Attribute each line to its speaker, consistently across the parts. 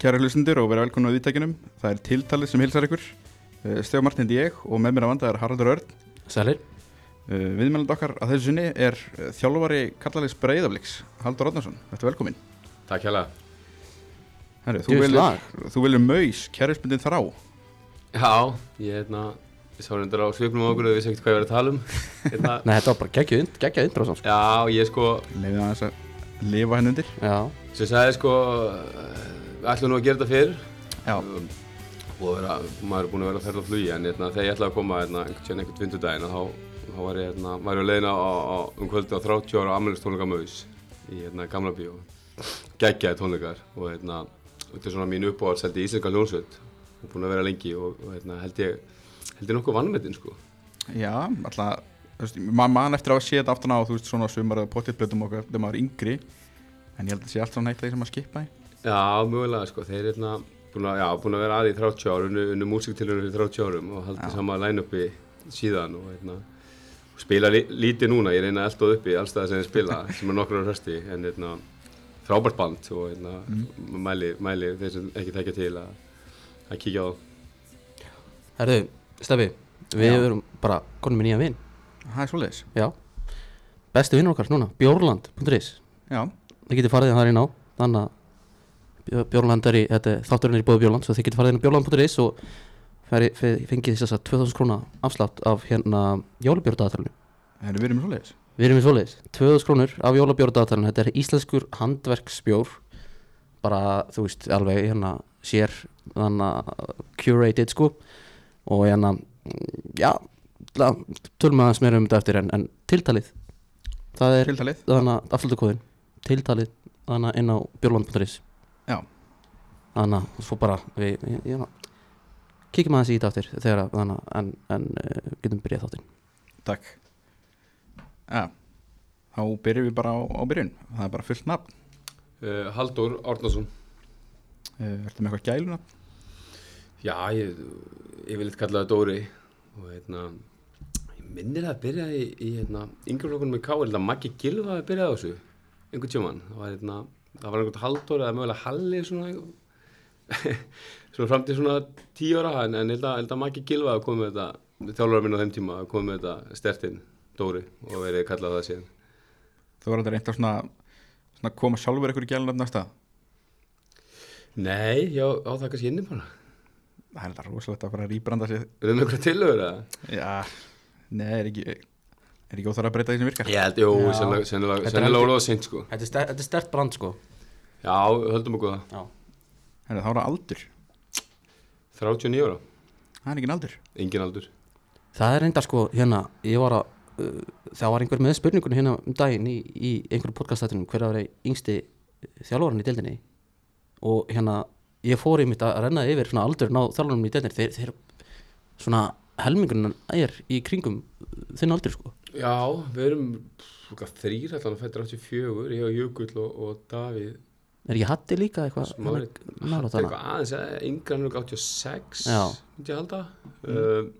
Speaker 1: Kæra hlustundur og vera velkomin á viðtækinum. Það er tiltalið sem hilsar ykkur. Uh, Stefán Martin heiti ég og með mér að vanda er Haraldur Örn.
Speaker 2: Sælir
Speaker 1: Uh, Viðmjöland okkar að þessu sinni er uh, þjálfari kallaliðs Breiðabliks, Haldur Odnarsson. Þetta er velkomin.
Speaker 3: Takk hjá
Speaker 1: Herri, þú viljur, þú viljur maus, kærusbundin þrá.
Speaker 3: Já, ég hérna, ég sá hendur á svipnum okkur og við vissi ekkert hvað ég verið að tala um hérna,
Speaker 2: Nei, þetta var bara geggjað und, geggjað intro samt, sko.
Speaker 3: Já, ég sko,
Speaker 1: Leifið aðeins að lifa henn undir.
Speaker 2: Já,
Speaker 3: sem sagði sko ætlum nú að gera þetta fyrr
Speaker 1: Já.
Speaker 3: um, og vera, maður er búin að vera að ferða á flugi en hérna, þegar ég ætlaði að koma hérna, einhvern einhvern vindudaginn þá, þá var ég hérna, að á, á, um kvöldi á 30 ára ammælistónleika Maus í hérna, gamla bíó geggjaði tónleikar og hérna, þetta er svona mín uppáhaldseldi í Íslenska hljónsveit og búin að vera lengi og, og hérna, held ég held ég nokkuð vannmetinn sko
Speaker 1: Já, alltaf, þú veist, maður man eftir að sé þetta aftan á, þú veist, svona sumar eða pottittblötum okkar þegar maður er yngri. En ég held að það sé allt svona eitt af því sem maður skipa í.
Speaker 3: Já, mögulega sko, þeir er hérna búin að, já, búin að vera aði í 30 ár, unnu, unnu músiktilunum fyrir 30 árum og haldið sama line-upi síðan og hérna spila li, lítið núna, ég reyna alltaf uppi allstað sem ég spila, sem er nokkur á hrösti en hérna frábært band og hérna mæli, mæli þeir sem ekki tekja til að, að kíkja á. Það.
Speaker 2: herðu, Stefi Við
Speaker 1: Já.
Speaker 2: erum bara konum með nýja vin.
Speaker 1: Það er svoleiðis.
Speaker 2: Já. Besti vinnur okkar núna, bjórland.is
Speaker 1: Já,
Speaker 2: Þið getið farið þar inn á Þannig að Er í, þetta er þátturinn er í bóði Bjórland Svo þið getið farið inn á bjórland.is og færi, fe- fengið þess að 2000 króna afslátt af hérna jólabjórdaðatalinu
Speaker 1: Herri, við erum svoleiðis.
Speaker 2: Við erum í svoleiðis, 2000 krónur af jólabjórdaðatalinu Þetta er íslenskur handverksbjór Bara, þú veist, alveg hérna sér Þannig að curated sko Og hérna, já Tölum aðeins meira um þetta eftir en, en tiltalið Það er
Speaker 1: Tiltalið.
Speaker 2: þannig að afslutukóðin Tiltalið þannig inn á bjórland.is
Speaker 1: Já.
Speaker 2: Þannig að svo bara við, við, við, Kíkjum aðeins í þetta aftur Þegar að, þannig að en, en uh, getum byrjað þáttinn
Speaker 1: Takk. Já, þá byrjum við bara á, á byrjun. Það er bara fullt nafn.
Speaker 3: Uh, Haldur Árnason
Speaker 1: Uh, ertu með eitthvað gæluna?
Speaker 3: Já, ég, ég vil eitthvað kallaði Dóri og hérna ég minnir að byrja í, í hérna, yngreflokkunum í K, er þetta Maggi Gilva að byrja á þessu, einhvern tjóman það var hérna, það var einhvern Halldór eða mögulega Halli svona svona fram til svona tíu ára en, ég held að, að Maggi Gilva að koma með þetta þjálfur minn á þeim tíma að koma með þetta stertinn Dóri og verið kallað það síðan
Speaker 1: Þú var þetta reynt að svona, svona koma sjálfur ykkur í gæluna næsta.
Speaker 3: Nei, já, á það kannski inni bara
Speaker 1: Það er þetta rosalegt að fara að rýbranda sig.
Speaker 3: Er það eitthvað tilögur eða?
Speaker 1: Já, nei, er ekki, er ekki óþar að breyta því sem virkar.
Speaker 3: Ég held, jú, sennilega,
Speaker 2: er
Speaker 3: orðað seint sko.
Speaker 2: Þetta er, er stert brand sko.
Speaker 3: Já, höldum okkur það.
Speaker 2: Já.
Speaker 1: Herra, þá er það aldur.
Speaker 3: 39 ára,
Speaker 1: Það er ekki aldur.
Speaker 3: engin aldur.
Speaker 2: Það er reynda sko hérna Ég var að uh, Það var einhver með spurningun hérna um daginn í, í einhverjum podcastættunum hver að vera yngsti þjálfarinn í deildinni. Og hérna ég fór einmitt að renna yfir svona aldurinn á þjálfarinn í deildinni. Þeir, þeir svona helmingurinn er í kringum þinn aldur sko
Speaker 3: Já, við erum þrýr allan að fættur 84 ég og Jökull og, og Davíð.
Speaker 2: Er ekki Hatti líka eitthvað?
Speaker 3: Smári, þetta er eitthvað aðeins eh, yngra en 86
Speaker 2: Já.
Speaker 3: myndi ég halda. Uh,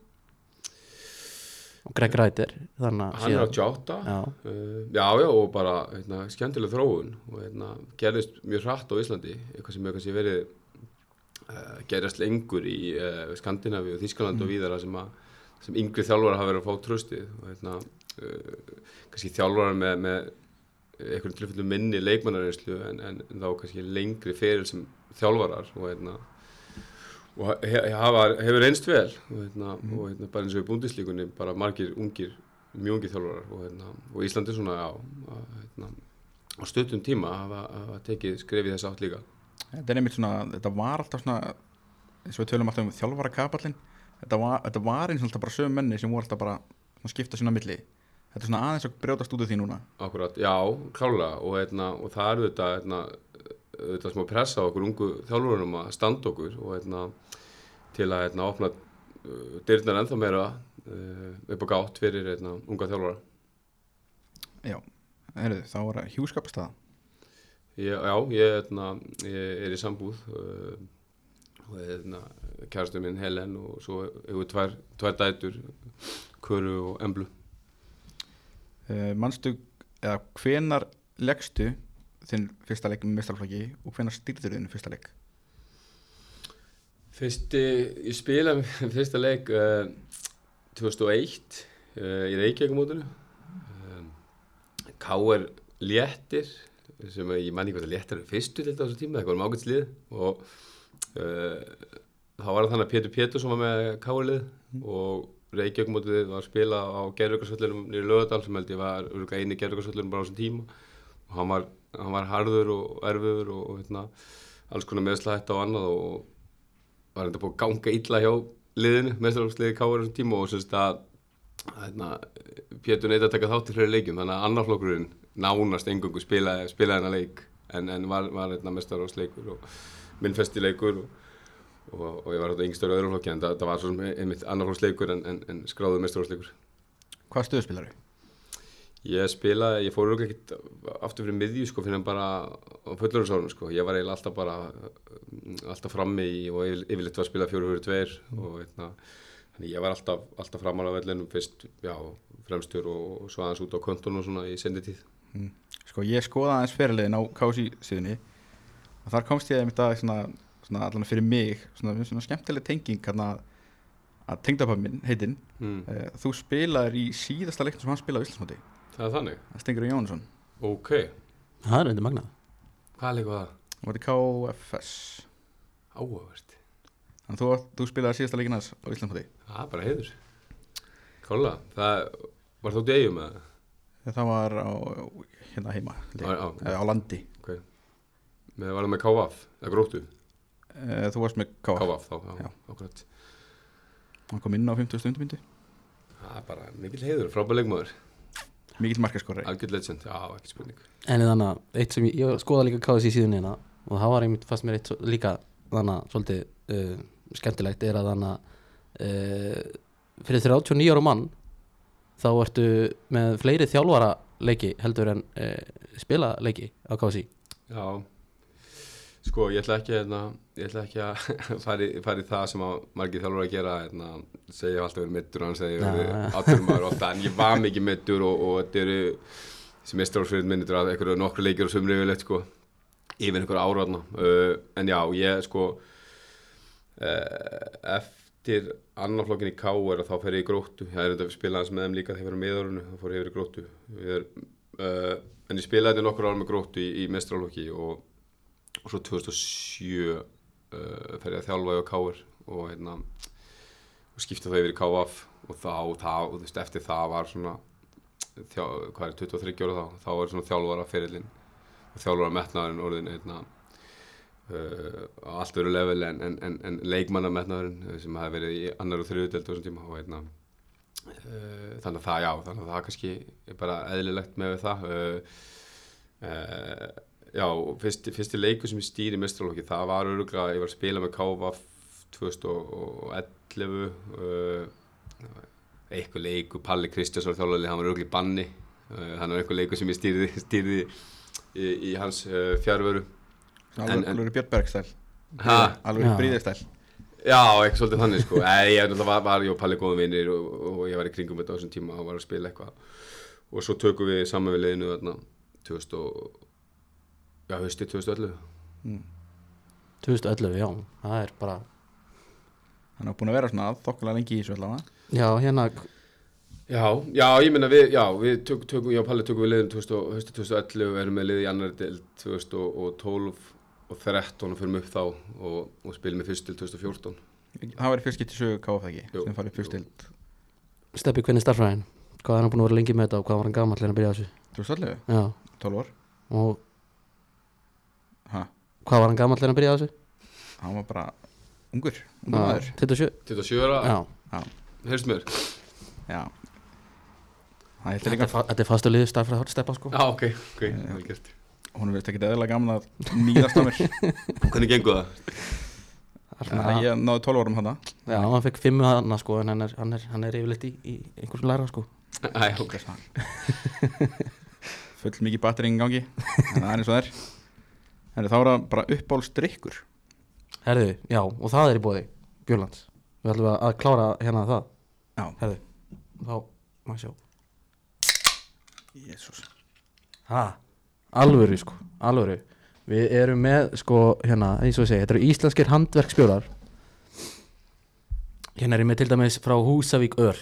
Speaker 2: og Greg að
Speaker 3: hann er
Speaker 2: síðan-
Speaker 3: 88
Speaker 2: Já.
Speaker 3: Uh, já, já, og bara hérna, skemmtileg þróun og hérna, gerðist mjög hratt á Íslandi eitthvað sem hefur kannski verið uh, gerðast lengur í Skandinavíu og Þískaland og víðara sem, að, sem yngri þjálfara hafa verið að fá tröstið og hérna, uh, kannski þjálfara með, með einhvern tilfellum minni leikmannarinslu en, en, en þá kannski lengri fyrir sem þjálfarar og hérna og he, hafa, hefur einst vel og, hérna, og hérna, bara eins og í búndislíkunni bara margir ungir, mjög ungir þjálfarar og, hérna, og Íslandi svona á, hérna, á stöttum tíma hafa, hafa tekið skrefið þess átt líka
Speaker 1: Þetta er einmitt svona, þetta var alltaf svona, eins og við tölum alltaf um þjálfara kapallin. Þetta var, þetta var eins og alltaf bara sögum menni sem voru alltaf bara svona skipta sína milli. Þetta er svona aðeins að brjótast út af því núna.
Speaker 3: Akkurat, já, klálega og, hérna, og það eru þetta, hérna, þetta smá pressa á okkur ungu þjálfurunum að standa okkur og hérna, til að hérna, opna uh, dyrnar ennþá meira uh, upp á gátt fyrir unga þjálfara
Speaker 1: Já, heyrðu, þá er það hjúskapastæða.
Speaker 3: Ég, já, ég, ég er í sambúð uh, og hérna, kærastu minn Helen og svo hefur tvær, tvær dætur, Köru og Emblu.
Speaker 1: Uh, manstu, eða hvenar leggstu þinn fyrsta leik með mestarflokki og hvenær stýrður þinn fyrsta leik
Speaker 3: Fyrsti, ég spila fyrsta leik uh, 2001 uh, í Reykjavíkumótinu um, K.R. Léttir sem ég manni hvað það léttir fyrstu til þessu tíma, það var mákvæmslið og uh, þá var það þannig að Pétur Pétursson var með K.R. lið og Reykjavíkumótið var að spila á gerðugarsvöllunum nýri lögadal sem held ég var eini gerðugarsvöllunum bara á þessum tíma og hann var, hann var harður og erfiður og, og hérna, alls konar meðslætt og annað og var þetta búið að ganga illa hjá liðinu, meðstaflóksliði Káur þessum tíma og semst að hérna, Pétur neitt að taka þátt í fyrir leikjum þannig að annarflokkurinn nánast engungu spilaði, spilaði hennar leik en, en var, var hérna, og minn festi leikur og, og, og ég var hérna yngstur á öðrum flokki en það, það var svo sem einmitt annarflokksleikur en, en, en skráðu meðstaflóksleikur
Speaker 1: Hvað stöðu spilaru?
Speaker 3: Ég spilaði, ég fór auðvitað ekkert aftur fyrir miðju sko fyrir bara á fullurðarsárunum sko. Ég var eiginlega alltaf bara alltaf frammi í og yfir- yfirleitt var að spila fjóru fyrir tveir og eitna, þannig ég var alltaf, alltaf framan á vellinum fyrst, já, fremstur og, og svo aðeins út á konton og svona í senditíð.
Speaker 1: Sko ég skoða aðeins fyrirliðin á KC síðunni og þar komst ég einmitt að svona, svona allan fyrir mig svona, svona skemmtileg tenging hérna að tengdapappi minn heitinn
Speaker 3: Mm.
Speaker 1: uh, þú spilaðir í síðasta leiknum sem hann spilaði á Íslandsmóti
Speaker 3: Það er þannig?
Speaker 1: það Stengur Jónsson
Speaker 3: Ok,
Speaker 2: það er undir magnað
Speaker 3: hvað líka það?
Speaker 1: og var í KFS
Speaker 3: Áhugavert.
Speaker 1: þannig að þú, þú spilaðir síðasta leikin hans á Íslandsmóti
Speaker 3: Það er bara heiður. Kóla, það var þú degjum með það?
Speaker 1: það var á hérna heima.
Speaker 3: Á, á,
Speaker 1: Eh, á landi
Speaker 3: ok. Með, var það með KVF, eða gróttu?
Speaker 1: Uh, þú varst með KF
Speaker 3: KVF þá, já, akkurat.
Speaker 1: hann kom inn á 50 stundumyndu
Speaker 3: Það er bara mikil heiður, frábæð leikmaður.
Speaker 1: mikill markaskorri
Speaker 3: Algjörð legend, já, ekki spurning.
Speaker 2: En þannig að eitt sem ég, ég skoða líka KSI síðan hérna og það var einmitt fast mér eitt líka þannig að svolítið uh, skemmtilegt er að þannig að uh, fyrir 39 ára mann þá ertu með fleiri þjálfara leiki heldur en uh, spila leiki á KSI
Speaker 3: Já, sko ég ætla ekki, hérna, ég ætla ekki að fara í, það sem að margir þjálfur að gera, hérna, segja alltaf verið mittur og hann segja verið
Speaker 2: já.
Speaker 3: átturmaður og alltaf, en ég var mikið mittur og, og þetta eru, sem mestráðsfyrir minnir að einhverju nokkru leikir og sumri yfirleitt, sko, yfir einhverju áraðna, uh, en já, ég, sko, uh, eftir annarflokkin í K.R. þá fer ég í gróttu, ég er enda að spila hans með þeim líka þegar ég var á miðárunu, þá fór ég yfir í gróttu, ég er, uh, en ég spilaði þetta nokkur ára með gróttu í, í mestráðflokki og og svo 2007 uh, fer ég að þjálfa í Káur og hérna og skipta það yfir í KF og þá, þá og þú veist, eftir það var svona þjá, hvað er 23 ára þá þá var svona þjálfara ferillin og þjálfara metnaðurinn orðin hérna uh, allt öru level en, en, en, en leikmanna metnaðurinn sem hafi verið í annar og þriðu delt á þessum tíma og hérna uh, þannig að það já, þannig að það kannski er bara eðlilegt með það uh, uh, Já, fyrsti, fyrsti leikur sem ég stýri í mestralóki, það var öruglega, ég var að spila með KVF 2011, uh, eitthvað leikur, Palli Kristjánsson þjálfari, hann var öruglega í banni, uh, hann var eitthvað leikur sem ég stýrði, stýrði í, í hans uh, en-
Speaker 1: alveg Björn Bergstæl
Speaker 3: Ha?
Speaker 1: alveg
Speaker 2: Já.
Speaker 1: Bríðistæl
Speaker 3: Já, eitthvað svolítið þannig sko, Nei, ég var, var ég og Palli góðum vinnir og, og ég var í kringum þetta á þessum tíma og var að spila eitthvað. Og svo tökum við saman við þarna 2000 og, já, hausti 2011.
Speaker 2: 2011, já, það er bara
Speaker 1: hann er búin að vera svona þokkulega lengi í þessu allavega
Speaker 2: já, hérna,
Speaker 3: Já, já, ég meina við, já, við tök, tökum, já, Palli tökum við liðin 2000, og- haustið 2011 og erum með liði í annar del 2012 og 13 og fyrir upp þá og, og spilum með fyrst til 2014.
Speaker 1: það var fyrst getið sögu KF ekki sem farið fyrst til
Speaker 2: Steppi, hvernig er starfræðin? Hvað er hann búin að vera lengi með þetta og hvað var hann gamall en að byrja þessu?
Speaker 1: 2011,
Speaker 2: Já,
Speaker 1: 12 ár
Speaker 2: og
Speaker 1: ha,
Speaker 2: hvað var hann gamall en að byrja á þessu?
Speaker 1: hann var bara ungur, ungur maður
Speaker 2: 27?
Speaker 3: 27 ára,
Speaker 2: Já,
Speaker 3: heyrst mér?
Speaker 1: já það heitir
Speaker 2: þetta
Speaker 1: líka
Speaker 2: er, fa þetta er fastu liðu starfræð Steppa sko
Speaker 3: Já, ok, ok, vel gert.
Speaker 1: hún veist ekki eðla gaman að nýðast á mér
Speaker 3: Hvernig gengur það?
Speaker 2: Er
Speaker 1: Þannig að ég náði 12 árum hann
Speaker 2: Já, hann fekk fimmu hana sko en hann er, hann er, hann er yfirleitt í, í einhversum læra sko
Speaker 3: Æ, ok.
Speaker 1: full mikið battering í gangi en það er eins og það er en þá er það bara uppbólstrykkur
Speaker 2: Herðu, já, og það er í bóði Björlands. Við ætlum að klára hérna það.
Speaker 1: Já,
Speaker 2: Herðu, þá, maður sjá.
Speaker 1: Jésús
Speaker 2: Ha, alvöru sko, alvöru. Við erum með sko hérna, eins og ég segi, þetta eru íslenskir handverksbjórar. Hérna er ég með til dæmis frá Húsavík Öl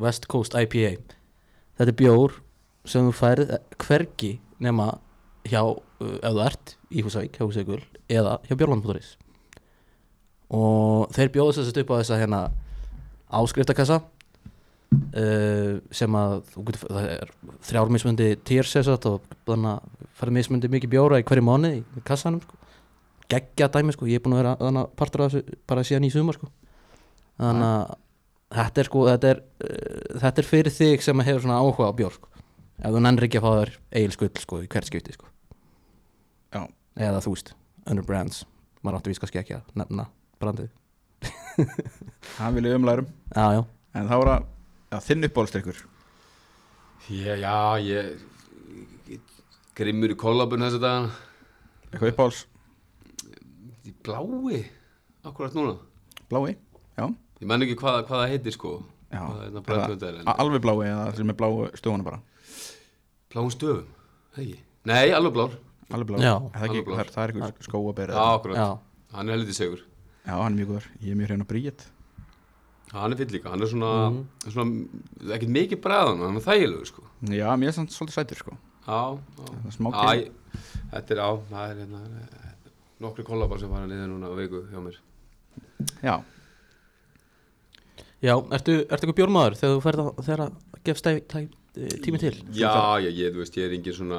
Speaker 2: West Coast IPA þetta er bjór sem þú færð hvergi nema hjá, uh, ef þú ert í Húsavík, hjá Húsavík Öl eða hjá Björnlandbúturis og þeir bjóðu að upp á þessa hérna áskriftakassa uh, sem að getur, það er þrjár mismundi tiers eða satt og þannig að fara mismundi mikið bjóra í hverju mánu í kassanum sko. geggja dæmi sko, ég er búin að vera þannig að partur af þessu bara síðan í sumar sko. þannig að þetta er sko þetta er, uh, þetta er fyrir þig sem hefur svona áhuga á bjór sko. ef þú nennir ekki að fá þér eigin skull sko, í hvert skipti sko.
Speaker 1: Já.
Speaker 2: Eða þú veist, under brands. Maður áttu vísk kannski ekki að nefna brandið.
Speaker 1: Það vil ég umlærum.
Speaker 2: Já, já,
Speaker 1: En það voru að ja, þinn uppbólstrykkur
Speaker 3: Já, já, ég grimmur í kollabun þessu dagana.
Speaker 1: Eitthvað uppbóls
Speaker 3: blái, akkurat núna.
Speaker 1: Blái Já,
Speaker 3: Ég menn ekki hvað, hvað það heitir sko.
Speaker 1: Já.
Speaker 3: Hérna er en
Speaker 1: a- Alveg blái eða sem er bláu stofuna bara.
Speaker 3: Bláum stöfum, hegi Nei, alveg blár,
Speaker 1: Alveg blái
Speaker 2: Já.
Speaker 1: Það er, eitthvað skóaber
Speaker 3: já, akkurat.
Speaker 2: Já.
Speaker 3: Hann er helviti segur.
Speaker 1: Já, hann er mjög góður. Ég er mjög hrein að bríet.
Speaker 3: Hann er fýll líka, hann er svona,
Speaker 2: Mhm.
Speaker 3: svona ekkert mikið bræðan, hann er þægilegur sko.
Speaker 1: Já, mér er samt svolítið sætur sko.
Speaker 3: Já, já.
Speaker 1: Er
Speaker 3: þetta er á, það er hérna nokkri kollabar sem fara niður núna á viku hjá mér.
Speaker 1: Já,
Speaker 2: Já, ertu, ertu eitthvað bjórmaður þegar þú ferð að, að tæ, tæ, tími til?
Speaker 3: Já, já, ég, þú veist, ég er engin svona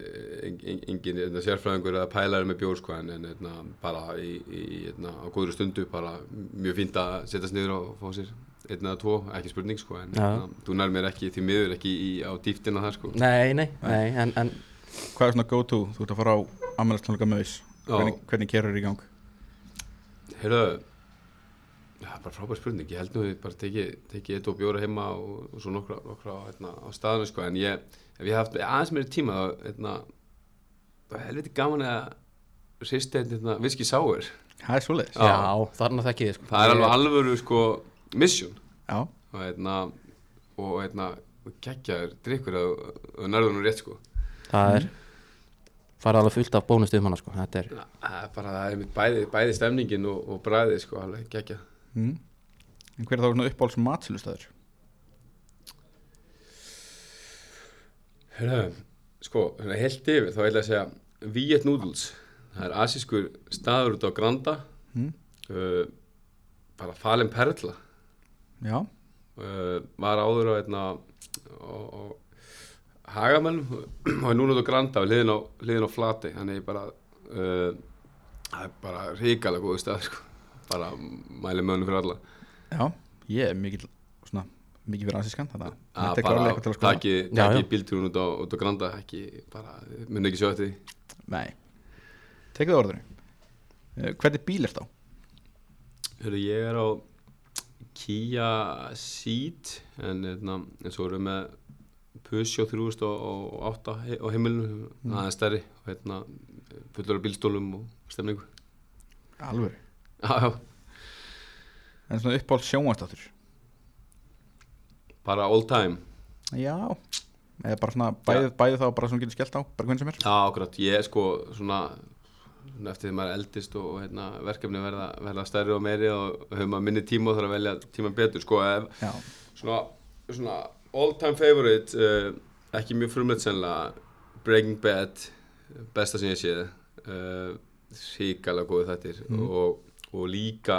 Speaker 3: eh, en- en- engin hérna, sérfræðingur eða pælari með bjór sko, en, en hérna, bara í, í, hérna, á góðri stundu bara mjög fínt að setjast niður og fá sér einn eða tvo, ekki spurning sko, en þú nær mér ekki því miður ekki í, á dýftina það sko.
Speaker 2: Nei, nei, nei, en, en
Speaker 1: hvað er svona go to? Þú ert að fara á ammælastónleika maus
Speaker 3: Já.
Speaker 1: Hvernig, hvernig kerur í gang?
Speaker 3: Heyrðu, já, bara frábær spurning, ég held nú að ég bara teki, teki eitt og bjóra heima og, og svo nokkra, nokkra hérna, á staðinu sko, en ég, ef ég haft aðeins meiri tíma þá, hérna, það er helviti gaman að sýsti hérna, viski sáir,
Speaker 1: Það er svoleiðis
Speaker 3: Já.
Speaker 2: já, þarna þekki ég sko.
Speaker 3: það er alveg alvöru sko mission
Speaker 1: Já,
Speaker 3: og hérna, og hérna, geggjaður drikkur að, nú rétt sko.
Speaker 2: Það er farið alveg fullt af bónustum hana sko. Þetta er,
Speaker 3: Það er bara, það er mitt bæði, bæði stemningin og, og bræðið sko, alveg geggjað.
Speaker 1: Mm. En hver er þá svona uppbóls matsölustæður?
Speaker 3: Hörru, sko, hérna heilt yfir þá ætla ég að segja Viet Noodles það er asískur staður út á Granda
Speaker 1: Mm.
Speaker 3: uh, bara falin perla
Speaker 1: Já,
Speaker 3: uh, var áður á einna á, á Hagamennum og er núna út á Granda og liðin á, liðin á Flati þannig bara uh, það er bara ríkala góðu stað sko. Bara mæli mönnum fyrir alla.
Speaker 1: Já, ég er mikið svona, mikið fyrir asískan Þannig að þetta er
Speaker 3: bara
Speaker 1: klárlega eitthvað til að skoða.
Speaker 3: taki
Speaker 2: já.
Speaker 3: bíltúrun út á, út á Granda ekki bara, mun ekki sjá því.
Speaker 1: Nei, tekið orðinu. Eh, Hvernig bíl er þá?
Speaker 3: Hörru, ég er á Kia Ceed en, hérna, en svo erum við með Peugeot 3008 he- á heimilinu,
Speaker 1: Mm.
Speaker 3: aðeins stærri og hérna, fullur af bílstólum og stemningu.
Speaker 1: Alvöru
Speaker 3: já, já,
Speaker 1: En svona uppbóls sjónvastáttur
Speaker 3: bara all time.
Speaker 1: Já. Eða bara svona bæði, bæði þá bara svona getur skellt á Bara hvernig sem er.
Speaker 3: Já, akkurat, ég er sko svona, eftir því maður eldist og, og hérna, verkefni verða, verða stærri og meiri og hefur maður minni tíma og þarf að velja tíma betur sko, svona, svona all time favorite uh, ekki mjög frumleitt sennilega Breaking Bad besta sem ég séð uh, síkala góði þættir
Speaker 1: Mm.
Speaker 3: og, og líka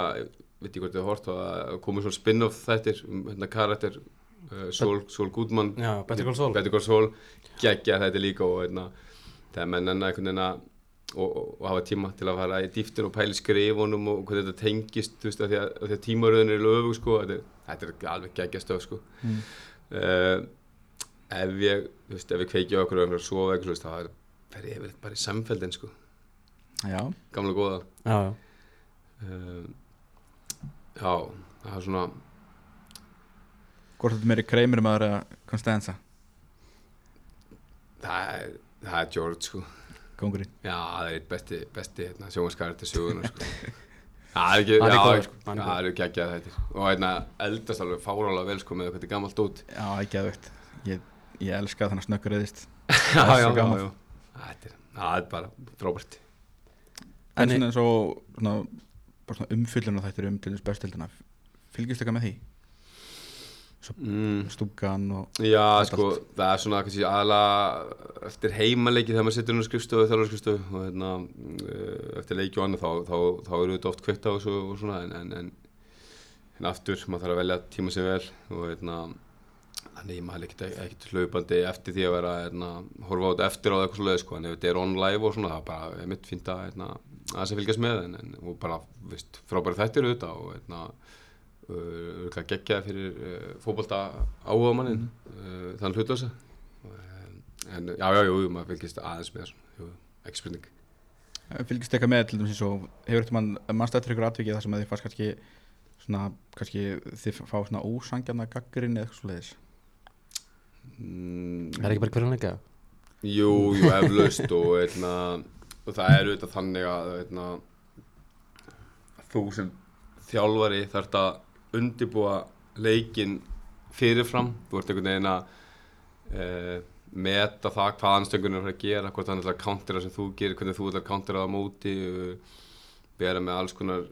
Speaker 3: veit ég hvort þið hort að komið svona spin-off þættir um hérna karakter uh, Sol, Sol Goodman
Speaker 2: já, Better Call Saul
Speaker 3: geggja þetta líka og hérna, þegar menn enna einhvern veginn að og, og, og hafa tíma til að fara í dýftin og pæli skrifunum og hvernig þetta tengist þú veist, að því að, að tímaröðin er löfu sko, þetta, er- þetta er alveg geggja stöf sko.
Speaker 1: Mm.
Speaker 3: uh, ef ég þú veist, ef ég kveiki okkur og svo eitthvað þá er- fer ég yfir bara í samfeldin sko.
Speaker 1: já,
Speaker 3: gamla góða
Speaker 2: Já, já,
Speaker 3: uh, já, það er svona
Speaker 1: hvort þetta meiri kreimur maður eða Konstanza
Speaker 3: það er, það er George sko.
Speaker 1: Kongurinn
Speaker 3: Já, það er eitt besti, besti hérna, sjónvaskari til sögunar sko. Það er ekki,
Speaker 2: er
Speaker 3: já,
Speaker 2: góður,
Speaker 3: sko,
Speaker 2: hann er
Speaker 3: það eru geggjað þetta og hérna eldast alveg fárálega vel sko með hvað þetta er gammalt út
Speaker 1: Já, ekki að veit ég, ég elska þannig að snöggur eðist
Speaker 3: Já,
Speaker 1: er
Speaker 3: já,
Speaker 1: svo
Speaker 3: er, það er bara frábært.
Speaker 1: En svona og svona, bara umfyllun og þættir um til þess bestildina Fylgist eitthvað með því?
Speaker 3: mm.
Speaker 1: Stúkan og
Speaker 3: Já, sko, það er svona kannski aðalega eftir heimaleiki þegar maður sittur skrifstofu, þjálfur skrifstofu og hérna, uh, eftir leiki og annað þá, þá, þá eru þetta oft kveitt á og, svo, og svona en, en, en, en aftur, maður þarf að velja tíma sem vel og hérna, þannig maður er ekkert, hlaupandi eftir því að vera hérna, horfa á þetta eftir á eitthvað svoleiði sko, en ef þetta er on live og svona, það er bara mitt fínt að hérna, aðeins að fylgjast með en, en og bara, veist, frábæri þættir auðvitað og hérna, uh, geggjaði fyrir uh, fótbolta áhuga mannin uh, þann hlutlösa en já, já, jú, maður fylgist aðeins með þessum, jú, ekki spurning.
Speaker 1: Fylgist eitthvað með til dæmis eins og Hefur eitthvað mann, mannst eftir ykkur atvikið þar sem að þið fannst kannski Svona, kannski þið fá svona ósangjarna gaggarinn eða eitthvað svo leiðis
Speaker 3: mm,
Speaker 2: Er ekki bara hverjum leika?
Speaker 3: Jú, jú, eflaust og, eitna, og það er auðvitað þannig að eitna, þú sem þjálfari þarf að undibúa leikin fyrirfram. Þú ert einhvern veginn að e, meta það hvað anstöngurinn er að gera hvort hann ætlar að countera sem þú gerir hvernig þú ætlar að countera það á móti vera með alls konar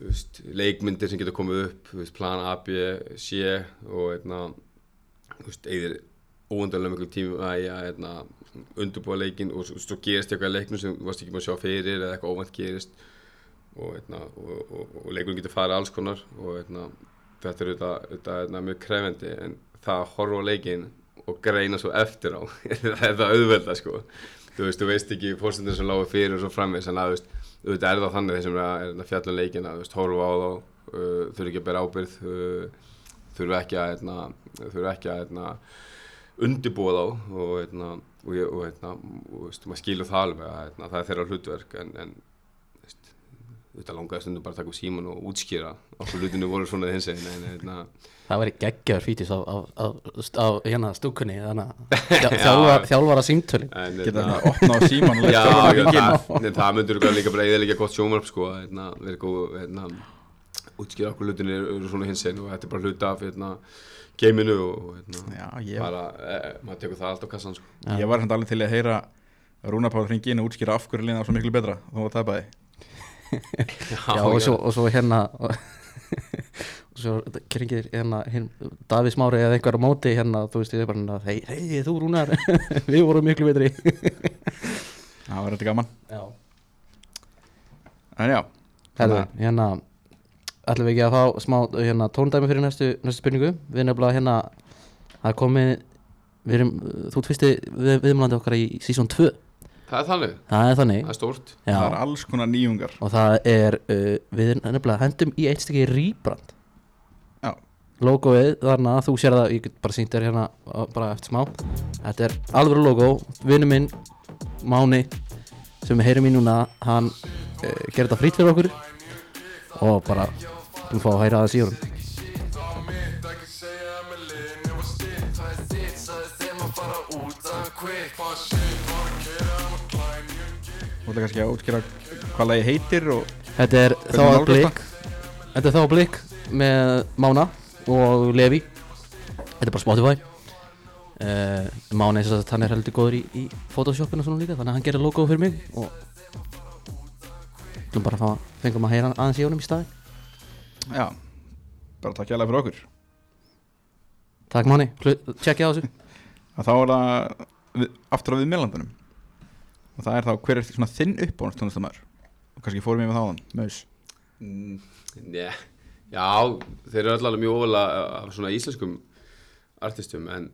Speaker 3: veist, leikmyndir sem getur komið upp veist, plan A, B, C og eitna, veist, eigðir óundarlega miklu tíma í að hérna, undurbúa leikin og svo, gerist eitthvað í leiknum sem varst ekki með að sjá fyrir eða eitthvað óvænt gerist og, hérna, og, og, og leikurinn getur farið alls konar og hérna, þetta er auðvitað, hérna, mjög krefendi en það að horfa á leikin og greina svo eftir á það er það auðvelda sko. Þú veist, þú veist ekki fórstundir sem lágu fyrir og svo framvegis en að auðvitað er það þannig er að, að fjalla um leikin að horfa á þá uh, þurfi ekki að bera ábyrð uh, þurfi ekki að hérna, þurfi ekki að undirbúa þá og, hérna, og, ég- og, hérna, og veist, maður skilur það alveg að hérna, það er þeirra hlutverk en, en veist, þetta langaði stundum bara að taka úr síman og útskýra okkur hlutinu voru svona en hérna,
Speaker 2: Það væri geggjaður fítis á, á, á, á hérna stúkunni að þjálfara símtölin.
Speaker 1: Geta það opna á síman og
Speaker 3: Já, það, en það myndur líka bara eða gott sjómarp sko, að, verið góð, útskýra okkur hlutinni eru svona hins einn og þetta er bara hluti af, hérna, geiminu og, hérna,
Speaker 1: Já, ég,
Speaker 3: bara, e, maður tekur það allt á kassan, sko.
Speaker 1: ég var samt alveg til að heyra Rúna Pál hringi inn og útskýra af hverju liðna var svo miklu betra. Þá var það bæði
Speaker 2: Já, og, svo, og svo hérna og svo kringir hérna hinn, Davís Mári eða einhver á móti hérna, þú veist, ég er bara hérna, hei, hei, þú Rúnar við vorum miklu betri.
Speaker 1: Það var þetta gaman?
Speaker 2: Já.
Speaker 1: En já,
Speaker 2: Herðu, hérna ætlum við ekki að fá smá hérna, tóndæmi fyrir næstu, næstu spurningu. Við nefnilega hérna það er komið við erum, þú ert fyrsti við, viðmælandi okkar í sísón 2
Speaker 3: Það er þannig,
Speaker 2: það er þannig.
Speaker 3: Það er stórt.
Speaker 2: Já,
Speaker 1: það er alls konar nýjungar.
Speaker 2: Og það er uh, við nefnilega hendum í eitt stykki rýbrand.
Speaker 1: Já.
Speaker 2: logoið þarna, þú sér það, ég get bara sýnt þér hérna bara eftir smá. Þetta er alveg logo, vinnu minn Máni, sem við heyrum í núna hann uh, gerir þetta frýtt fyrir okkur. Og bara við fá að heyra það síðan.
Speaker 1: Þú ætla kannski að útskýra hvað lagi heitir og
Speaker 2: Þetta er þá að blik. Þetta er þá að blik með Mána og Levi. Þetta er bara Spotify. Uh, Mána er þess að hann er heldur góður í, í Photoshopinu og svona líka þannig að hann gerir logo fyrir mig og Þú bara að fengum að heyra aðeins í honum í staði
Speaker 1: já, bara takk hjá fyrir okkur.
Speaker 2: Takk Máni, tjekkja á þessu.
Speaker 1: Þá er það við, aftur á við meðlandunum og það er þá hver er svona þinn uppbónast tónlistamæður og kannski fórum við með þáðan, Maus.
Speaker 3: Mm, yeah. Já, þeir eru allavega mjög ofalega af svona íslenskum artistum en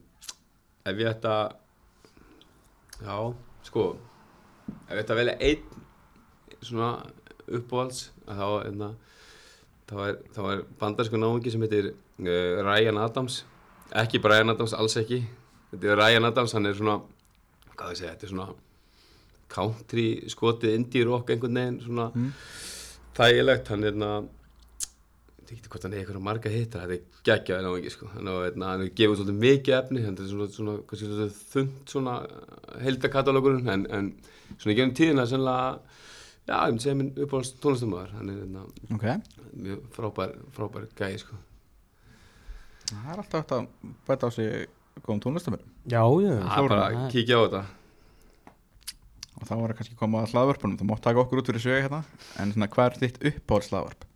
Speaker 3: ef ég ætta já, sko ef ég ætta að velja einn svona uppbóðals þá, enna, þá er, þá er bandarsku náungi sem heitir uh, Ryan Adams. Ekki Brian Adams, alls ekki. Þetta er Ryan Adams, hann er svona hvað ég segja, þetta er svona country skotið indie rock einhvern veginn svona þægilegt, hann er hérna ég veit ekki hvort hann er eitthvað marga hittar þetta er geggjaði náðingi sko. Hann er, hérna, hann gefið svolítið mikið efni hann er svona, svona, kannski svolítið þund svona heldakatalókurinn en, en svona í gefnum tíðina sennilega já, ég myndi segja minn uppáhalds tónlistamöður hann er hérna,
Speaker 1: ok,
Speaker 3: mjög frábær frábær gæði sko.
Speaker 1: Það er alltaf hægt að bæta á sig góðum tónlistamæður
Speaker 2: Já, já
Speaker 3: það er bara að kíkja á þetta.
Speaker 1: Og þá var það kannski komað að hlaðvörpunum þú mátt taka okkur út fyrir sögu hérna. En svona hvað er þitt uppáhalds hlaðvörp?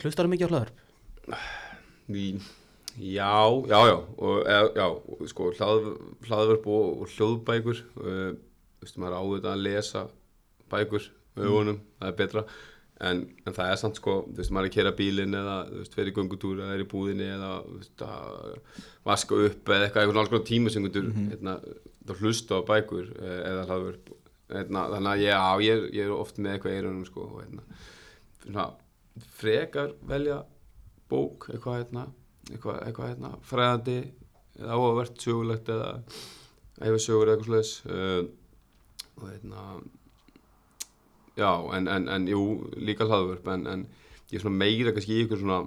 Speaker 2: Hlustar þú mikið á hlaður?
Speaker 3: Í- Já, já, já og, eða, já, sko, hlað, hlaðvörp og, og hljóðbækur uh, þú veist, maður áður að lesa bækur með augunum, það er betra en, en það er samt sko, þú veist, maður er að kera bílinn eða, þú veist, fyrir göngutúr eða er í búðinni eða, þú veist, að vaska upp eða eitthvað, eitthvað alls konar tíma sem getur, hérna, þá hlusta á bækur eh, eða hlaðvörp hérna, þannig að já, ég, ég er oft með eitthvað í eyrunum sko, og, hérna, svona, frekar velja bók, eitthvað hérna eitthvað, eitthvað hérna, fræðandi eða áhugavert sögulegt eða eða sögur eða eitthvað slags uh, og hérna já, en, en, en jú, líka hlaðvörp en, en ég er svona meira kannski í ykkur svona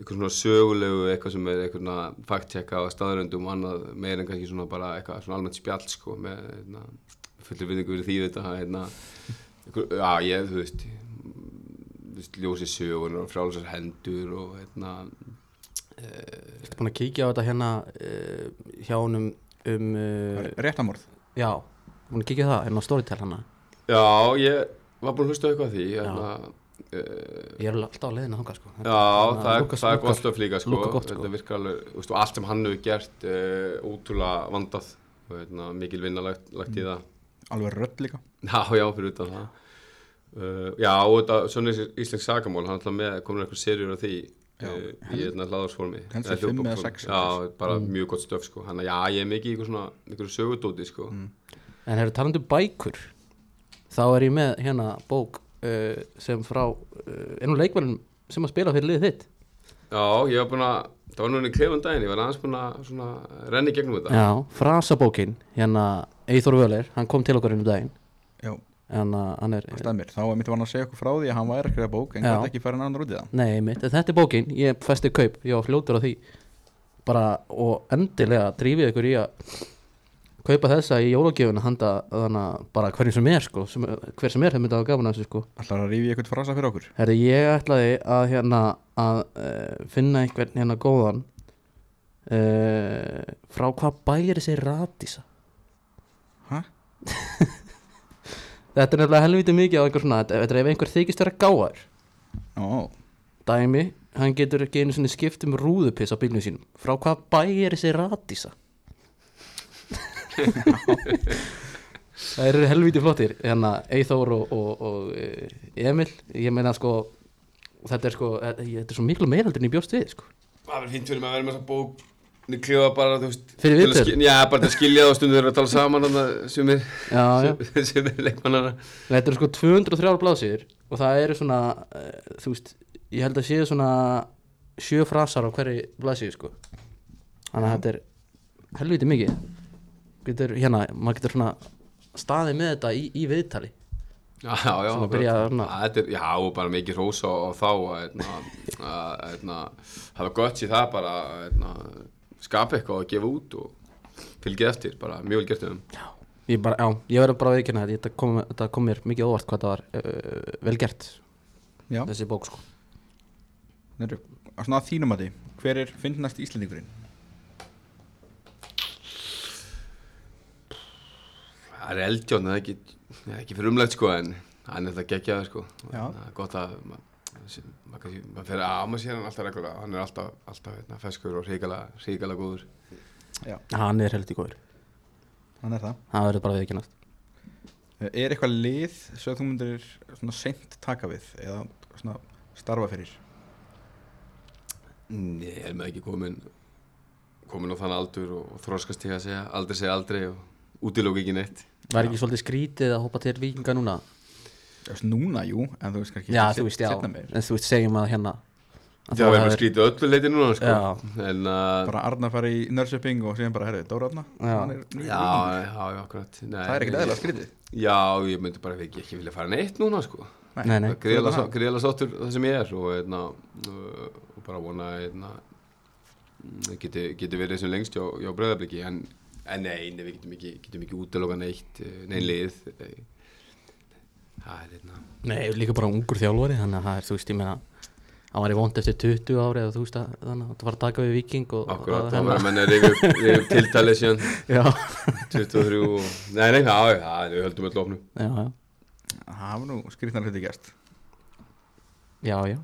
Speaker 3: ykkur svona sögulegu eitthvað sem er eitthvað svona fact-checka á staðröndum og annað meira en kannski svona bara eitthvað svona almennt spjall sko með hérna, fullir viðingu fyrir því þetta hérna, ykkur, já, ég, þú veist veist, ljósi sögur og frálsar hendur og hérna
Speaker 2: Ertu búin að kíkja á þetta hérna uh, hjá honum um uh,
Speaker 1: Réttamorð
Speaker 2: Já, búin að kíkja það hérna á Storytel hana?
Speaker 3: Já, ég var búin að hlusta á eitthvað því hérna, uh,
Speaker 2: Ég er alltaf á leiðinu þangað sko.
Speaker 3: Já, það, er,
Speaker 2: Lukas-
Speaker 3: það er gott stöf líka sko.
Speaker 2: Gott, sko.
Speaker 3: Þetta virkar alveg, þú veist, allt sem hann hefur gert uh, ótrúlega vandað og hérna, mikil vinna lagt, lagt í það.
Speaker 1: Alveg rödd líka.
Speaker 3: Já, já, fyrir utan það uh, Já, og þetta, svona íslensk sagamál hann er alltaf með, komin eitthvað serjur af því
Speaker 1: Já,
Speaker 3: uh, í hérna hlaðarsformi
Speaker 1: held sé fimm eða sex
Speaker 3: Já, bara mjög gott stöf sko. hann að já, ég er mikið í eitthvað svona eitthvað sögudóti sko.
Speaker 2: En hefur talandi um bækur þá er ég með hérna bók uh, sem frá uh, ennum leikmælum sem að spila fyrir liðið þitt.
Speaker 3: Já, ég var búin að það var núna í klefum daginn, ég var aðeins búin að svona, renni gegnum þetta.
Speaker 2: Já, frasabókin hérna Eithor Völer, hann kom til okkar ennum daginn en uh, hann er
Speaker 1: það stemmir. Þá var mitt vann að segja okkur frá því að hann væri ekki að bók en gæti ekki færa en annar út í það.
Speaker 2: Nei, mitt, þetta er bókin, ég festi kaup. Ég var fljótur á því. Bara og endilega drífið ykkur í að kaupa þessa í jólagjöfuna handa þannig að bara hverjum sem er sko, sem, hver sem er hefði myndið að gaman að þessu sko.
Speaker 1: Ætlar að rífi eitthvað frasa fyrir okkur?
Speaker 2: Herri, ég ætlaði að hérna að uh, finna einhvern hérna góðan uh, frá hvað bæri þessi Radísa
Speaker 1: Hæ?
Speaker 2: Þetta er nefnilega helviti mikið á einhver svona þetta er ef einhver þykist vera gáðar
Speaker 1: Ó,
Speaker 2: dæmi, hann getur ekki einu svona skipt um rúðupiss á bílnum sínum. Frá hvað bæri þessi Radísa Það eru helviti flottir. Hérna Eithór og, og, og eh, Emil, ég meina sko þetta er sko, þetta þetta er svo miklu meiraldur en ég bjóst við sko.
Speaker 3: Það verður fínt fyrir mig að vera með þessa bók Kljóða bara, þú veist
Speaker 2: Fyrir
Speaker 3: að skil- Já, bara til að skilja það og stundur að tala saman
Speaker 2: já.
Speaker 3: sumir, sumir leikmannana
Speaker 2: Þetta eru sko 203 blásir og það eru svona, uh, þú veist, ég held að séu svona sjö frasar á hverju blásið sko. Þannig að þetta er helviti mikið. Getur, hérna, maður getur svona staðið með þetta í, í viðtali.
Speaker 3: Já, já, já þetta er- Já, og bara mikið hrós á, á þá að, hérna, að, hérna, hafa gott í það bara að, hérna, skapa eitthvað og gefa út og fylgja eftir, bara mjög vel gert um
Speaker 2: Ég bara, já, ég verður bara að viðkynna þetta, þetta kom, þetta kom mér mikið óvart hvað það var uh, vel gert,
Speaker 1: já
Speaker 2: þessi bók sko.
Speaker 1: Að svona að þínum að því Hver er fyndnast Íslendingurinn?
Speaker 3: Það er eldjón, það er ekki, ekki fyrir umlegt sko en hann er það geggjaður sko
Speaker 1: Já.
Speaker 3: er gott að maður fyrir að maður sér hann alltaf reglulega. Hann er alltaf, alltaf hérna, feskur og ríkala góður.
Speaker 1: Já,
Speaker 2: Hann er heldur góður,
Speaker 1: hann er það.
Speaker 2: Það verður bara að viðkynnast.
Speaker 1: Eh, Er eitthvað lið sem þú myndir svona seint taka við eða svona starfa fyrir?
Speaker 3: Nei, er maður ekki komin komin á þann aldur og, og þroskast til að segja. Aldrei segja aldrei og útilók ekki neitt.
Speaker 2: Var ekki svolítið skrítið að hoppa til vikinga núna?
Speaker 1: Núna, jú, en þú veist kannski
Speaker 2: Já, þú veist, já, en þú veist, segjum að hérna að
Speaker 3: það verður skrítið öllu leiti núna sko. En uh,
Speaker 1: Bara Arnar fari í nörsöping og síðan bara, herri, Dóra Arna
Speaker 2: Já.
Speaker 1: er
Speaker 3: já, já, akkurat. Nei,
Speaker 1: Það er ekkert eðla skrítið.
Speaker 3: Já, ég myndi bara ekki, ekki vilja fara neitt núna sko.
Speaker 2: Nei, nei.
Speaker 3: greiðlega
Speaker 1: það.
Speaker 3: greiðlega sáttur það sem ég er og, eitna, og bara vona eitna, geti, geti verið sem lengst hjá, hjá bröðabliki en, en nei, nei, við getum ekki, getum ekki útiloka neitt eh, nein lið eh, það er einna
Speaker 2: Nei, líka bara ungur þjálfari þannig að það er, þú veist, ég meina hann var í vond eftir 20 ári eða þú veist að þannig að það var að taka við viking og
Speaker 3: Akkurat,
Speaker 2: og
Speaker 3: þá verður menni að rifja upp tiltalið síðan.
Speaker 2: Já,
Speaker 3: 23 og, nei, nei, já, já, við höldum öll opnum.
Speaker 2: Já, já,
Speaker 1: það var nú skrýtnar hluti gæst
Speaker 2: já, já.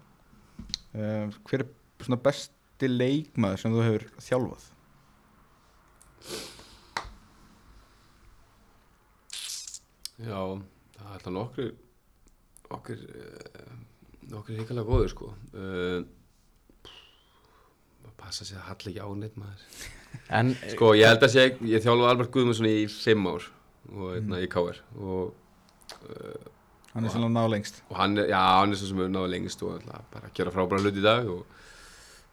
Speaker 1: uh, hver er svona besti leikmaður sem þú hefur þjálfað?
Speaker 3: Já, það er alltaf nokkur okkur nokkur hikalega góður sko. Uh, passa sér að halla ekki á neitt maður.
Speaker 2: En
Speaker 3: Sko, ég held að sé, ég þjálfaði Albert Guðmundsson í 5 ár og hérna í KR og,
Speaker 1: hann er svona náð lengst
Speaker 3: og hann, já, hann er svo sem við náðu lengst og bara að gera frábæra hluti í dag og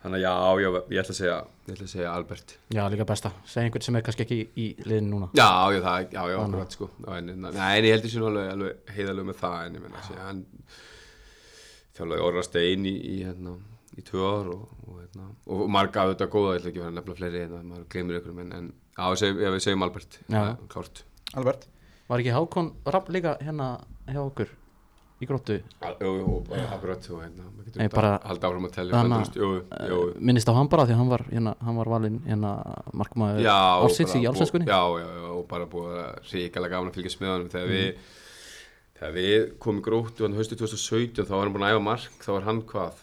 Speaker 3: þannig að já, já, ég ætla að segja ég ætla að segja Albert.
Speaker 2: Já, líka besta. Segja einhvern sem er kannski ekki í, í liðin núna.
Speaker 3: Já, já, það, já, já, akkurat sko. En, en, Nei, en ég held sé nú alveg, alveg heiðalög með það en ég menna, sé, hann þjálfaði orra stein í, í, hérna, í tvö ár og, og, hérna, og marga af þetta góða, ég ætla ekki að vera nefnilega fleiri en hérna, maður gleymir ykkur en, en já, segjum, já, við segjum Albert
Speaker 2: Já.
Speaker 3: ja, klárt.
Speaker 1: Albert?
Speaker 2: Var ekki Hákon Rapp líka hérna hjá okkur í gróttu?
Speaker 3: Jú, jú, bara akkurat maður getur bara halda áfram að tellja
Speaker 2: uh, minnist á hann bara því að hann var, hérna, hann var valinn hérna markmaður ársins í allsvenskunni.
Speaker 3: já, já, já, og bara búið að ríkilega gaman að fylgjast með honum. Þegar við þegar við komum í gróttu hann haustu 2017 þá var hann búin að æfa mark. Þá var hann hvað?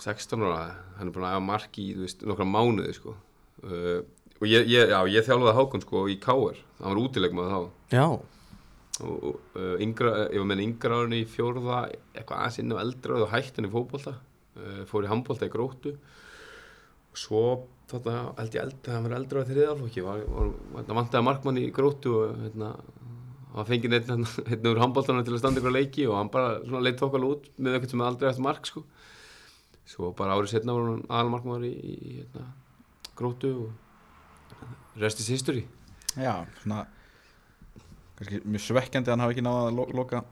Speaker 3: 16 ára, hann er búin að æfa mark í veist, nokkra mánuði sko. Uh, og ég, ég, já, ég þjálfaði Hákon sko í Káar, hann var útilegmaður þá.
Speaker 2: Já,
Speaker 3: og, uh, yngra, ég var með yngra árinu í fjórða eitthvað aðeins inn á eldra og hætti hann í fótbolta. Uh, fór í handbolta í gróttu. Og svo þetta held ég eldra, hann var eldra á var, var vantaði markmann í gróttu og hérna hann fengið einn hérna, úr handboltanum til að standa ykkur að leiki og hann bara leitt tókal út með eitthvað sem aldrei eftir mark sko. Svo bara árið setna var hann aðalmarkmaður í, í, í hérna, gróttu og rest is history.
Speaker 1: Já, svona kannski mjög svekkjandi að hann hafi ekki náða að lo loka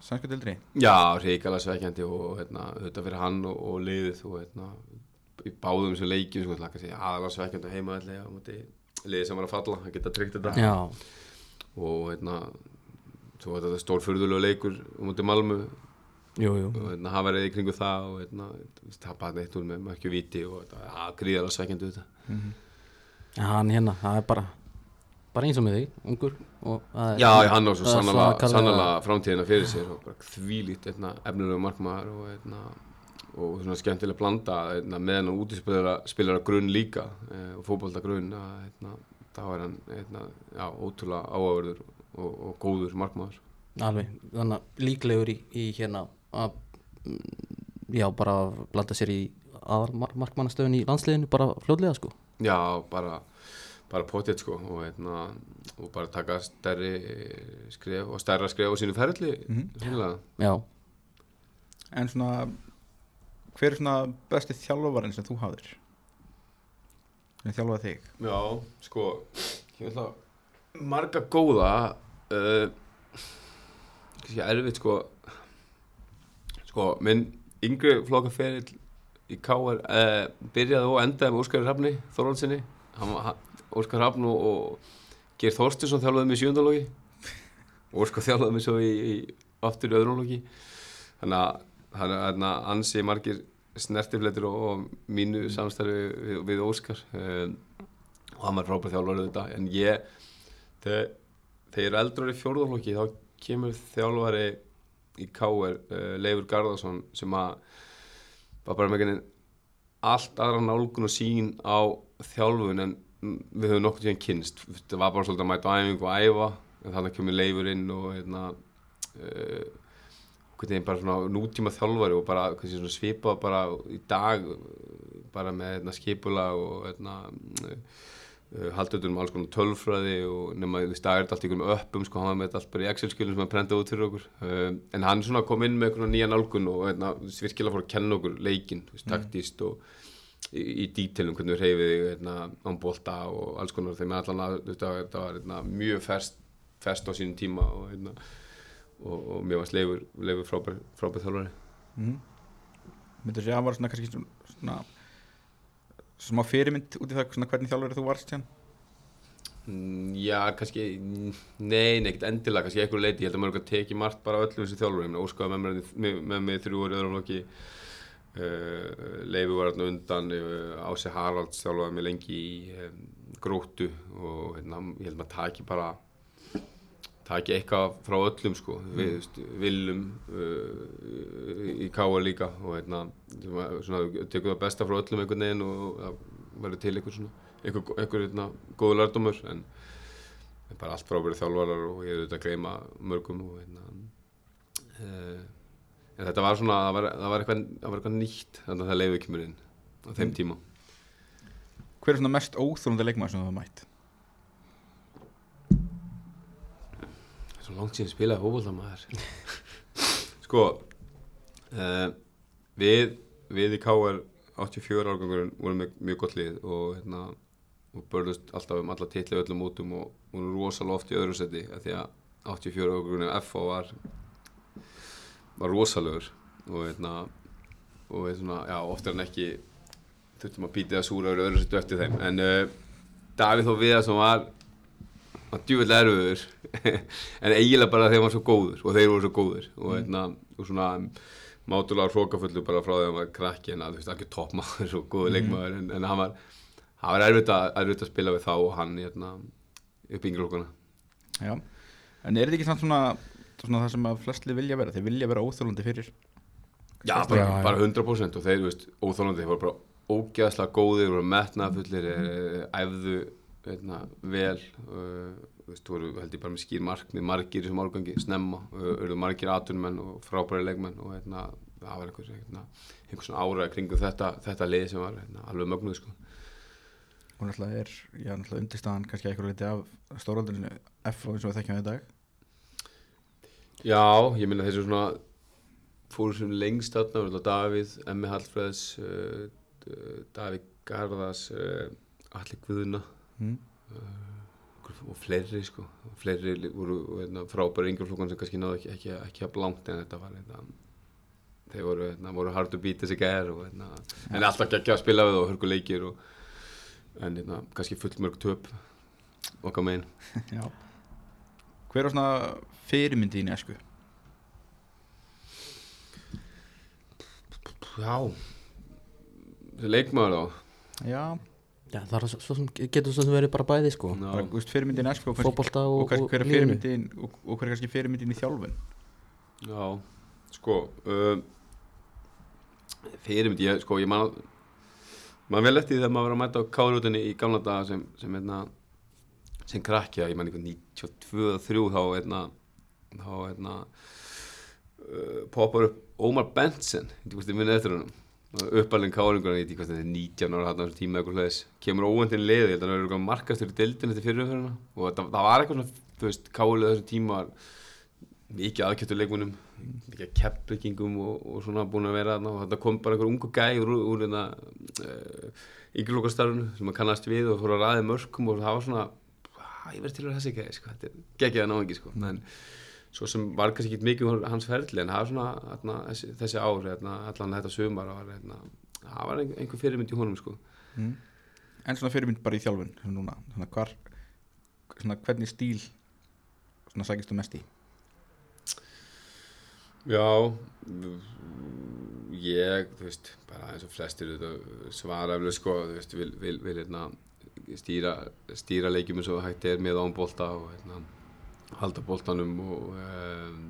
Speaker 1: sænsku dildri
Speaker 3: Já, reikalega svekkjandi og hérna, þetta fyrir hann og, og liðið og hérna, í báðum sem leikjum sko, það kannski aðalega svekkjandi heima allir á móti liðið sem var að falla, að geta tryggt þetta.
Speaker 2: Já,
Speaker 3: og hérna svo var þetta stórfurðulegu leikur á móti Malmu
Speaker 2: jú, jú.
Speaker 3: Og hérna hafa verið í kringu það og hérna tapaði neitt úr með mörkju viti og þetta, ja, gríðalega svekkjandi þetta
Speaker 2: Já, hann hérna, það er bara bara eins og með þig, ungur. það er-
Speaker 3: Já, hann á svo sannlega, framtíðina fyrir sér og einna, efnilegu markmaður og, einna, og svona skemmtilega blanda einna, með hann útispilara spilara grunn líka e, og fótbolta grunn þá er hann einna, já, ótrúlega áhugaverður og, og góður markmaður.
Speaker 2: Alveg, þannig að líklegur í, í hérna að mm, já, bara blanda sér í aðal markmannastöðun í landsliðinu bara fljóðlega sko.
Speaker 3: Já, bara, bara potið sko og, einna, og bara taka stærri skref og stærra skref á sínu ferli mm
Speaker 2: já,
Speaker 1: en svona hver er svona besti þjálfarinn sem þú hafðir? Sem þjálfaði þig?
Speaker 3: Já, sko ætla marga góða uh, kannski erfitt sko. Sko, minn yngri flokkaferill í K.R. Uh, byrjaði og endaði með Óskar Hrafni Þorvaldsinni Hann var- hann- Óskar Hrafn og, og Geir Þorstinsson þjálfaði mig í sjöndalógi Óskar þjálfaði mig svo í, í aftur í öðrunlógi þannig að þarna ansi margir snertifletur og, og mínu samstarfi við, við Óskar. Um, og hann var frábæð þjálfari þetta en ég þegar, þegar ég er eldur í fjórðarflokki þá kemur þjálfari í K.R. Uh, Leifur Garðarsson sem að var bara með einhvern allt aðra nálgun og sín á þjálfun. En við höfum nokkuð tíðan kynst það var bara svolítið að mæta æfingu og æfa en þannig kemur Leifur inn og hérna uh, bara svona nútíma þjálfari og bara svipa bara í dag bara með hérna, skipula og hérna, uh, haldið um alls konar tölfræði og nema í dag er þetta allt í einhverjum öppum sko, hann var með þetta allt bara í Excel-skilum sem hann prendaði út fyrir okkur uh, en hann svona kom inn með einhverjum nýja nálgun og hérna, virkilega fór að kenna okkur leikinn, mm. taktíst og í, í dítilum hvernig við reyfið hérna, án bolta og alls konar með allan að þetta var, hérna, mjög ferst, ferst á sínum tíma og hérna og, og mér varst leifur, leifur frábær, frábær þjálfari.
Speaker 1: Mm. myndur segja að hann var svona kannski svona, smá fyrirmynd út í það svona hvernig þjálfari þú varst hérna
Speaker 3: Já, kannski, mm, nei, neitt endilega, kannski einhverju leiti, ég held að maður að teki margt bara öllum þessu þjálfur, ég meina, óskaði með mér, þrjú orði öðrum flokki, uh, Leifi var hérna undan uh, Ási Haralds þjálfaði mig lengi í um, gróttu og hérna, ég held maður taki bara taki eitthvað frá öllum sko. Við, veist, viljum uh, í káa líka og hérna svona, tekur það besta frá öllum einhvern veginn og það verður til einhver svona einhver, einhver hérna, góðu lærdómur en bara allt frábæri þjálfarar og ég er auðvitað að gleyma mörgum og hérna en þetta var svona það var, það var, eitthvað, það var eitthvað nýtt þannig að það leiði ekki mér inn á þeim tíma
Speaker 1: Hver er svona mest óþólandi leikmaður sem þú hafa mætt?
Speaker 3: Það er svo langt síðan spilaði fókbólta maður Sko uh, Við Við í K.R. 84 árgangurinn vorum með mjög gott lið og hérna og börðust alltaf um alla titli öllum útum og vorum rosalega oft í öðru seti því að 84 árgangurinn FH var var rosalegur og hérna og hérna, já, oftar en ekki þurftum að býta það súra öðru öðru setu eftir þeim. En uh, Davíð þó við sem var var djúvill erfiður en eiginlega bara þegar hann var svo góður og þeir voru svo góður og, hérna, og svona mátulegar hrókafullu bara frá því að hann var krakki en að þú veist ekki toppmaður og góður leikmaður. En, en hann var, hann var erfitt, að, erfitt að spila við þá og hann hérna, upp í yngrúkuna
Speaker 1: Já, en er þetta ekki svona, svona það sem að flestli vilja vera? Þeir vilja vera óþólandi fyrir
Speaker 3: Já, bara,
Speaker 2: Já, já.
Speaker 3: bara 100% og þeir, þú veist, óþólandi þeir voru bara ógeðslega góðir, voru metnafullir mm. æfðu hérna, vel uh, þú veist, voru held ég bara með skýr markmið margir í þessum árgangi, snemma uh, eru margir atunmenn og frábæri leikmenn og hérna, það var einhver, hérna, einhver svona áraði kringum þetta, þetta lið sem var hérna, alveg mögnuð sko.
Speaker 1: og náttúrulega er, já, náttúrulega undirstaðan kannski eitthvað liti af stóraldinu F eins og við þekkjum það í dag
Speaker 3: Já, ég minna þessu svona fóru sem lengst þetta Davíð, Emmi Hallfreðs uh, Davíð Garðas uh, Alli Guðuna
Speaker 1: mm.
Speaker 3: og fleiri sko. Og fleiri voru veitna, frábæri yngjaflokkan sem kannski náðu ekki, ekki, ekki að blangt en þetta var veitna, þeir voru, veitna, voru hard to beat þessi veitna, en alltaf ekki að spila við og hörku leikir og, en veitna, kannski fullmörg töp okkar megin.
Speaker 1: Já Hver er svona fyrirmyndi í nesku?
Speaker 3: Já þessi leikmaður þá
Speaker 1: Já,
Speaker 2: Já, það er svo, svo sem getur svo sem verið bara bæði sko
Speaker 3: Já.
Speaker 1: bara, þú veist, fyrirmyndi í nesku og, kannski-
Speaker 2: Fótbolta
Speaker 1: og,
Speaker 2: og,
Speaker 1: og,
Speaker 2: og,
Speaker 1: hver er
Speaker 2: lífinu.
Speaker 1: fyrirmyndin og, og hver er kannski fyrirmyndin í þjálfun
Speaker 3: Já, sko uh, fyrirmynd, ég, sko, ég man man vel eftir því þegar maður var að mæta á kárútinni í gamla daga sem, sem hérna sem krakkja, ég man eitthvað 92 og 3 þá, hérna þá, hérna uh, poppar upp Ómar Benson þú veist, ég minni eftir honum. Uppalinn káringur, ég veit ekki hvað þetta er 19 ára hann á þessum tíma eitthvað hlæðis, kemur óvendin leði ég held að hann verður eitthvað markastur í deildin eftir fyrirumferðina og það, það var eitthvað svona, þú veist, kálið þessum tíma mikið aðkjöptu leikmunum mikið keppbyggingum og, og svona búin að vera þarna. Og þetta kom bara einhver ungu gæ úr, úr hérna uh, yngjurlokastarfinu sem að kannast við og fór að ræði mörgum og það var svona "Ah, ég verði til að þessi gæ, sko, þetta er geggið að ná ekki sko. en svo sem var kannski ekki mikið um hans ferli en það var svona hérna, þessi, þessi ár, hérna, allan þetta sumar var, hérna, það var einhver, fyrirmynd í honum sko.
Speaker 1: mm. En svona fyrirmynd bara í þjálfun núna, svona hvar svona hvernig stíl svona sækist þú mest í
Speaker 3: Já, ég, þú veist, bara eins og flestir svara sko, þú veist, vil, vil, vil hérna, stýra, stýra leikjum eins og hægt er með án bolta og hérna, halda boltanum og um,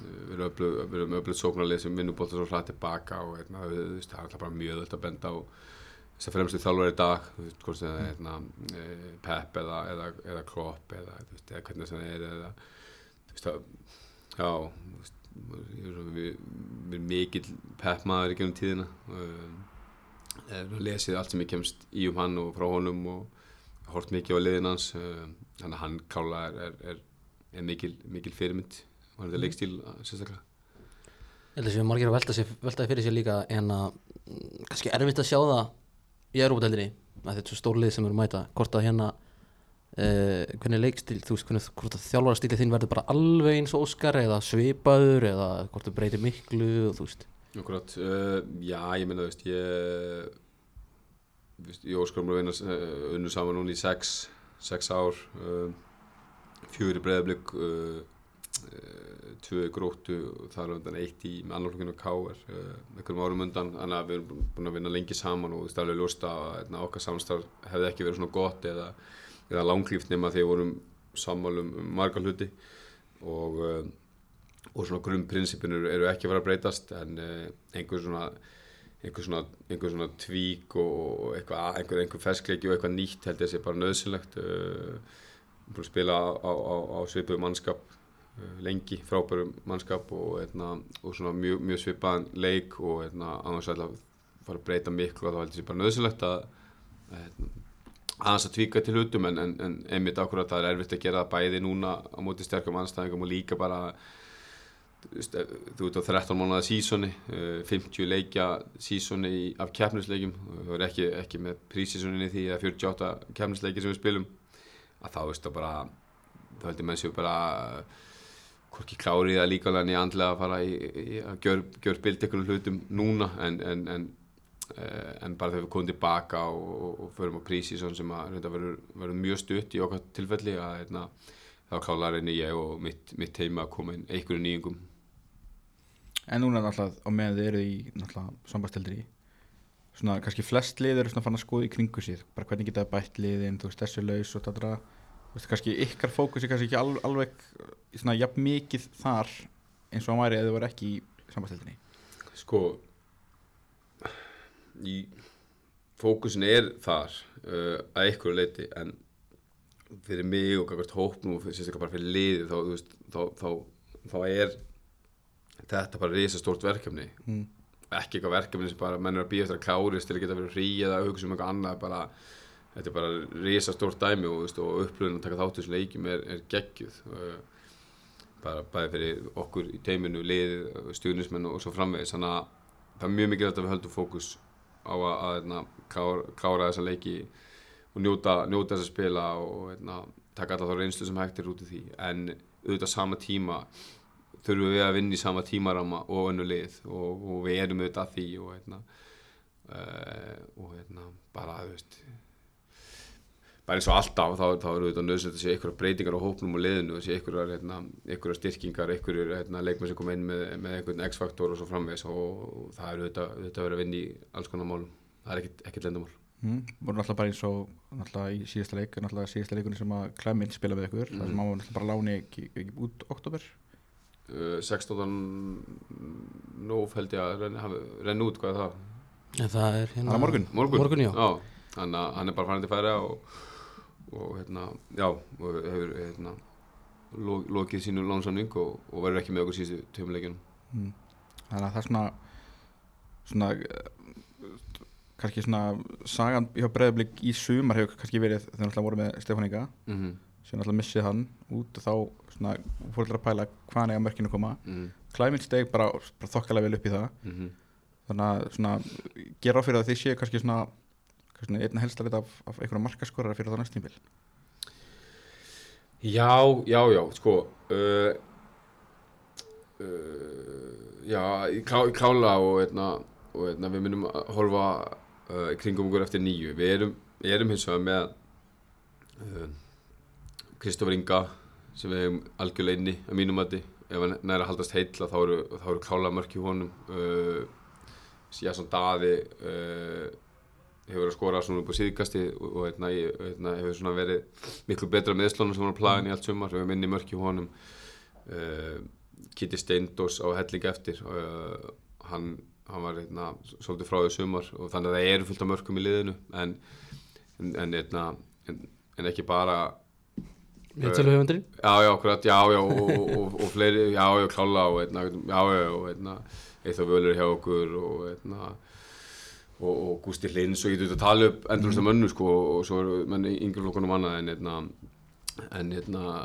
Speaker 3: við erum öflug, við erum öflug sóknarlið sem vinnur bolta svo hratt tilbaka og hérna, við, það er alltaf bara mjög öll að benda á þess að fremstu þjálfur í dag, þú veist, hvort sem það er hérna, eh, Pep eða, eða, eða Klopp eða, þú veist, eða hvernig það er eða, þú veist, að, já, þú veist, við, við erum mikill peppmaður í gegnum tíðina um, er lesið allt sem ég kemst í um hann og frá honum og hort mikið á liðin hans um, þannig að hann klála er, er, er, mikil, mikil fyrirmynd og hann er leikstíl uh, sérstaklega?
Speaker 2: Ég held að séu margir að velta, sér, velta fyrir sér líka en að mm, kannski erfitt að sjá það í Európa-deldinni að þetta er svo stór lið sem eru mæta hvort að hérna uh, hvernig leikstíl, þú veist hvernig hvort að þjálfarastíli þín verður bara alveg eins og Óskar eða svipaður eða hvort þú breytir miklu og þú veist.
Speaker 3: Akkurat, uh, já, ég meina, þú veist, ég, ég að vinna uh, unnu saman núna í sex, sex ár, uh, fjögur í breyðablík, uh, uh, tvö gróttu og það er undan eitt í með annarflokkinu K.R. Einhverjum árum undan, þannig að við erum búin að vinna lengi saman og það er alveg ljóst að hérna, okkar samstarf hefði ekki verið svona gott eða, eða langlíft nema að við vorum sammálum um marga hluti og, og svona grunnprinsipinu eru ekki að vera að breytast en einhver svona einhver svona, einhver svona tvík og eitthvað, einhver, einhver ferskleiki og eitthvað nýtt held ég að sé bara nöðsynlegt uh, að spila á, á, á, svipuðu mannskap uh, lengi, frábæru mannskap og, eitna, og svona mjög, mjög svipaðan leik og eitna, annars ætla að fara að breyta miklu og þá held ég sé bara nöðsynlegt að eitna, aðeins að tvíka til hlutum en, en, en einmitt akkurat það er erfitt að gera það bæði núna á móti sterkum anstæðingum og líka bara ef- þú ert á 13 mánuða sísoni, 50 leikja sísoni af keppnisleikjum. Þú er ekki, ekki með prísísoninni því að 48 keppnisleiki sem við spilum. Að þá veist það bara þá heldur menn séu bara hvorki klárið að líka alveg andlega að fara í, í að gjör, gjör bild einhvern hlutum núna en, en, en, eh, en bara þegar við komum tilbaka og, og, og förum á prísíson sem að verður, mjög stutt í okkar tilfelli að hérna, þá klálar reyni ég og mitt, mitt heima að koma inn einhverju nýjungum
Speaker 1: En núna náttúrulega á meðan þið eru í náttúrulega sambasteldir í svona kannski flest lið eru svona fann að skoða í kringu síð bara hvernig geta bætt liðin, þú veist þessi laus og þetta þú veist kannski ykkar fókus er kannski ekki alveg, alveg svona jafn mikið þar eins og hann væri eða þið voru ekki í sambasteldinni
Speaker 3: sko í fókusin er þar uh, að einhverju leiti en fyrir mig og kakvart hópnum og sérstaklega bara fyrir liði þá, þú veist, þá, þá, þá er þetta bara risa stórt verkefni.
Speaker 1: Mm.
Speaker 3: ekki eitthvað verkefni sem bara menn er að býja eftir að klárist til að geta verið frí eða að hugsa um eitthvað annað bara, þetta er bara risa stórt dæmi og, veist, og upplöðin að taka þátt í þessum leikjum er, er geggjuð. Uh, bara bæði fyrir okkur í teiminu liðið, stuðnismenn og svo framvegis. Þannig að það er mjög mikilvægt að við höldum fókus á að, að, að klára, klára þessa leiki og njóta, njóta þess að spila og eitna, taka alla þá reynslu sem hægt er út í því. En auðvitað sama tíma þurfum við að vinna í sama tímarama og önnu lið og, og við erum auðvitað að því og hérna uh, og hérna bara þú veist bara eins og alltaf þá, þá eru auðvitað nöðsynlegt að sé einhverja breytingar á hópnum og liðinu og sé einhverjar hérna, styrkingar, einhverjur hérna, leikmenn sem koma inn með, með einhvern x-faktor og svo framvegis og það eru auðvitað, auðvitað að vera að vinna í alls konar málum það er ekkit lendamál
Speaker 1: Mm. voru náttúrulega bara eins og náttúrulega í síðasta leik náttúrulega síðasta leikunni sem að Clement spila við ykkur mm. það sem hann var náttúrulega bara láni ekki, ekki út oktober
Speaker 3: 16. nóf held ég að renn, renna út hvað er það
Speaker 2: En það er hérna
Speaker 1: er morgun.
Speaker 3: morgun,
Speaker 2: Morgun, já.
Speaker 3: þannig að hann er bara farin til færa og, og hérna, já og hefur hérna lo, lokið sínu lánsamning og, og verður ekki með okkur síðustu tveimleikinum
Speaker 1: mm. þannig að það er svona svona eh, kannski svona sagan hjá Breiðablík í sumar hefur kannski verið þegar náttúrulega voru með Stefán Inga
Speaker 3: mm -hmm.
Speaker 1: sem náttúrulega missið hann út og þá svona fór allir að pæla hvaðan eiga mörkinu að koma.
Speaker 3: Mm.
Speaker 1: Climate steg bara, bara þokkalega vel upp í það.
Speaker 3: -hmm.
Speaker 1: þannig að svona gera á fyrir að þið séu kannski svona, svona einna helsta lit af, af einhverja markaskorara fyrir það næst tímbil
Speaker 3: Já, já, já, sko uh, uh, Já, í klá, klála og, eitna, og eitna, við myndum að horfa uh, kringum okkur eftir nýju. Við erum, erum hins vegar með uh, Kristofur Inga sem við hefum algjörlega inni að mínum mati. Ef hann næri að haldast heilla þá eru, eru klála mörk í honum. Jasson Daði uh, hefur verið að skora svona upp á síðkasti og, og eitna, eitna, hefur svona verið miklu betra meðslunum sem var að plaga í allt sumar. Við minni mörk í honum. Uh, Kitty Steindós á helling eftir uh, hann, hann var eitna, svolítið frá því sumar og þannig að það eru fullt af mörkum í liðinu. En, en, en, en ekki bara
Speaker 2: Meðtöluhöfundurinn
Speaker 3: Já, já, akkurat, já, já, og, og, og, og fleiri, já, já, klála og, eitna, já, já, og, eitna, Eithor Völur hjá okkur og, eitna, og, og Gústi Hlins og ég getur að tala upp endurist af mönnu, sko, og svo eru menn í yngri flokkunum annað en, eitna, en, eitna,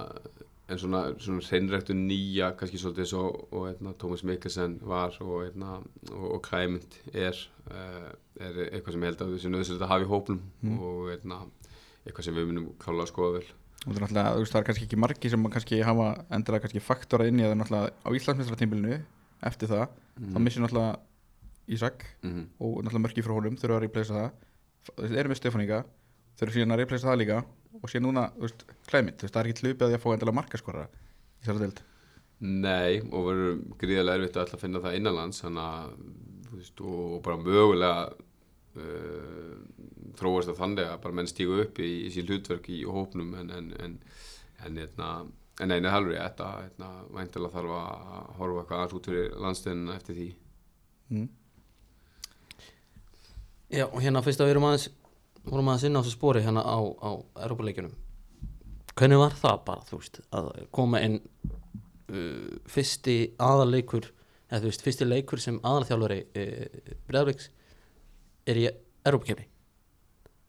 Speaker 3: en svona, svona hreinræktu nýja, kannski svolítið svo, og, eitna, Tómas Mikkelsen var og, eitna, og, og Klæmynd er, uh, er eitthvað sem ég held að þessi nöðsilegt að hafa í hóplum og, eitna, eitthvað sem við munum klála að skoða vel.
Speaker 1: Og það er náttúrulega, þú veist, það er kannski ekki margi sem kannski hafa endilega kannski faktora inn í það náttúrulega á Íslandsmeistartímbilinu eftir það, þá missir náttúrulega Ísak
Speaker 3: Mm
Speaker 1: og náttúrulega mörki frá honum þurfa að replacea það. Þeir eru með Stefán Inga þurfa síðan að replacea það líka og síðan núna, þú veist, Clement, þú veist, það er ekki hlupið að því að fá endilega markaskorara í þessari deild.
Speaker 3: Nei, og verður gríðarlega erfitt að alltaf finna það innanlands þannig að, og, og bara mögulega þróast það þannig að bara menn stígu upp í, í sín hlutverk í hópnum en en, en, en, hérna, en einu halvri þetta, hérna, væntilega þarf að horfa eitthvað aðeins út fyrir landstöðin eftir því.
Speaker 1: Mm.
Speaker 2: Já, og hérna fyrst að við erum aðeins vorum aðeins inn á þessu spori hérna á, á Europaleikjunum hvernig var það bara, þú veist, að koma inn uh, fyrsti aðaleikur eða þú veist, fyrsti leikur sem aðalþjálfari uh, Breiðabliks er í Europakefni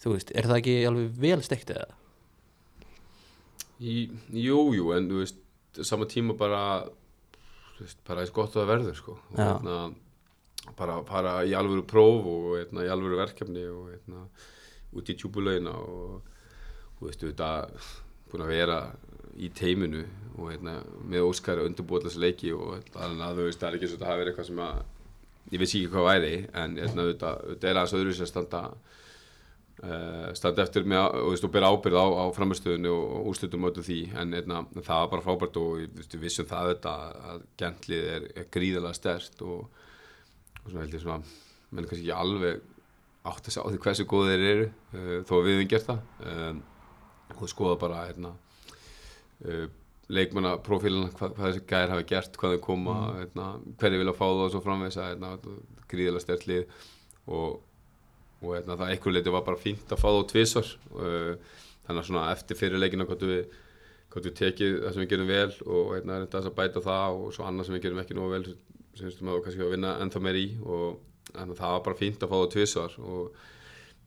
Speaker 2: þú veist, er það ekki alveg vel steikt eða?
Speaker 3: Í, jú, en þú veist, sama tíma bara, þú veist, bara eins gott að það verður, sko. Og hérna, bara fara í alvöru próf og hérna, í alvöru verkefni og hérna, út í tjúbulögina og, þú veist, þú veit búin að vera í teiminu og hérna, með Óskari undirbúið þessu leiki og þannig að þú veist, það er ekki svo að það hafi verið eitthvað sem að, ég veist ekki hvað væri, en hérna, þetta er aðeins öðru sér standa uh, standa eftir með og, veist, og bera ábyrð á, á framistöðunni og, og úrslutum öllum því. En eitna, það var bara frábært og við vissum það þetta að gentlið er, er gríðalega stert og, og svona held ég svona menn kannski ekki alveg átt að sjá því hversu góð þeir eru uh, þó að við hefum gert það. Um, og skoða bara hérna, uh, leikmanna profíluna hvað, hvað þessi gæðir hafa gert, hvað þau koma mm. hverju vilja fá það og svo framvegsa hérna, gríðalega stert lið. Og og hérna, það einhver leiti var bara fínt að fá þá tvisvar. Uh, þannig að svona eftir fyrirleikina hvort við, hvort við tekið það sem við gerum vel og hérna er þetta að bæta það og svo annað sem við gerum ekki nógu vel sem við að kannski að vinna ennþá meir í. Og þannig að það var bara fínt að fá þá tvisvar og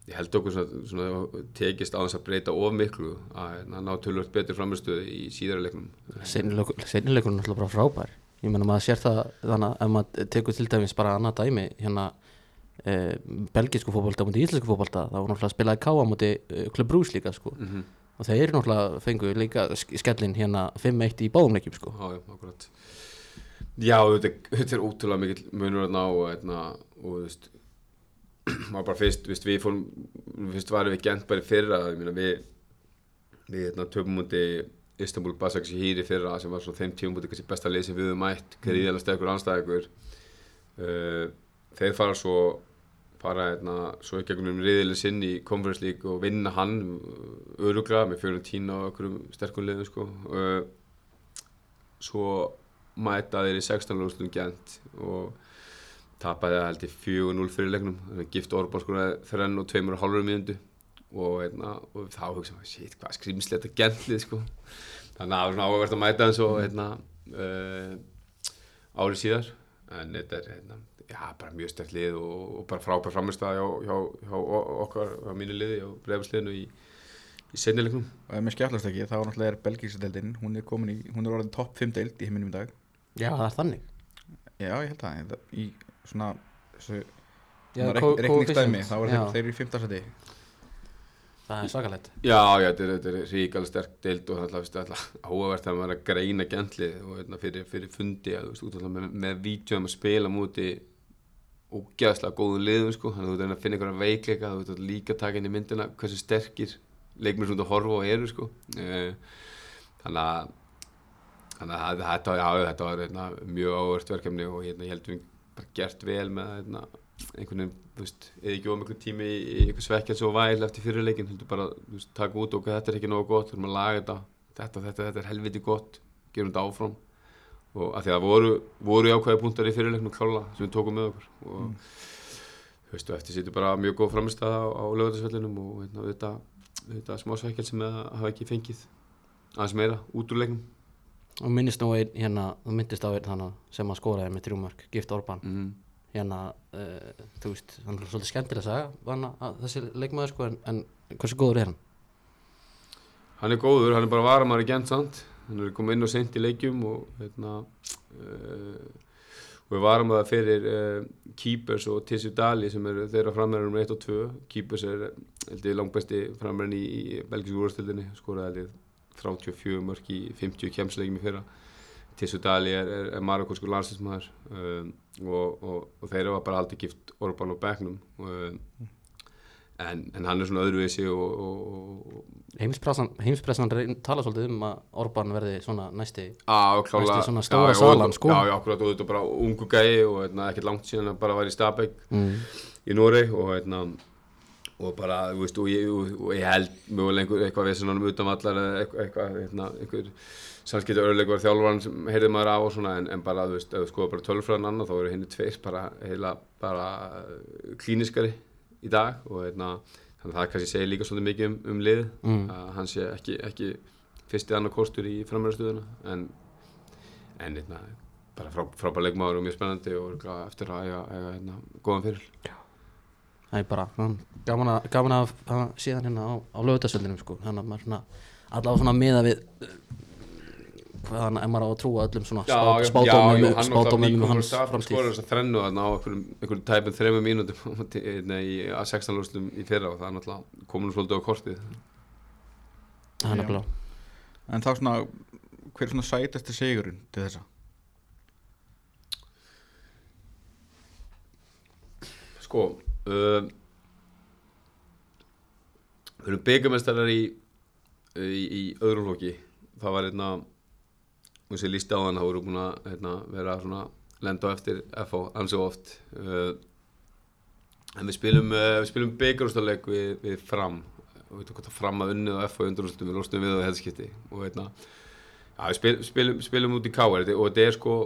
Speaker 3: ég held okkur svona, svona tekist þess að breyta of miklu að hérna, ná tölvöld betur framistöðu í síðara leiknum.
Speaker 2: Seinnileikurinn er alltaf bara frábær. Ég meina maður sér það þannig að ef maður tekur til dæmis bara annað dæmi hérna e, belgísku fótbolta mútið íslensku fótbolta það var náttúrulega að spila í káa mútið e, Club Brús líka sko.
Speaker 3: Mm -hmm.
Speaker 2: og þeir eru náttúrulega fengu líka sk- skellin hérna 5-1 í báðum leikjum sko.
Speaker 3: Já, akkurat. Já, þetta, þetta er útrúlega mikill munur að ná og, og þú veist maður bara fyrst, viðst, við fórum fyrst varum við gent bara í fyrra ég meina, við, við hérna, töpum múti Istanbul Basaksehir hýri fyrra sem var svona þeim tíum múti kannski besta lið sem við höfum mætt gríðilega sterkur anstæðingur uh, þeir fara svo fara hérna, svo í gegnum riðileg sinn í Conference League og vinna hann öruglega með fjörun tína og okkur sterkum liðum sko. uh, svo mæta þeir í 16 lústum gent og tapaði það held ég 4-0 fyrir leiknum. Þannig að gift Orban skoraði þrenn og tveimur og hálfur mínútu. Og, hérna, og þá hugsa maður, shit, hvað skrimslegt að gentlið sko. þannig að það var svona áhugavert að mæta þessu hérna, uh, árið síðar. En þetta er hérna, já, bara mjög sterk lið og, og bara frábær framistæða hjá, hjá, hjá okkar, hjá mínu liði og breyfisliðinu í, í seinnileiknum
Speaker 1: og ef mér skjallast ekki þá náttúrulega er belgísadeildin hún er komin í, hún er orðin topp 5 deild í heiminum í dag.
Speaker 2: Já, það er þannig.
Speaker 1: Já ég held það, ég held að í svona svona
Speaker 2: coefficient.
Speaker 1: þá er þeir, í 15. seti
Speaker 2: Það er svakalegt
Speaker 3: Já, já, þetta er, er ríkala sterk deild og það er alltaf áhugavert að maður er að greina gentlið og hérna, fyrir, fyrir fundi að, þú veist, út af það með, með vídjóðum að spila múti ógeðslega góðum liðum sko, þannig að þú ert að reyna að finna einhverja veikleika þú ert að líka taka inn í myndina hversu sterkir leikmur sem þú ert að horfa á eru sko. Eh, þannig að þannig að þetta- þetta, já, þetta var hérna, mjög áhugavert verkefni og hérna, ég held við bara gert vel með hérna, einhvern veginn, þú veist, eða ekki ómiklu tími í, í einhver svekkjans og væl eftir fyrirleikin heldur bara, þú veist, taka út og þetta er ekki nógu gott, þurfum að laga þetta þetta, þetta, þetta er helviti gott, gerum þetta áfram. Og að því að voru, voru ákveði punktar í fyrirleiknum klála sem við tókum með okkur. Og þú veist, og eftir sýttu bara mjög góð framistæða á, á lögatarsvellinum og þetta smá svekkjans sem að hafa ekki fengið aðeins meira út úr leiknum
Speaker 2: Og minnist nú einn hérna, þú myndist á einn þannig sem að skoraði með þrjúmörk, Gift Orban
Speaker 3: mm.
Speaker 2: hérna, uh, þú veist, hann er svolítið skemmtilega að sagja hana, að þessi leikmaður sko, en, en hversu góður er hann?
Speaker 3: Hann er góður, hann er bara varamæri gent samt hann er komið inn og sent í leikjum og hérna uh, og við varum það fyrir uh, Keepers og Tissu Dali sem eru þeirra framherjar um 1 og 2 Keepers er held ég langbesti framherjan í, í belgisku úrstildinni ég 34 mörg í 50 kemsleikjum í fyrra Tissu Dali er, er, er marokosku landsinsmaður um, og, og, og þeirra var bara aldrei gift Orban og Becknum um, en, en hann er svona öðruvísi og, og, og
Speaker 2: Heimspressan, tala svolítið um að Orban verði svona næsti
Speaker 3: á, klála,
Speaker 2: Næstu svona stóra salan, sko.
Speaker 3: Já, já, akkurat og þetta bara ungu gæi og hérna, ekkert langt síðan að bara var í Stabæk
Speaker 2: mm.
Speaker 3: í Noreg og hérna og bara, þú veist, og ég, og, ég held mögulega einhver, eitthvað við svona um utanvallar eitthvað, hérna, einhver sannskipti örleikur þjálfur sem heyrði maður af og svona en, en bara, þú veist, ef þú skoða bara tölfræðan annað þá eru henni tveir bara heila bara uh, klíniskari í dag og hérna, þannig að það kannski segir líka svolítið mikið um, um lið
Speaker 2: Mm.
Speaker 3: að hann sé ekki, ekki fyrsti annar kostur í framræðastuðuna en, en hérna, bara frá, frábær leikmaður og mjög spennandi og eftir að eiga, eiga hérna, góðan fyrir
Speaker 2: Það er bara gaman að, gaman að, að síðan hérna á, á lögutasöldinum sko. Þannig að maður svona allavega svona miða við uh, hvað hann er maður á að trúa öllum svona spát, spátómum spátómum um hans framtíð.
Speaker 3: skora þess að þrennu þarna á einhverjum, einhverjum tæpum þreymum mínútum á móti- nei, í að 16 lústum í fyrra og það er náttúrulega komin svolítið á kortið.
Speaker 2: Það er nefnilega.
Speaker 1: En þá svona, hver er svona sætasti sigurinn til þessa?
Speaker 3: sko uh, við erum byggamestarar í, í, í öðrum flokki. Það var hérna og sem lísti á hann, þá voru búin að hérna, vera svona lenda á eftir FH ansi oft. Uh, en við spilum, uh, við spilum byggarústaleg við, við fram. Og við tókum þetta fram að unnið á FH undurústum við lostum við á hefðskipti og hérna. Já, við spil, spilum, spilum út í K.R. og þetta er sko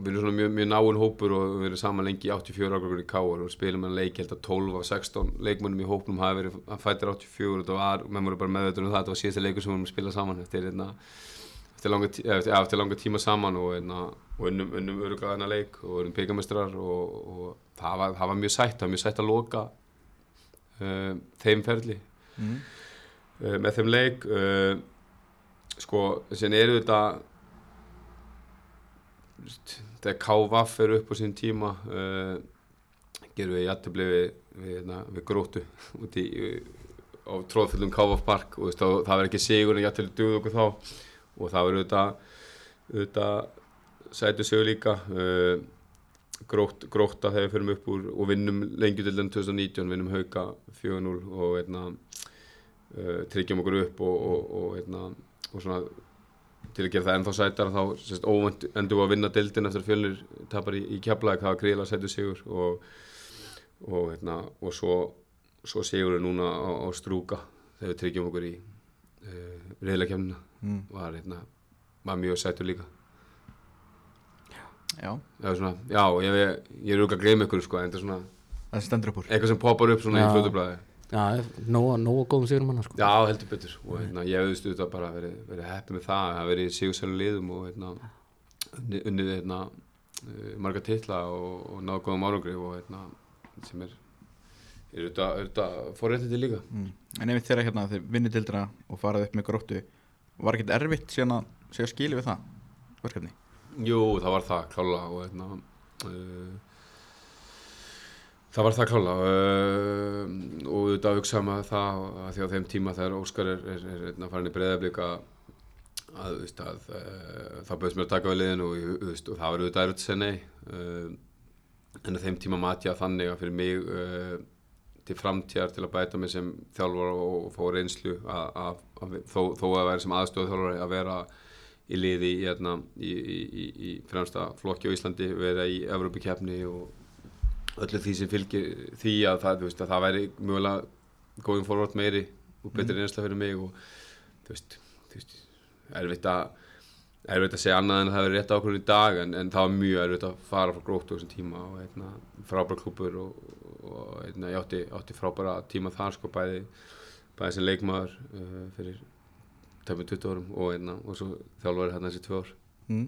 Speaker 3: við erum svona mjög, mjög náinn hópur og við erum saman lengi í 84 ára í K.R. og spilum hann leik held að 12 af 16 leikmönnum í hópnum hafi verið að fættir 84 og þetta var, menn voru bara meðveitur um það þetta var síðasta leikur sem við vorum að spila saman eftir, hérna, eftir, langa, eftir, eftir langa tíma saman og, hérna, og unnum, unnum öruglega þennan leik og unnum byggamestrar og, og það, var, það var mjög sætt, það var mjög sætt að loka uh, þeim ferli
Speaker 1: Mm.
Speaker 3: uh, með þeim leik uh, sko, sem eru þetta þegar KVF er upp á sín tíma uh, gerum við jættubli við, við, hérna, við grótu út í á tróðfullum KVF park og veist, það verður ekki sigur en jættubli dugðu okkur þá og það verður auðvitað sætu sigur líka. Uh, grótt, grótta þegar við förum upp úr og vinnum den 2019 vinnum hauka 4-0 og uh, tryggjum okkur upp og, og, og, hérna, og svona til að gera það ennþá sætar þá sérst, óvænt endur við að vinna deildin eftir að fjölnir tapar í, í keflaðið það var gríðilega sætu sigur og, og, hérna, og svo, svo sigur við núna á, á strúka þegar við tryggjum okkur í uh, reyðleikjafnina
Speaker 1: Mm.
Speaker 3: var, hérna, var mjög sætur líka.
Speaker 1: Já,
Speaker 3: Já, svona, já ég, ég, ég er auðvitað að gleyma ykkur sko, en þetta er svona eitthvað sem poppar upp í fljótublaði
Speaker 2: Já, nóga, nóga góðum sigurum hann sko
Speaker 3: Já, heldur betur og hérna, ég hefði stuðið bara verið, verið heppið með það að verið í sigursælu liðum og hérna, unnið, hérna, uh, marga titla og, og náðu góðum árangri og hérna, sem er er auðvitað, fórréttindi líka
Speaker 1: mm. En ef þeirra hérna þeir vinnir dildina og farað upp með gróttu Var ekkert erfitt síðan að segja skili við það verkefni?
Speaker 3: Jú, það var það klála og hérna uh, það var það klála uh, og auðvitað hugsa maður það að því á þeim tíma þegar Óskar er, er, er, er farin í breyðablík að að, veist, að uh, það bauðst mér að taka við liðinu og, veist, og það var auðvitað að segja nei. Uh, en á þeim tíma mat ég að þannig að fyrir mig uh, til framtíðar til að bæta mig sem þjálfar og, og fá reynslu að, að, að, þó, þó að vera sem aðstöð þjálfari að vera í liði hérna, í, í, í, í fremsta flokki á Íslandi vera í Evrópikeppni og öllu því sem fylgir því að það, veist, að það væri mögulega going forward meiri og betri reynsla fyrir mig og þú veist, þú veist erfitt að erfitt að segja annað en að það hefur rétt ákvörðun í dag en, en það var mjög erfitt að fara frá gróttu á þessum tíma og hérna, frábær klúpur og, og hérna, ég átti, átti frábæra tíma þar sko bæði, bæði sem leikmaður uh, fyrir tæmum 20 árum og, hérna, og svo þjálfari hérna þessi tvö ár
Speaker 1: Mm.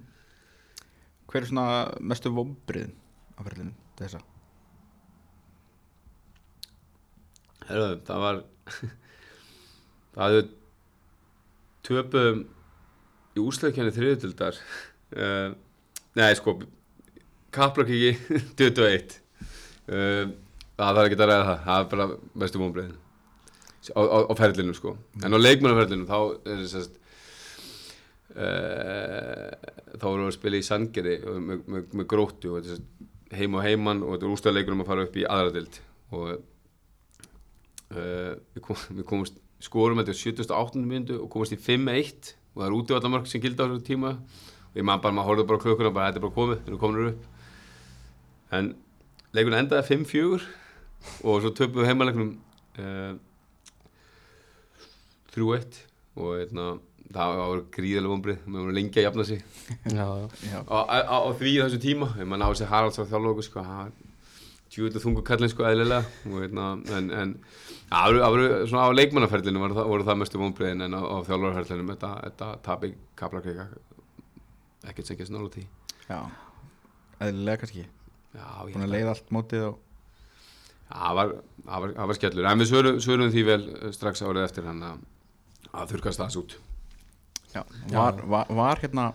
Speaker 1: Hver er svona mestu vombriðin á ferðinu þessa?
Speaker 3: Herðu, það var það hefur töpum í úsleikjani þriðutildar uh, nei sko kaplakiki 21 uh, það þarf ekki að ræða það það er bara mestu vonbreiðin á, á, á ferlinu sko. En á leikmannaferlinu þá er það sérst uh, þá vorum við að spila í Sandgeri með, með, með gróttu og heim og heimann og þetta er ústæðleikur um að fara upp í aðra dild og uh, við, kom, við komumst skorum þetta á 78. myndu og komumst í 5-1 og það er útivallamörk sem gildi á þessu tíma og ég man bara, maður horfði bara á klukkuna bara þetta er bara komið, erum komin upp en leikunum endaði 5-4 og svo töpum við heimalegnum uh, 3-1 og eitna, það var gríðarlega vonbrið við vorum lengi að jafna sig
Speaker 2: já, já.
Speaker 1: Já,
Speaker 3: á, því þessu tíma ég man á þessi Haralds á þjálfóku sko, tjúið og þungu kallin sko eðlilega. Og, eitna, en, en það voru svona á leikmannaferlinu voru voru það mestu vonbriðin en á, á þjálfarferlinu þetta, þetta tapi kaplakveika ekkert sem gerst nála tí
Speaker 1: já Eðlilega kannski. Búin að leiða allt mótið og
Speaker 3: það var, var, var skellur. En við svörum, því vel eh, strax árið eftir hann að, að þurkast það út.
Speaker 1: Já, var, var, var hérna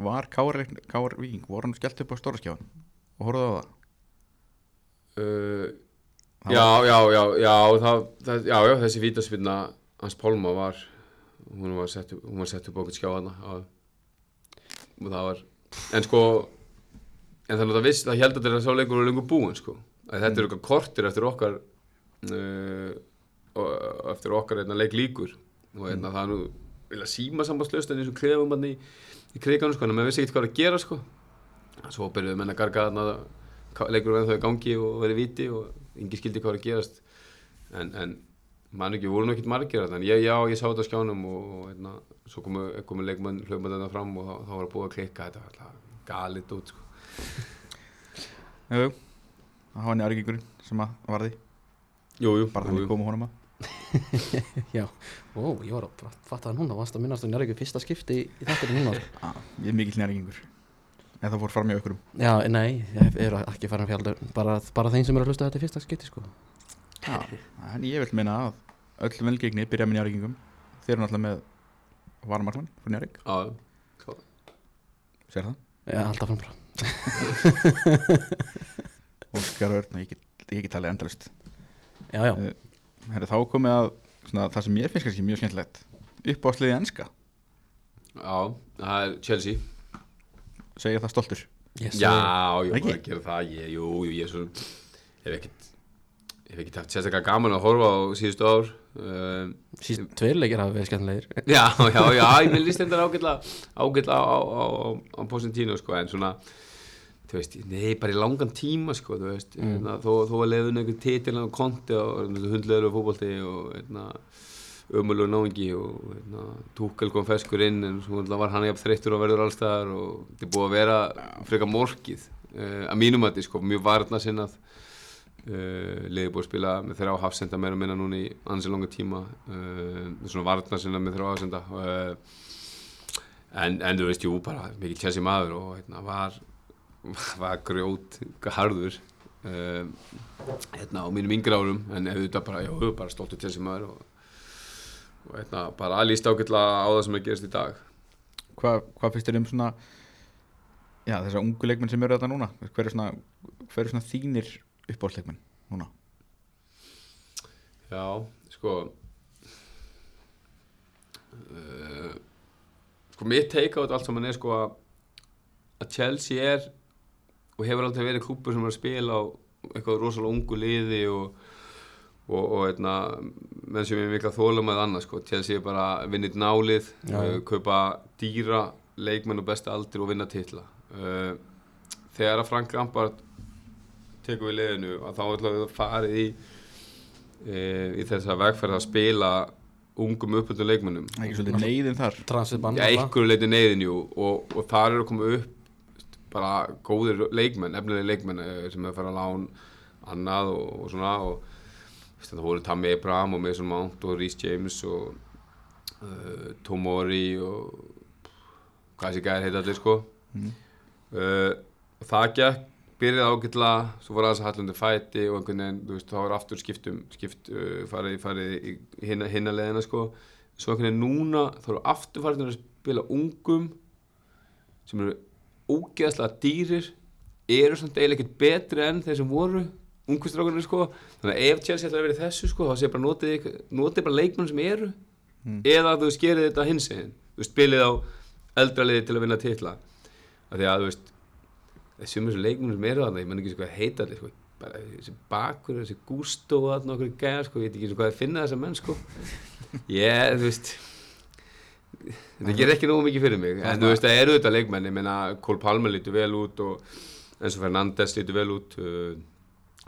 Speaker 1: Var Káar Víking Voru hann skellt upp á stóraskjáðan Og horfðu á það
Speaker 3: uh, já, já, já, já, það, það, já, já, þessi vítaspilna hans Pálma var hún var sett upp, hún var sett upp á okkur skjá hana og það var en sko en þannig að það viss, það held að þetta sá leikur var lengur búinn sko, að þetta er okkar kortir eftir okkar uh, og- eftir okkar einna leik líkur. Og einna það er nú vilja síma sambandslaust en eins og klefum hann í, í kriganum sko, en maður vissi ekkert hvað að gera sko. Svo byrjuðu menn að garga þarna leikur verið þau í gangi og verið viti og yngi skildi hvað var að gerast. En, en mann ekki, voru nú ekkert margir en ég, já, ég sá þetta á skjánum og, og einna, svo komu, komu leikmann þetta fram og þá, þá var að búið að klikka. Þetta var alltaf galið út sko.
Speaker 1: Jú, jú. það var nýjargingurinn sem að varði.
Speaker 3: Jú, jú,
Speaker 1: Bara þannig komu honum að.
Speaker 2: Já. Ó, ég var að fatta það núna. Varst að minnast nærið ekki fyrsta skipti í, í þættinu núna?
Speaker 1: Ah, Ég er mikill nýjargingur En það fór fram hjá ykkurum.
Speaker 2: Já, nei, ég er ekki farin fjaldur bara, bara þeim sem eru að hlusta þetta í fyrsta skipti sko.
Speaker 1: Já, en ég vil meina að öll velgegni byrja með nýjargingum Þeir eru náttúrulega með varmarkmann frá nýjarging
Speaker 3: Já, já.
Speaker 1: Sér það?
Speaker 2: já, alltaf fram bara.
Speaker 1: Óskar Örn ég get, ég get talið endalist
Speaker 2: já, já,
Speaker 1: Herri, Þá komið að svona, það sem mér finnst kannski mjög skemmtilegt. Upp á sliði enska.
Speaker 3: Já, það er Chelsea
Speaker 1: segja það stoltur.
Speaker 2: Yes,
Speaker 3: Já, ég var að gera það ég, Jú, jú, ég er svo hef ekkert hef ekkert haft sérstaklega gaman að horfa á síðustu ár um,
Speaker 2: síst tveir leikir hafa verið skemmtilegir.
Speaker 3: Já, já, já, ég vil líst þetta ágætla ágætla á, á, á, á Posentino sko, en svona þú veist, nei, bara í langan tíma sko, þú veist, mm. þó, þó að leiðun einhver titil á konti og hundleður og fótbolti og einna, ömulur náingi og einna, túkel kom feskur inn en svo náttúrulega var hann jafn þreyttur og verður allstaðar og þetta er búið að vera frekar morkið uh, að mínum að sko, mjög varna sinnað uh, liðið búið að spila með þrjá hafsenda meira minna núna í ansi langa tíma uh, svona varna sinnað með þrjá hafsenda uh, en, en þú veist, jú, bara mikið Chelsea maður og hérna, var var grjót harður hérna á mínum yngri árum en auðvitað bara, já, bara stoltur til sem maður og, og hérna bara líst ágætlega á það sem er gerist í dag
Speaker 1: Hvað, hvað finnst þér um svona Já, þessar ungu leikmenn sem eru þetta núna Hver er svona, hver er svona þínir uppáhaldsleikmenn núna?
Speaker 3: Já, sko uh, sko mitt teika á þetta allt saman er sko að að Chelsea er og hefur aldrei verið klúpur sem er að spila á eitthvað rosalega ungu liði og og, og eitna, menn sem er mikla þólum að annað sko, Chelsea er bara vinnit nálið, uh, kaupa dýra leikmenn og besta aldir og vinna titla. Uh, þegar að Frank Lampard tekur við liðinu að þá ætla við að farið í e, í þess að vegferð að spila ungum uppöldum leikmennum
Speaker 1: Ekki svolítið neyðin þar.
Speaker 2: Transferbann
Speaker 3: Já, einhverju leiti neyðin jú. Og, og þar eru að koma upp bara góðir leikmenn, efnilega leikmenn eh, sem er að fara að lán annað og, og svona. Og það voru Tammy Abraham og Mason Mount og Rhys James og uh, Tomori og hvað þessi gæðir heita allir sko.
Speaker 1: Mhm.
Speaker 3: uh, það gekk byrjaði ágætlega, svo voru aðeins að hallundi fæti og einhvern veginn, þú veist, þá var aftur skiptum skipt, uh, farið, farið í hinna, hinna leðina sko. Svo einhvern veginn núna þá eru aftur farið að spila ungum sem eru ógeðslega dýrir eru samt eiginlega ekkert betri enn þeir sem voru ungustrákunir sko. Þannig að ef Chelsea ætlar að vera í þessu sko þá sé bara notið, notið bara leikmenn sem eru.
Speaker 1: Mm.
Speaker 3: eða þú skerið þetta hins einn þú spilið á eldra liði til að vinna titla. Af því að þú veist þessum þessu leikmenn sem eru þarna, ég menn ekki sko að heita allir sko, bara þessi bakur, þessi gústó og allt nokkur gæðar sko, ég veit ekki eins og hvað að finna þessa menn sko. Ég, þú veist þetta gerir ekki nógu mikið fyrir mig. En þú veist það eru þetta leikmenn, ég meina Cole Palmer lítur vel út og Enzo Fernandes lítur vel út. Uh,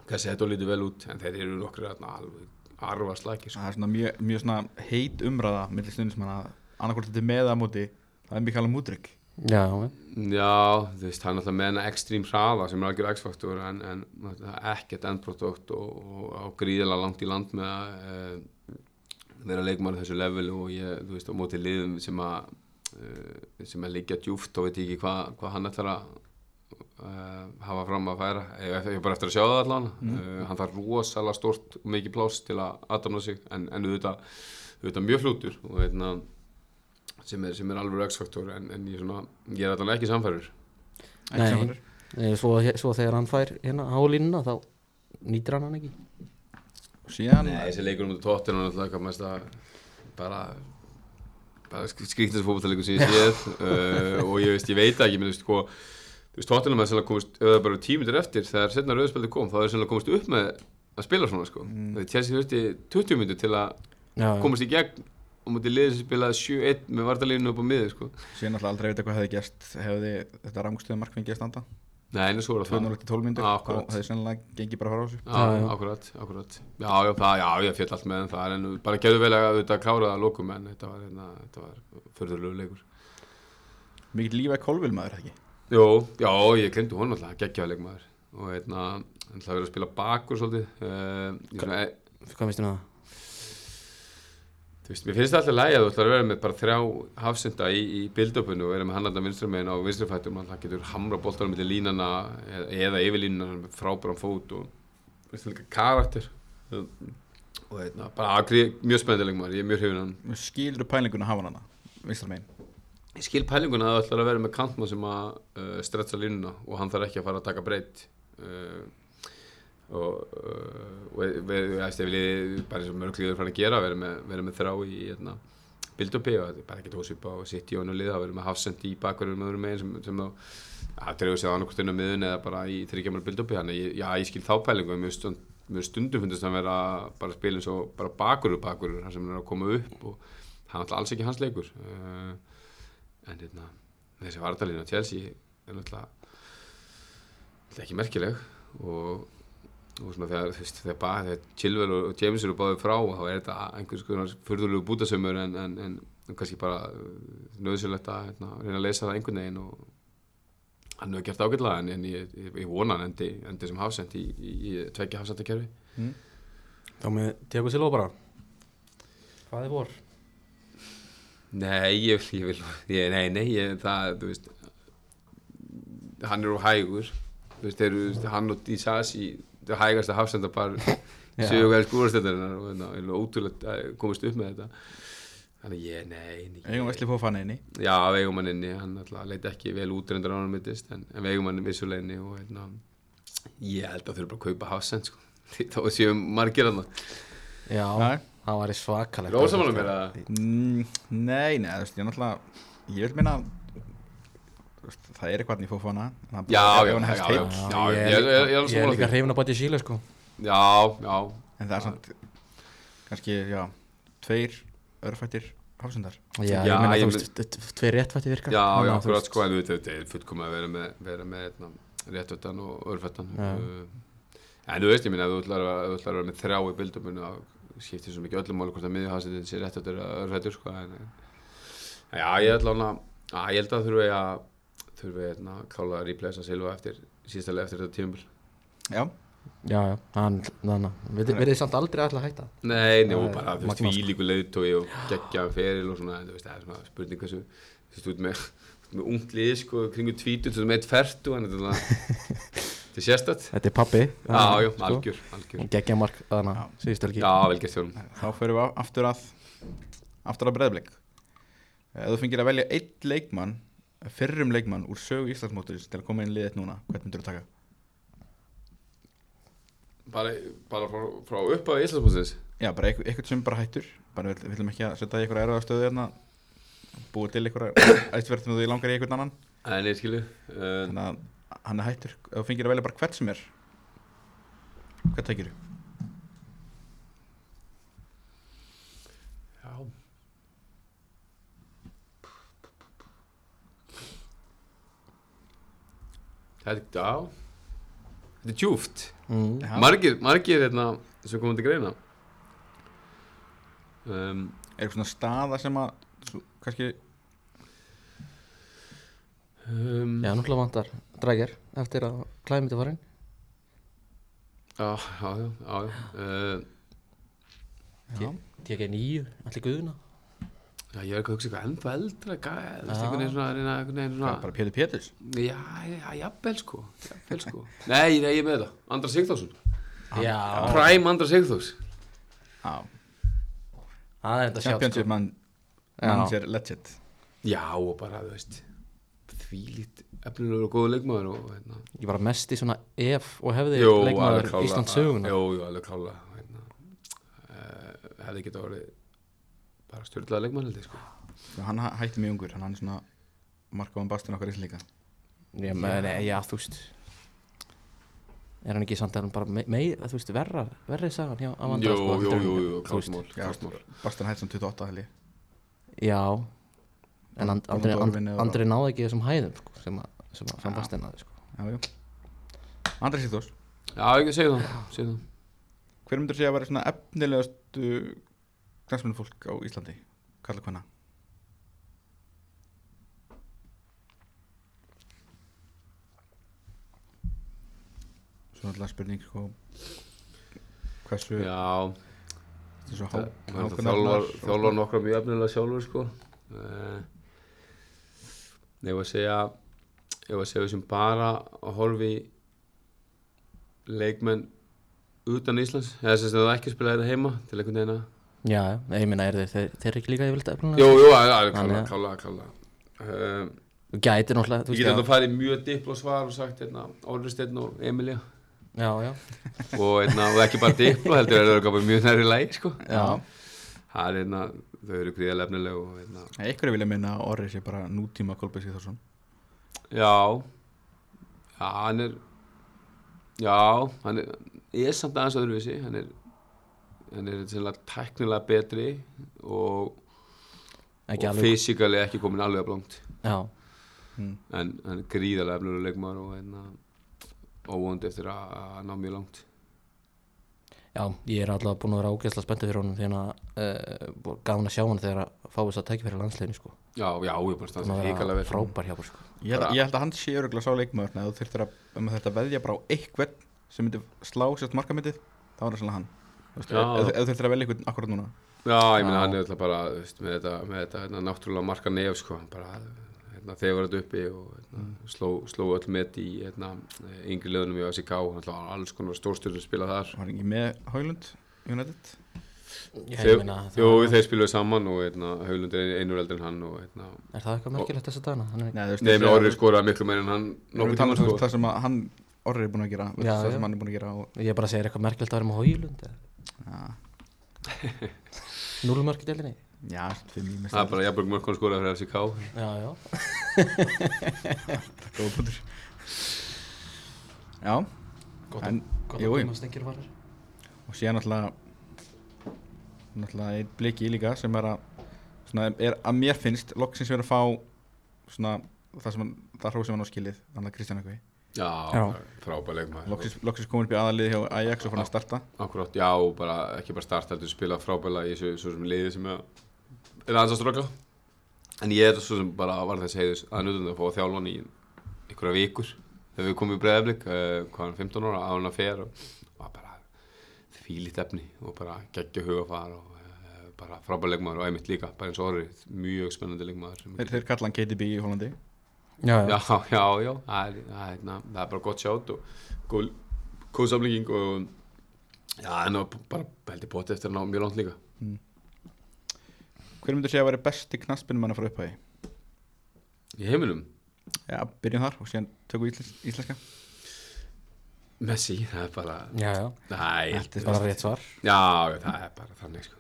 Speaker 3: Cassetto lítur vel út en þeir eru þarna alveg arfa slaki sko.
Speaker 1: það er svona mjög, mjög svona heit umræða millir stundismann að annarkvort þetta er með að móti það er Mikael Múdrygg
Speaker 2: Já,
Speaker 3: Já, þú veist, hann er alltaf með ekstrím hraða sem er algjör X-faktor en, en ekkert endprodukt og, og á gríðilega langt í land með að e, vera leikmann þessu levelu og ég, þú veist, á móti liðum sem að e, sem að liggja djúft og veit ekki hvað hva hann ætlar að hafa fram að færa. Ég er bara eftir að sjá það allan. Mm. hann þarf rosalega stort og mikið pláss til að aðdana sig en, en auðvitað, auðvitað mjög flútur og veitna sem er, sem er alveg X-faktor en, en ég, svona, ég er alltaf ekki samfærður
Speaker 2: Nei, Nei svo, svo þegar hann fær hérna hálínuna þá nýtir hann hann ekki.
Speaker 1: Síðan
Speaker 3: Nei, þessi leikur um þetta tóttin og alltaf mest að bara, bara skrýktast fókbaltalegur sem ég séð uh, og ég veist, ég veit ekki menn, sko, þú veist, tóttinum er sérlega komist ef það bara tímitur eftir þegar setna rauðspildi kom þá er sérlega komist upp með að spila svona sko. mm. það er tjæsið þurfti 20 minnir til að
Speaker 2: Já,
Speaker 3: komast í gegn og mútið liðið sem spilaði 7-1 með vartalínu upp á miði sko.
Speaker 1: síðan alltaf aldrei veit hvað hefði gerst hefði þetta rángstöðu markfengi að standa
Speaker 3: Nei, en svo er það
Speaker 1: 2-0 til 12 myndir
Speaker 3: Já,
Speaker 1: þá
Speaker 3: akkurat.
Speaker 1: hefði sennilega gengið bara að fara á þessu
Speaker 3: Já, akkurat, akkurat Já, það, já, ég fjall allt með það en bara gerðu vel að auðvitað klára það að lókum en þetta var, hérna, þetta var förðurlegu leikur Jó, já, ég glemdi honum alltaf, geggjaða leikmaður. Og hérna, hann ætlaði að vera að spila bakur svolítið uh, svona, e,
Speaker 2: Hvað veistu um það?
Speaker 3: þú veist, mér finnst það alltaf lægi að þú ætlar að vera með bara þrjá hafsenda í, í build-upinu og vera með hann alltaf vinstra meginn á vinstri fættum það getur hamra boltanum millir línana eða, eða yfir línana með frábæran fót og veist líka karakter. Og hérna, bara agri, mjög spennandi leikmaður, ég er mjög hrifin hann
Speaker 1: skilur pælinguna hafa hana vinstra megin
Speaker 3: Ég skil pælinguna að það ætlar að vera með kantmann sem að uh, stretcha línuna og hann þarf ekki að fara að taka breytt uh, uh, og við, við, við, við bara eins og mörglíður fann að gera vera með, vera með þrá í hérna, build-upi og þetta er bara ekki tóðsvipa og sitt í ónu lið það verður með hafsend í bakverðum með öðrum megin sem, sem þá að dreifur sig á annarkvæmt inn á miðun eða bara í þryggjamar build-upi. Þannig ég- já, ég skil þá pælingu mjög stund, stundum það að vera bara eins og bara bakurur bakurur þar sem hann er að koma upp og hann alltaf alls ekki hans leikur. Uh, en hérna, þessi vartalínu á Chelsea er náttúrulega ekki merkileg og, og svona þegar, þú veist, þegar, bara, þegar Chilwell og James eru báðið frá þá er þetta einhvers konar fyrðulegu bútasömmur en, en, en kannski bara nöðsynlegt að hérna, reyna að leysa það einhvern veginn og hann hefur gert ágætlega en, en ég, ég, ég vona hann endi, endi sem hafsend í, í, í tveggja hafsendakerfi
Speaker 2: Þá með Tiago Silva bara. Hvað er vor?
Speaker 3: Nei, ég, ég vil ég, Nei, nei, ég, það, þú veist hann er úr hægur þú veist, þeir eru, hann og Disasi það er hægasta hafsendapar
Speaker 2: Já.
Speaker 3: sögurvæði skúrastöndarinnar og hérna, ég er ótrúlega að komast upp með þetta þannig ég, nei, nei
Speaker 1: eigum Vesli Fofana inni
Speaker 3: Já, vegum hann inni, hann alltaf leit ekki vel út reyndar á hann mittist, en, en vegum hann vissulega inni og hérna ég held að þurfa bara að kaupa hafsend sko. þá séum margir hann
Speaker 2: Já,
Speaker 1: Nei.
Speaker 2: Það var svakalegt
Speaker 3: Er ósamála mér að
Speaker 1: Mm, nei, nei, þú veist, ég er náttúrulega ég vil minna þú veist, það er eitthvað í en hann-
Speaker 3: Já, já, já, já.
Speaker 2: Já, ég
Speaker 3: ég- ég- er
Speaker 2: Ég er líka hrifin að bæti síle sko.
Speaker 3: Já, já,
Speaker 1: en það er samt kannski, já, tveir örfættir hafsendar.
Speaker 2: Já,
Speaker 3: Já,
Speaker 2: ég meina
Speaker 3: ég
Speaker 2: þú veist, tveir réttvætti virkar
Speaker 3: Já, já,
Speaker 2: þú veist-
Speaker 3: sko, en þú þetta er fullkomið að vera með, vera með hérna, réttötan og örfættan. Uh, En þú veist, ég minna, ef þú ætlar að, þú vera með þrjá í bildumunu þá skiptir svo mikið öllum máli hvort að miðjuhafsendin sé réttötur eða örfættur, sko en, en, Já, ég ætla hana að ég held að þurfi að þurfi hérna, klála að replacea Silva eftir síðastalega eftir þetta tímabil.
Speaker 1: Já,
Speaker 2: Já, já, hann, þannig Við við þið samt aldrei alltaf hætta.
Speaker 3: Nei, nei,
Speaker 2: er
Speaker 3: bara, þú veist,
Speaker 2: sko.
Speaker 3: fílíku leiðtói og geggjaðan feril og svona, en þú veist, það er svona spurning hversu, þú veist, þú ert með, með ungt lið, sko, kringu tvítut, þú veist, með eitt fertu, en þetta er þetta er sérstætt.
Speaker 2: Þetta er pappi
Speaker 3: Já, já, algjör, algjör.
Speaker 2: Gekkja mark, þannig að síðustu helgi
Speaker 3: Já, vel gert þjónum.
Speaker 1: þá förum við aftur að aftur að breðblik ef þú fengir að velja einn leikmann fyrrum leikmann úr sögu Íslandsmóturis til að koma inn í liðið núna, hvern myndur þú taka?
Speaker 3: Bara, bara frá, frá upp á Íslandsbúsins.
Speaker 1: Já, bara eitthvað, eitthvað sem bara hættur bara við viljum ekki að setja í eitthvað erfaða stöðu hérna búið til eitthvað ættverð sem þú langar í eitthvað annan
Speaker 3: En ég
Speaker 1: hann er hættur. Ef þú fengir að velja bara hvert sem er Hvað tekir þú?
Speaker 3: Já. Þetta er, já. Þetta er djúft
Speaker 2: mm.
Speaker 3: Margir, margir hérna sem komum til greina. Um,
Speaker 1: Er eitthvað svona staða sem að svo, kannski
Speaker 3: um,
Speaker 2: Já, náttúrulega vantar drækjar eftir að klæmið til farin.
Speaker 3: Já, já, já, já. Uh,
Speaker 1: Já,
Speaker 2: Tekja nýju, allir guðuna
Speaker 3: já, ég er ekki að hugsa eitthvað ennþá eldra gæð, þú veist, einhvern veginn svona, reyna, einhvern veginn svona
Speaker 1: bara Pétur Péturs?
Speaker 3: Já, já, jafnvel sko, jafnvel sko. Nei, nei, ég með þetta, Andra Sigþórsson.
Speaker 2: Já,
Speaker 3: Prime Andra Sigþórs.
Speaker 1: Já,
Speaker 2: það er þetta sjálf
Speaker 1: Championship
Speaker 2: sko.
Speaker 1: man
Speaker 2: Já.
Speaker 1: Manager legend.
Speaker 3: Já, og bara, þú veist Þvílít efnilegur og góður leikmaður og, hérna.
Speaker 2: Ég var mest í svona ef og hefði
Speaker 3: Jú,
Speaker 2: leikmaður
Speaker 3: alveg klála
Speaker 2: Íslands söguna.
Speaker 3: Jú, jú, alveg klála hérna, uh, Hefði geta orðið bara stjórnlega leikmaður ég sko.
Speaker 1: Svo Hann hæ- hætti mjög ungur, hann er svona markaðan bastun okkar í líka
Speaker 2: Já, men, já, þú veist Er hann ekki samt að hann bara mei, þú veist, verra, verri sagan hjá Amanda
Speaker 3: Jú, jú, jú, jú,
Speaker 2: veist,
Speaker 3: klártmál, klártmál
Speaker 1: Bastun hætti sem 28 held ég.
Speaker 2: Já En and, Andri, and,
Speaker 1: eða-
Speaker 2: Andri náði ekki þessum hæðum sko, sem að, sem að fram bastin náði sko.
Speaker 1: Andri Sýþós
Speaker 3: Já, ekki segja það,
Speaker 1: Hver myndur segja að vera svona efnilegastu knæsmennu fólk á Íslandi? Kalla hvenna? Svo alltaf spurning sko Hversu
Speaker 3: Já,
Speaker 1: er
Speaker 3: er þjálfar, nokkra mjög efnilega sjálfur sko. Uh, Var að segja ég var að segja sem bara að horfi leikmenn utan Íslands. Eða sem það ekki spila þetta heima til einhvern veginn að
Speaker 2: Já, ég meina, er þeir, þeir, þeir ekki líka yfirleitt efnilega?
Speaker 3: Jú, jú, það er
Speaker 2: að-
Speaker 3: klála, klála um,
Speaker 2: Þú gætir náttúrulega, þú
Speaker 3: Ég get
Speaker 2: veist,
Speaker 3: þetta farið mjög dippl og svar og sagt hérna, Óli Steinn og Emilía.
Speaker 2: Já, já,
Speaker 3: og, hérna, og ekki bara dippl heldur er það mjög næri læg sko.
Speaker 2: já,
Speaker 3: það er hérna, þau eru gríðarlega efnileg og hérna,
Speaker 1: Nei, Einhverju vilja minna að Orri sé bara nútíma Kolbeinn Sýþórsson
Speaker 3: já. Já, hann er já, hann er, er samt aðeins öðruvísi. Hann er hann er tæknilega betri og,
Speaker 2: ekki
Speaker 3: og
Speaker 2: alveg,
Speaker 3: fysikali ekki komin alveg að blóngt
Speaker 2: já,
Speaker 1: mm.
Speaker 3: en hann er gríðarlega efnileg leikmaður og hérna óvondi eftir að, að ná mjög langt
Speaker 2: já, ég er allavega búin að vera ágæsla spenntið fyrir honum því að uh, gafin að sjá hann þegar að fá þess að tækja fyrir landsleginu, sko,
Speaker 3: já, já, ég
Speaker 2: búin að
Speaker 3: híkala
Speaker 2: vera
Speaker 3: vel
Speaker 2: frábær hjá okkur, sko.
Speaker 1: ég, held, ég held að hann sé öruglega sá leikmaður Nei, þú þurftir að, um að þetta veðja bara á eitthvað sem myndi slá sérst markamyndið þá er það sannlega hann Þú veist,
Speaker 3: Já.
Speaker 1: ef, ef þú þurftir að velja eitthvað akkurat núna
Speaker 3: Já, ég meina
Speaker 2: Já.
Speaker 3: hann er alltaf bara veist, með þetta, með þetta hérna, náttúrulega marka nef sko, hann bara hérna, þegar var þetta uppi og hérna, sló, sló öll met í hérna, yngri löðunum í ASK var alls konar stórstjórnum spila þar.
Speaker 1: Var ekki með Haulund United?
Speaker 3: Jú,
Speaker 2: það,
Speaker 3: þeir spiluðu saman og hérna, Haulund er einur eldur en hann og hérna,
Speaker 2: er það eitthvað merkilegt þess að dana? Hann er,
Speaker 1: Nei,
Speaker 3: Orri
Speaker 1: að-
Speaker 3: skoraði miklu meir en hann
Speaker 1: Við
Speaker 3: tíma
Speaker 1: um
Speaker 3: sko
Speaker 1: það sem að hann Orri er búin að gera
Speaker 2: Já,
Speaker 1: það sem hann er búin að gera og,
Speaker 2: ég er bara að segja er eitthvað merkilegt að vera með Hóilund
Speaker 1: já,
Speaker 2: Núlumörk í delinni
Speaker 1: já, í
Speaker 3: Það er bara Jafnberg Mörkon skoraði fyrir FCK
Speaker 2: Já, já,
Speaker 1: góða punktur. Já,
Speaker 2: að
Speaker 1: jú.
Speaker 2: koma stengir og farir
Speaker 1: og síðan náttúrulega náttúrulega einn bliki líka sem er að svona, er að mér finnst loksins verið að fá svona það sem það hróð sem hann á skilið þannig að Kristján Ekvi
Speaker 3: Já, frábæð leikmaður.
Speaker 1: Loksins, loksins komin upp í aðalið hjá Ajax og fann að starta.
Speaker 3: Akkurát, já, og bara ekki bara starta heldur spila frábæla í þessu svo sem liði sem er, er aðeins að ströggla en ég er svo sem bara var þess heiðus að nutum að fá að þjálfa hann í einhverja vikur. Þegar við komum í breiðaflik uh, hvað hann 15 ára, á hann að fer og var bara þvílít efni og bara geggja hugafar og uh, bara frábæla leikmaður og einmitt líka bara eins og orðið, mjög spennandi leikmaður.
Speaker 1: Þeir, kalla hann KDB í Hollandi.
Speaker 2: Já, já,
Speaker 3: Já, já, já, það er, það er, hérna, það er bara gott sjátt og góð, góð samlíking og já, en það bara heldur bóti eftir að ná mjög langt líka.
Speaker 1: Hver myndur segja að vera besti knaspinum hann frá upphæði
Speaker 3: Í heiminum,
Speaker 1: já, byrjum þar og síðan tökum við íslensk, íslenska.
Speaker 3: Messi, það er bara,
Speaker 2: já, já.
Speaker 3: Næ,
Speaker 1: Þetta er
Speaker 2: Bara rétt svar.
Speaker 3: Já, það er bara þannig, sko.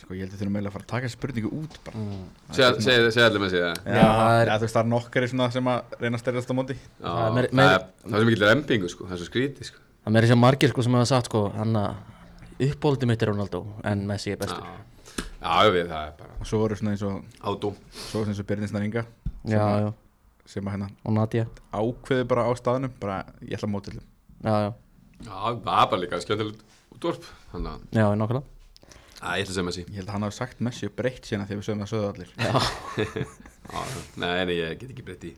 Speaker 1: sko ég held að þurfum meðlega að fara að taka spurningu út bara.
Speaker 2: Mm.
Speaker 3: Segð segð allir Messi það.
Speaker 1: Já,
Speaker 2: Já, það er-
Speaker 1: já, þú veist, það er nokkari svona sem að reyna að styrjast á móti.
Speaker 3: Já,
Speaker 2: Það er meiri-
Speaker 3: það
Speaker 2: meiri-
Speaker 3: er, það er sem ekki rempingu, sko, það er svo skrítið, sko.
Speaker 2: Það með þessi margir sko sem hafa sagt sko hann að uppbóldi mitt er Ronaldo en Messi er bestur.
Speaker 3: Já, já við, það er bara
Speaker 1: og svo voru svona eins og
Speaker 3: átó.
Speaker 1: svo eins og Byrninsnar Inga
Speaker 2: Já, já,
Speaker 1: sem að hérna
Speaker 2: og Nadia.
Speaker 1: ákveði bara á staðnum bara ég ætla að móta til
Speaker 2: Já, já,
Speaker 3: Já, það er bara líka skemmtilegt útvarp Þannig að,
Speaker 2: já, nákvæmlega.
Speaker 3: Að ég ætla að segja með sí
Speaker 1: ég held að hann hafi sagt Messi og breytt síðan þegar við sögum það sögðu allir.
Speaker 3: Já, nei, nei, ég get ekki breytt í.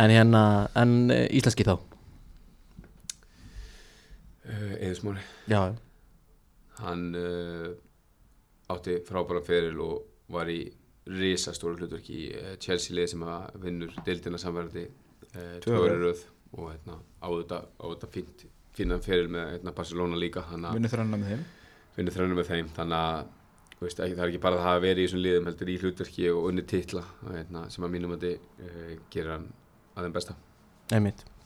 Speaker 2: En hérna, en uh, íslenski þá?
Speaker 3: Uh, Eðismóri
Speaker 2: Já,
Speaker 3: Hann uh, átti frábæra feril og var í risastóru hlutverk í uh, Chelsea lið sem að vinnur deildina samverðandi uh,
Speaker 1: Tvö
Speaker 3: tvö
Speaker 1: ár.
Speaker 3: ári röð og hérna, á þetta, á þetta fínt, fínan feril með hérna, Barcelona líka hann að
Speaker 1: vinnu þrönna með þeim?
Speaker 3: vinna þrönum með þeim þannig að þú veist, ekki, það er ekki bara að það hafa verið í þessum liðum heldur í hlutverki og unni titla hérna, sem að mínum að þið uh, gera hann að þeim besta.
Speaker 2: Einmitt. Já,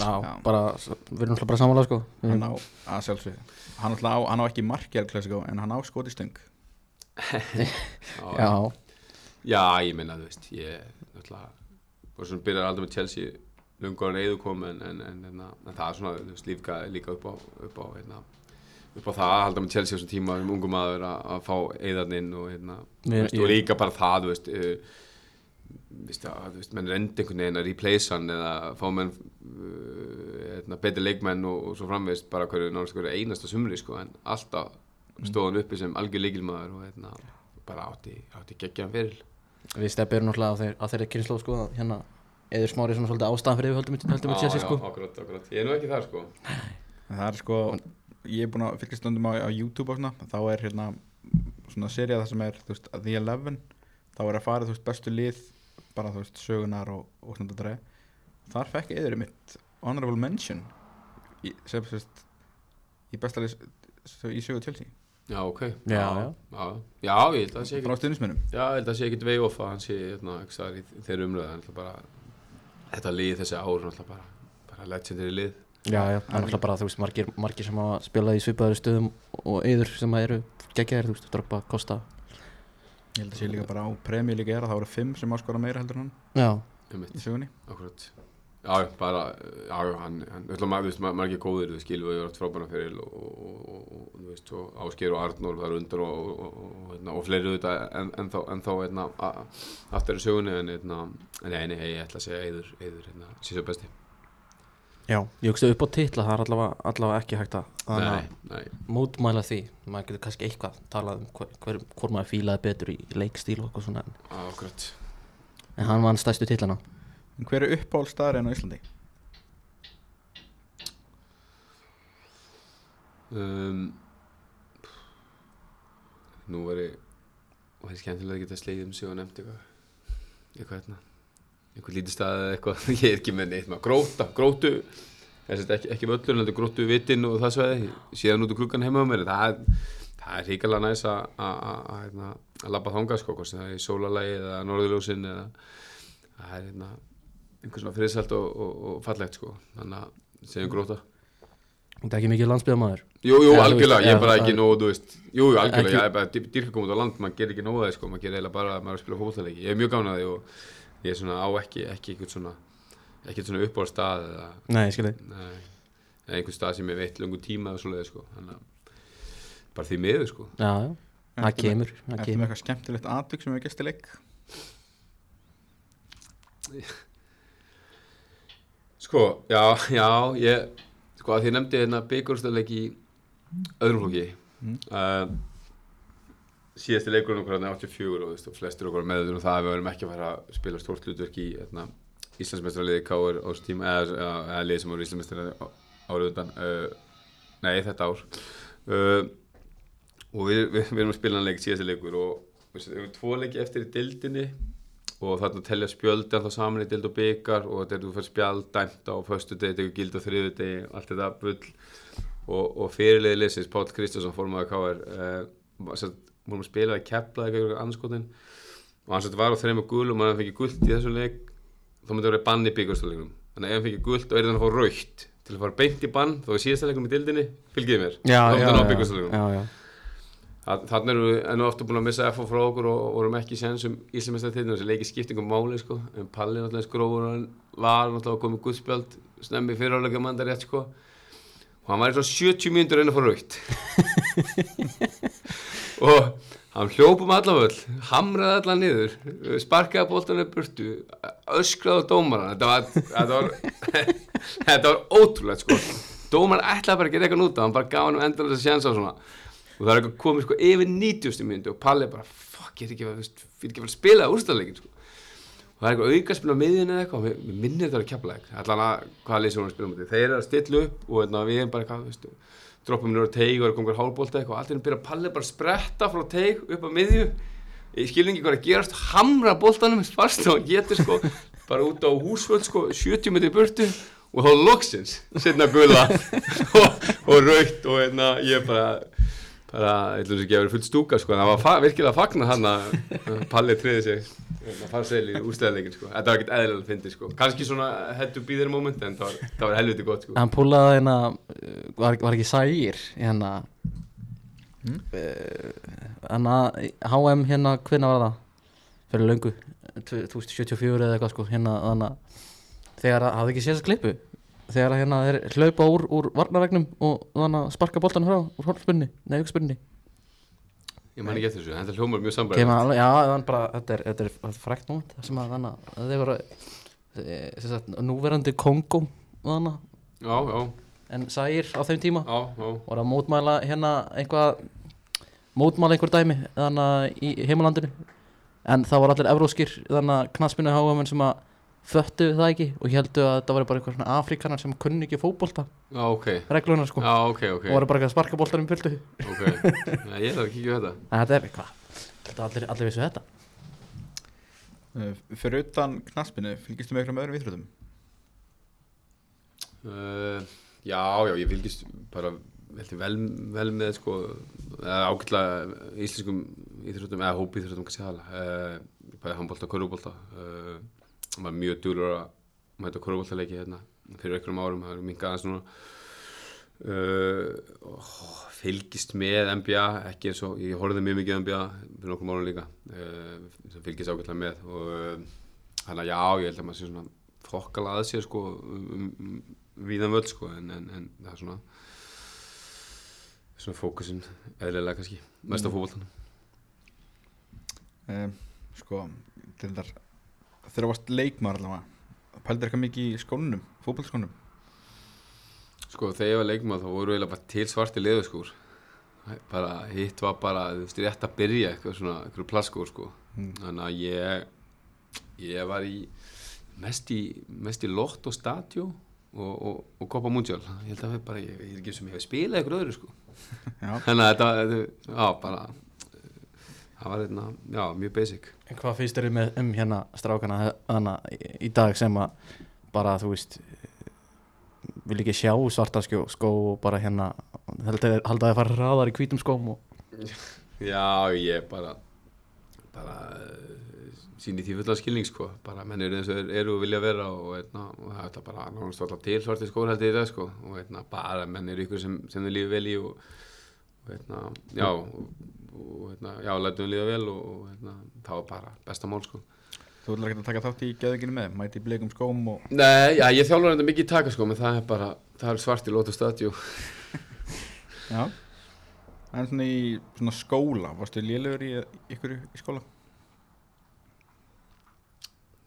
Speaker 1: Já.
Speaker 2: bara, við erum alltaf bara samanlega sko.
Speaker 1: Hann á að sjálfsögðu. Hann, á, hann á ekki markjál klassíkó en hann á skoti stöng.
Speaker 2: Já,
Speaker 3: Já, ég meina, þú veist, ég náttúrulega, og svona byrjar aldrei með Chelsea lungur en eða kom en, en, en, en, en það er svona, þú veist, lífga líka upp á, upp á, hérna, upp á það að halda með Chelsea á þessum tíma sem ungum maður að, að fá eðarn inn og, hérna, þú veist, og líka bara það, þú veist, uh, Vist að, þú veist, menn rendi einhvern veginn að replace hann eða fá menn uh, hérna, betri leikmenn og, og svo framvegist bara hverju, hverju einasta sumri sko, en alltaf stóð hann uppi sem algjör leikilmaður og hérna, bara átti, átti geggjaðan fyrir
Speaker 2: við stefnum náttúrulega á, þeir, á þeirri kynslu sko hérna eður smári svona svolítið ástæðan fyrir við höldum við höldum við Chelsea sko.
Speaker 3: akkurat, akkurat. Ég er nú ekki þar sko.
Speaker 1: En það er sko ég er búin að fylgja stundum á, á YouTube og svona þá er hérna svona serið það sem er þú veist, The Eleven. Þá er að fara þú veist bestu lið bara þú veist sögunar og, og svona þetta þar fekk eður mitt honorable mention í, sem sérst í besta lið í sögu Chelsea.
Speaker 3: Já, ok.
Speaker 2: Já,
Speaker 3: já, já, já. Ég held að það sé
Speaker 1: frá
Speaker 3: ekki
Speaker 1: stuðnismennum
Speaker 3: Já, ég held að það sé ekki vegi off að hann sé hérna, þeirra umröða en það bara þetta lið þessi ár bara, bara legendary lið.
Speaker 2: Já, já, það er náttúrulega bara, þú veist, margir, margir sem hafa spilað í svipaður stöðum og eður sem að eru geggjaðir, þú veist, Drogba, Costa.
Speaker 1: Ég held að sé líka bara á premjö líka er að það voru fimm sem áskora meira heldur en hann
Speaker 2: Já,
Speaker 1: í sögunni.
Speaker 3: Akkurat Já, bara, já, hann, hann, þú veist, maður, ekki góðir, þú veist, Gilvi hefur átt frábæna fyrir og, og, og, þú veist, og Ásgeir og Arnór þar undan og, og, hérna, og fleiri auðvitað en, en þá, en þá, hérna, aftur í sögunni, en, hérna, en nei, nei, ég ætla að segja Eiður, Eiður, hérna, síðan besti.
Speaker 2: já, ég hugstu upp á titla, það er allavega, allavega ekki hægt að að
Speaker 3: Nei, nei,
Speaker 2: mótmæla því, maður getur kannski eitthvað talað um hver, hver, hvort maður fílaði betur í leikstíl og eitthvað svona,
Speaker 3: akkurat.
Speaker 2: en hann vann stæstu titlana
Speaker 1: en hver er uppáhaldstaðurinn á Íslandi?
Speaker 3: Um, nú var ég, og það er skemmtilega að geta slegið um sig og nefnt eitthvað, eitthvað hérna, eitthvað lítið stað eða eitthvað, ég er ekki með neitt. Maður, gróta, grótu, ekki, ekki völlur, heldur grótu vitinn og það sveiði, síðan út úr klukkan heima á mér, það það er ríkilega næs að, að, að, að, hérna, að labba þangað sko, það er sólalagi eða norðurljósin eða, það er hérna, einhver svona friðsælt og, og, og fallegt sko, þannig að segjum gróta.
Speaker 2: Þetta er ekki mikið landsbyðamaður
Speaker 3: Jú, jú,
Speaker 2: þú
Speaker 3: algjörlega,
Speaker 2: veist,
Speaker 3: ég er bara
Speaker 2: það
Speaker 3: ekki
Speaker 2: er-
Speaker 3: nógu, þú veist. Jú, jú, algjörlega,
Speaker 2: Ekki-
Speaker 3: ég er bara dýr- dýrka komið út á land maður gerir ekki nógu það, sko, maður gerir eiginlega bara maður er að spila fótboltaleiki, ég er mjög gánaði og ég er svona á ekki, ekki eitthvað svona ekkert svona uppáhald stað eða,
Speaker 2: Nei, ég skil þig.
Speaker 3: Nei, eða einhvern stað sem ég veit lungu tíma eða svoleiði, sko, bara því miður, sko.
Speaker 2: Já, já, það kemur, það
Speaker 1: með
Speaker 2: kemur.
Speaker 1: eitthvað skemmtilegt atvik sem hefur gæst?
Speaker 3: Sko, já, já, ég sko að því nefndi hérna byggjurstæðleik í öðrum flokki.
Speaker 1: Mm.
Speaker 3: uh, síðasti leikurinn okkur hérna 84 og, veist, og flestir okkur meður um það að við verðum ekki að fara að spila stórt hlutverk í hérna, Íslandsmestraliði Káur á þessu tíma eða, eða, eða liði sem voru Íslandsmestraliði árið undan uh, nei, þetta ár. Uh, og við, við, við erum að spila hann leik síðasti leikur og við erum tvo leiki eftir í dildinni og þarna telja spjöldi þá saman í dild og byggar og þetta er þú fyrir spjald dæmt á föstu degi, tegur gild á þriðu degi allt þetta bull. Og, og fyrirliði liðsins, Páll Kristjánsson formaður K.R. Uh, vorum að spila að kepla eitthvað anskotin og hann sett var á þreima gul og maður fengið gult í þessu leik þá myndi það vera bann í byggarstöðleikunum þannig að ef hann fengið gult og er þannig að fá raukt til að fara beint í bann þó er síðasta leikum í dildinni fylgið mér. Þá myndi hann á
Speaker 2: já,
Speaker 3: byggarstöðleikunum
Speaker 2: já, já
Speaker 3: Þa- Þannig erum við enn og aftur búin að missa FO frá okkur og vorum ekki séns um Íslamestartinnum þessi leiki skiptingum máli sko. En Palli náttúrulega skrófur hann var náttúrulega komið guðspjald snemmi fyrirálega mandar rétt sko. Og hann var í svona 70 mínútur inn að fá raukt og hann hljópum allavöll hamraði allan niður sparkaði bóltanum burtu öskraði á dómaran þetta var, þetta var, þetta var ótrúlegt sko. Dómaran ætlaði bara að gera eitthvað núta hann bara gaf hann um endalega að sjansa og svona og það er eitthvað komið sko yfir 90 mínútu og Palli bara fuck, ég er ekki er ekki að spila úrstæðleikin sko. Og það er eitthvað aukaspil á miðjunni eða eitthvað og mér minnir þetta að kjapla ekki allan að hvaða lýsir hún að spila á móti. Þeir eru að stilla upp og hérna, við erum bara eitthvað þú veist, droppum nýra á teig og er kongur hálbólta eitthvað. Og allt er að byrja að palli bara að spretta frá teig upp á miðju. Ég skil ekki hvað að gerast. Hamra bóltanum fast og getur sko. Bara út á húsvöld sko 70 metri burtu. Og þá loksins setna gula og, og raukt og hérna ég bara bara, ég ætlum að gefa fullt stúka sko, en það var fa virkilega að fagna hann að Palli triði sig. Að fara sel í úrstæðleikin sko, þetta var ekkert eðlilega að fyndi sko, kannski svona hættu býðir moment en það var, það var helviti gott sko.
Speaker 2: Hann púlaði hérna var, var ekki Sægir hérna
Speaker 1: Mm.
Speaker 2: hérna HM hérna hvernig var það? Fyrir löngu 2074 eða eitthvað sko hérna þannig að þegar að hafði ekki séð þess klippu þegar hérna þeir hlaupa úr, úr varnaregnum og þannig að sparka boltan frá úr hólspunni, nei aukspunni
Speaker 3: ég man ekki eftir þessu, þetta hljómar mjög
Speaker 2: alveg, já, bara, þetta er, þetta er frækt það sem að þannig að þeir voru eh, sagt, núverandi Kongo þannig, en Sægir á þeim tíma.
Speaker 3: Já, já.
Speaker 2: Voru að mótmæla hérna einhvað mótmæla einhver dæmi þannig í heimalandinu. En það voru allir evróskir þannig að knaspinu háamenn sem að föttu það ekki og heldu að þetta voru bara einhver svona afrikanar sem kunni ekki fótbolta
Speaker 3: já, ok,
Speaker 2: reglunar sko.
Speaker 3: Já, ok, ok.
Speaker 2: Og voru bara eitthvað að sparka boltanum fylgdu
Speaker 3: ok, já, ég þarf að kíkja á þetta.
Speaker 2: En þetta er eitthvað. Þetta allir, allir vissu þetta.
Speaker 1: Uh, fyrir utan knaspinu, fylgistu með einhverjum öðrum íþrótum?
Speaker 3: Uh, já, já, ég fylgist bara vel, vel með sko, eða ágætlega íslenskum íþróttum, eða hópi íþróttum kannski aðalega, uh, bæði handbólta og körubólta uh, maður er mjög dúlur að mæta körubóltaleiki hérna fyrir einhverjum árum, það er minkað aðeins núna. Uh, og fylgist með NBA ekki eins og, ég horfði mjög mikið NBA fyrir nokkrum árum líka. Uh, fylgist ágætlega með og uh, þannig að já, ég held að maður sé svona fokkala að sér sko um, um, um, víðan völd sko en, en, en það er svona svona fókusin eðlilega kannski mest á fótboltanum.
Speaker 1: Um, sko, til þar þegar þú varst leikmaður allavega pældir eitthvað mikið í skónunum, fótballskónum
Speaker 3: sko þegar ég var leikmaður þá voru eiginlega bara til svarti leðuskúr bara hitt var bara þú veist rétt að byrja eitthvað svona eitthvað plasskúr sko.
Speaker 1: Mm.
Speaker 3: þannig að ég ég var í mest í, mest í Lott og Stadio og, og, og Copa Mundial. Ég held að við bara, ég, ég er ekki sem ég hef spilað eitthvað öðru sko. Þannig að þetta, þetta já bara það var hérna, já, mjög basic.
Speaker 2: En hvað finnst þér með um hérna strákana hana, í, í dag sem að bara þú veist vil ekki sjá svarta skjó, skó og bara hérna halda halda að fara hraðar í hvítum skóm og
Speaker 3: Já, ég bara bara uh, síni því fulla skilning sko. Bara menn eru eins og eru og vilja vera og, eitna, og það er bara nánast alltaf til svarti skór held ég í dag sko. Og eitna, bara menn eru ykkur sem, sem þeir lífi vel í og, og eitna, já og, og eitna, já, lætum við lífa vel og, og eitna, það var bara besta mál sko.
Speaker 1: Þú ætlar ekki að taka þátt í geðuginu með mæti í bleikum skóm og
Speaker 3: Nei, já, ég þjálfur þetta mikið í taka sko menn það er bara, það er svart í lótu stadjú
Speaker 1: Já. En svona í svona skóla, varstu lélegur í ykkur í skóla?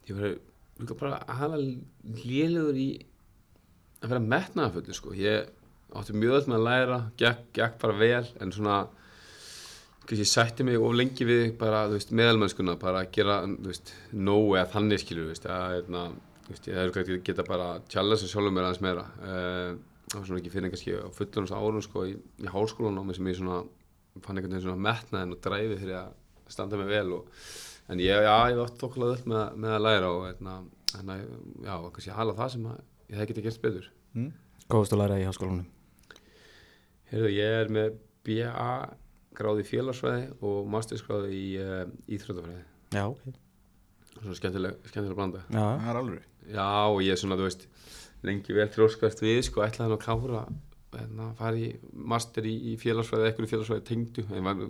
Speaker 3: ég var bara aðal lélugur í að vera metnaðaföldu sko. Ég átti mjög öll með að læra gekk, gekk bara vel en svona kannski sætti mig of lengi við bara þú veist meðalmennskuna bara að gera þú veist nóg eða þannig skilur þú veist að hérna þú veist ég hefur kannski geta bara challenge og sjálfur mér aðeins meira uh, það var svona ekki fyrir kannski á fullunars árum sko í, í háskólanámi sem ég svona fann einhvern veginn svona metnaðin og dræfi fyrir að standa mig vel og en ég, já, ég var þokkulega öll með, með að læra og hérna, hérna, já, kannski hala það sem að ég hef getið gert betur.
Speaker 1: Mm?
Speaker 2: góðust að læra í háskólanum
Speaker 3: Heyrðu, ég er með BA gráði í félagsfræði og mastersgráði í uh, íþróttafræði.
Speaker 2: Já, ok
Speaker 3: Svona skemmtileg, skemmtileg blanda.
Speaker 2: Já,
Speaker 1: Það er alveg
Speaker 3: Já, og ég er svona, þú veist, lengi vel þróskast við, sko, ætlaði hann að klára hérna, fara í master í, í félagsfræði, ekkur í félagsfræði tengdu, en var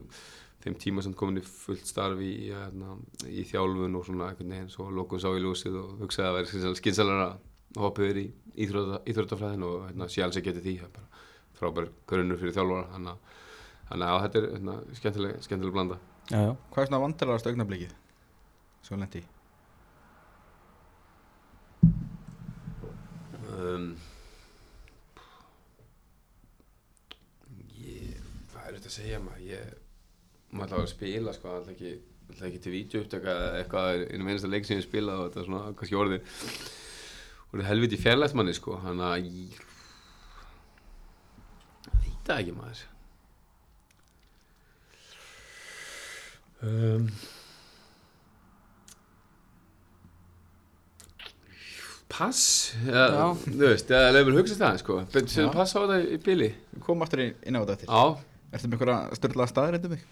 Speaker 3: þeim tíma sem komin í fullt starf í, hérna, í þjálfun og svona einhvern veginn, svo lokum sá í lúsið og hugsaði að vera skynsalara að yfir í íþrótta, íþróttafræðin og hérna, ekki getið því, það er bara frábær grunnur fyrir þjálfara þannig að, þannig að þetta er hérna, skemmtileg, skemmtileg blanda
Speaker 2: já, já.
Speaker 1: Hvað er svona vandrarast augnablikið sem þú lendi í?
Speaker 3: um, ég, hvað er þetta að segja maður ég, maður ætla að spila sko, ætla ekki, ætla ekki til vídeoupptaka eða eitthvað innum einasta leik sem ég spila og þetta er svona kannski orðið orðið helviti fjarlægt manni sko þannig að ég veit það ekki maður um, pass? Eða, þú veist, eða leifur hugsa það sko, betur
Speaker 1: Já.
Speaker 3: pass á þetta í bili.
Speaker 1: Við komum aftur inn inn á þetta eftir.
Speaker 3: Já,
Speaker 1: Ertu með einhverja störlaða staðir eitthvað mig?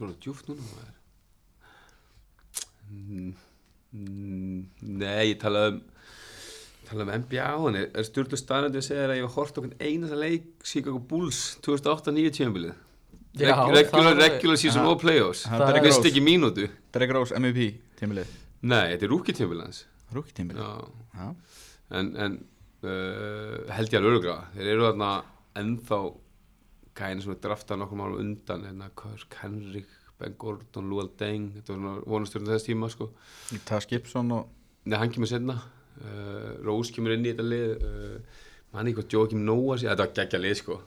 Speaker 3: þú erum djúft núna maður. Mm, Nei, ég tala um tala um NBA hann er, stjórnlu staðnandi að segja að ég hef hort okkur einasta leik Chicago Bulls 2008-9 tímabilið.
Speaker 2: Já,
Speaker 3: regular, regular season og playoffs.
Speaker 1: Það
Speaker 2: er
Speaker 1: Rose.
Speaker 3: ekki mínútu.
Speaker 1: Derek Rose MVP tímilið
Speaker 3: Nei, þetta er rúki tímabilið hans.
Speaker 1: Rúki
Speaker 3: Já. En, en uh, held ég alveg örugra þeir eru þarna ennþá gæðin sem er draftað nokkur málum undan hérna Kirk Henrik, Ben Gordon, Lual Deng þetta var svona vonastjórn þess tíma sko.
Speaker 1: Það Skipson og
Speaker 3: Nei, hann kemur senna uh, Rose kemur inn í þetta lið uh, manni eitthvað Joakim Noah sé- þetta var geggja lið sko.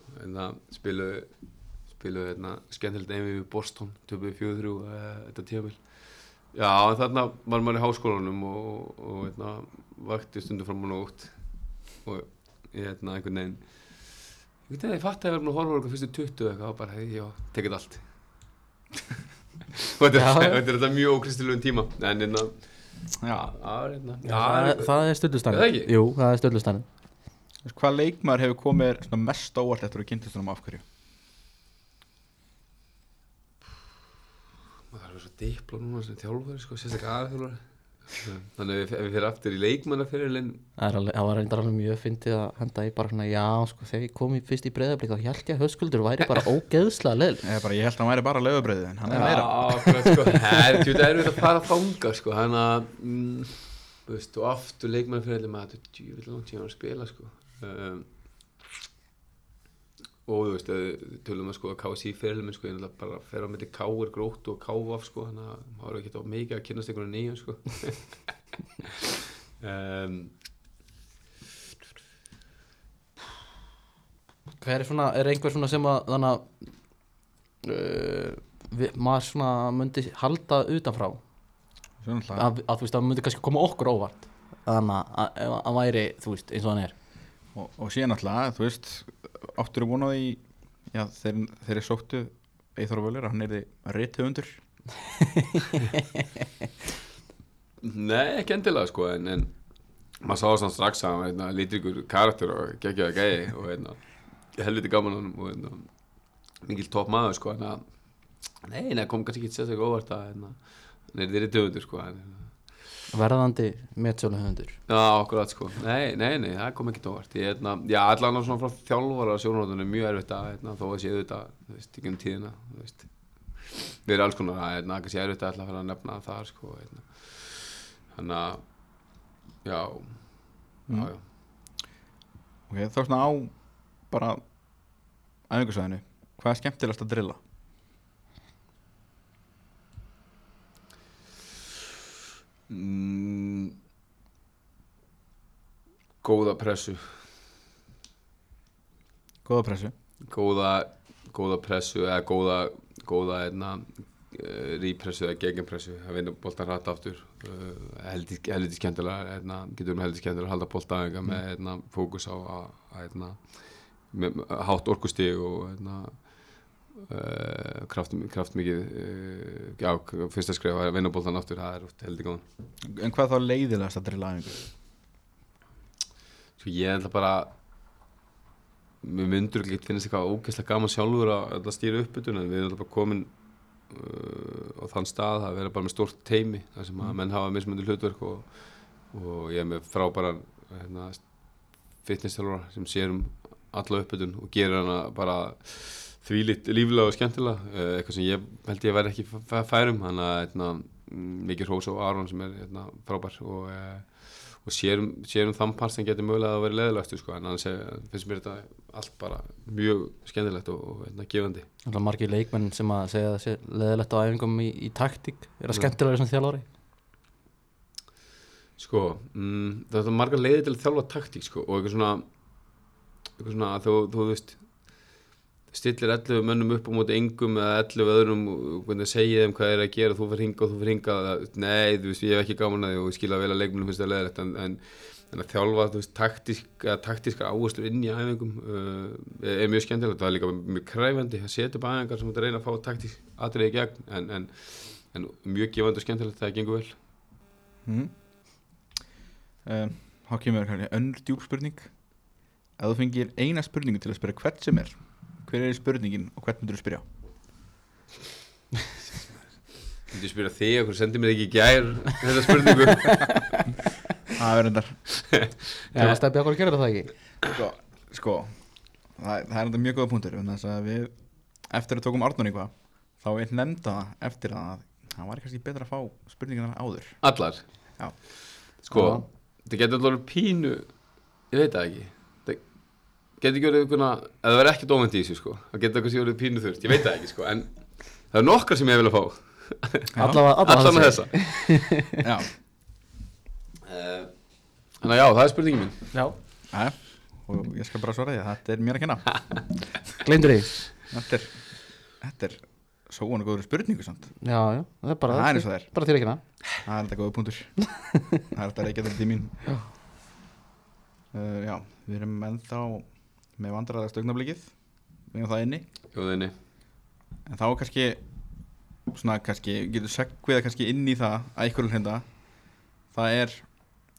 Speaker 3: Spiluðu spiluðu hérna skemmtilegt einvið við Boston töpuðu fjögur þrjú uh, þetta tímabil. Já þarna var maður í háskólanum og, og hérna, vakti stundu fram á nótt og ég hérna einhvern veginn ég veit að ég fatt að ég búin að horfa okkur fyrstu 20 eitthvað og bara, hei, já, tekið allt. Og þetta er, er mjög ókristilegum tíma. En hérna
Speaker 1: Já
Speaker 3: Já, hérna.
Speaker 2: Já, það, er- það er
Speaker 3: Er það ekki?
Speaker 2: Jú, það er
Speaker 1: veist, Hvað leikmaður hefur komið mest óvart eftir að kynntist honum af hverju?
Speaker 3: maður þarf að vera svo dipló núna sem þjálfari, sko, sérstaklega aðþjálfari þannig að ef við fyrir aftur í leikmannaferilinn
Speaker 2: Það, er var reyndar alveg mjög fyndið að henda í bara svona Já, sko, þegar ég kom í fyrst í breyðablík þá held ég að höskuldur væri bara ógeðslega leil
Speaker 1: ég held að hann væri bara lögubröðið en hann er meira.
Speaker 3: sko, það er þetta erfitt að fara að fanga sko, hann að mm, og aftur leikmannaferilinn maður, þetta er djúvill langt síðan að spila sko. Um, og þú veist, við tölum að sko að KSI fyrirlum sko, ég náttúrulega bara fer á myndi K-er grótt og K-vaf sko, þannig að maður er ekki á mikið að kynast einhverju nýjum sko. Um,
Speaker 2: Hver er svona, er einhver svona sem að þannig að uh, við, maður svona myndi halda utanfrá? Að, að þú veist, að myndi kannski koma okkur óvart. Þannig að, að, að hann væri, þú veist, eins og hann er
Speaker 1: og, og síðan náttúrulega, þú veist áttur er vonað í já, þeir, þeir eru sóttu Eithor Völler, hann er þið rithöfundur.
Speaker 3: Nei, ekki endilega sko en, en maður sá þannig strax að hann hérna, lítur ykkur karakter og geggjaði gæði og hérna, helviti gaman hann og hérna, mikil topp maður sko en að, nei, nei, kom kannski ekki sérstaklega óvart að hérna, hann er þeirri döfundur sko en,
Speaker 2: verðandi metsölu höfundur
Speaker 3: Já, okkur sko, nei, nei, nei, það kom ekki óvart. Ég, hérna, Já, allan á svona frá þjálfara sjónarhóttunum er mjög erfitt að, hérna, þó að sé auðvitað þú veist, ekki um tíðina, þú veist. Við erum alls konar að, hérna, kannski erfitt að ætla að fara að nefna það, sko, hérna. Þannig að já, já, já.
Speaker 1: Ok, þá svona á bara æfingarsvæðinu hvað er skemmtilegast að drilla?
Speaker 3: Mm, góða pressu.
Speaker 1: Góða pressu.
Speaker 3: Góða, góða pressu eða góða, góða hérna, uh, rípressu eða gegenpressu að vinna boltan hratt aftur. Uh, heldur heldur skemmtilega hérna, getur um heldur skemmtilega að halda boltaðinga með hérna, fókus á að, að hérna, með, hátt orkustig og kraft, kraft mikið uh, já, fyrsta skref að vinna boltan aftur það er oft heldur góðan
Speaker 1: En hvað þá leiðilegast að drilla æfingu?
Speaker 3: Svo ég ætla bara Mér myndur ekki finnast eitthvað ógeðslega gaman sjálfur að, að stýra uppbytun en við erum alltaf bara komin uh, á þann stað að vera bara með stórt teimi þar sem að menn hafa mismöndi hlutverk og, og ég er með frábæra hérna, fitness-þjálfara sem sér um alla uppbytun og gerir hana bara þvílitt líflega og skemmtilega uh, eitthvað sem ég held ég væri ekki fæ- færum þannig að hérna, mikið hrós á Aron sem er hérna, frábær og uh, og sérum, sérum þann part sem getur mögulega að vera leðilegt sko, en annars er- finnst mér þetta allt bara mjög skemmtilegt og, og hérna, gefandi
Speaker 2: Það er margir leikmenn sem að segja að það sé leðilegt á æfingum í, í taktík Er það skemmtilega sem þjálfari?
Speaker 3: Sko, mm, það er margar leiðir til að þjálfa taktík sko, og eitthvað svona, eitthvað svona að þú, þú veist stillir 11 mönnum upp á móti engum eða 11 öðrum og segið þeim hvað er að gera þú fyrir hinga og þú fyrir hinga nei, þú veist, ég hef ekki gaman að því og ég skilja vel að leikmennum finnst það leiðilegt en, en, en að þjálfa, þú veist, taktísk, taktíska áherslur inn í æfingum uh, er, mjög skemmtilegt, það er líka mjög kræfandi að setja upp æfingar sem þetta reyna að fá taktísk atriði gegn en, en, mjög gefandi og skemmtilegt það gengur vel.
Speaker 1: Mm. um, Há kemur önnur djúb spurning. Ef þú fengir eina spurningu til að spyrja hvert sem er Hver er spurningin og hvert myndur þú spyrja?
Speaker 3: Þú spyrja þig, okkur sendir mér ekki gær þetta spurningu?
Speaker 1: Það er endar
Speaker 2: Já, stefni okkur að gera það ekki?
Speaker 1: Sko, sko það, það er enda mjög góða punktur við, eftir að tókum Arnón eitthvað þá við nefnda það eftir að það var kannski betra að fá spurningarnar áður.
Speaker 3: Allar?
Speaker 1: Já.
Speaker 3: Sko, það getur alveg pínu Ég veit það ekki. Það getur ekki verið einhverna Ef það verið ekkert óvænt í þessu sko. Það getur kannski verið pínu þurft, ég veit það ekki sko En það er nokkar sem ég vil að fá.
Speaker 2: Allavega,
Speaker 3: Allar
Speaker 2: allavega
Speaker 3: með
Speaker 2: þessi.
Speaker 3: þessa.
Speaker 1: Já,
Speaker 3: Eh, Þannig að já, það er spurningin mín.
Speaker 2: Já,
Speaker 1: Æ, og ég skal bara svara því að þetta er mér að kenna.
Speaker 2: Gleyndur því.
Speaker 1: Þetta er, þetta er svo vonu góður spurningu samt.
Speaker 2: Já, já, það er bara
Speaker 1: Það er eins og það er.
Speaker 2: Bara þér ekki hana
Speaker 1: Það er þetta góða punktur. Það er þetta reykja þetta til mín
Speaker 2: Já.
Speaker 1: uh, Já, við erum ennþá með vandræðast augnablikið. Við erum það inni.
Speaker 3: Jóðinni
Speaker 1: En þá kannski svona kannski, getur segviða kannski inn í það að einhverjum henda það er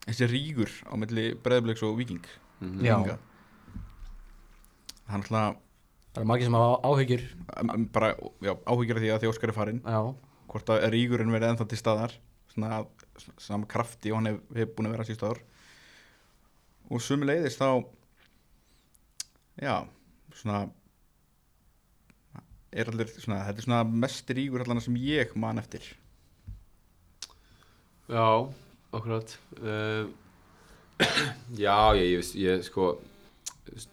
Speaker 1: þessi rígur á milli breðbliks og viking
Speaker 3: Mhm.
Speaker 2: Já.
Speaker 1: Víkinga. Það er náttúrulega
Speaker 2: Það er margir sem hafa áhyggjur.
Speaker 1: Bara já, áhyggjur af því að því Óskar er farinn
Speaker 2: Já,
Speaker 1: hvort að rígurinn verið ennþá til staðar svona að- sama krafti og hann hef, hef búin að vera síðust áður og sumi leiðist þá já, svona er allir svona, þetta er svona mest rígur allan sem ég man eftir.
Speaker 3: Já, akkurat. Uh, Já, ég, ég, ég sko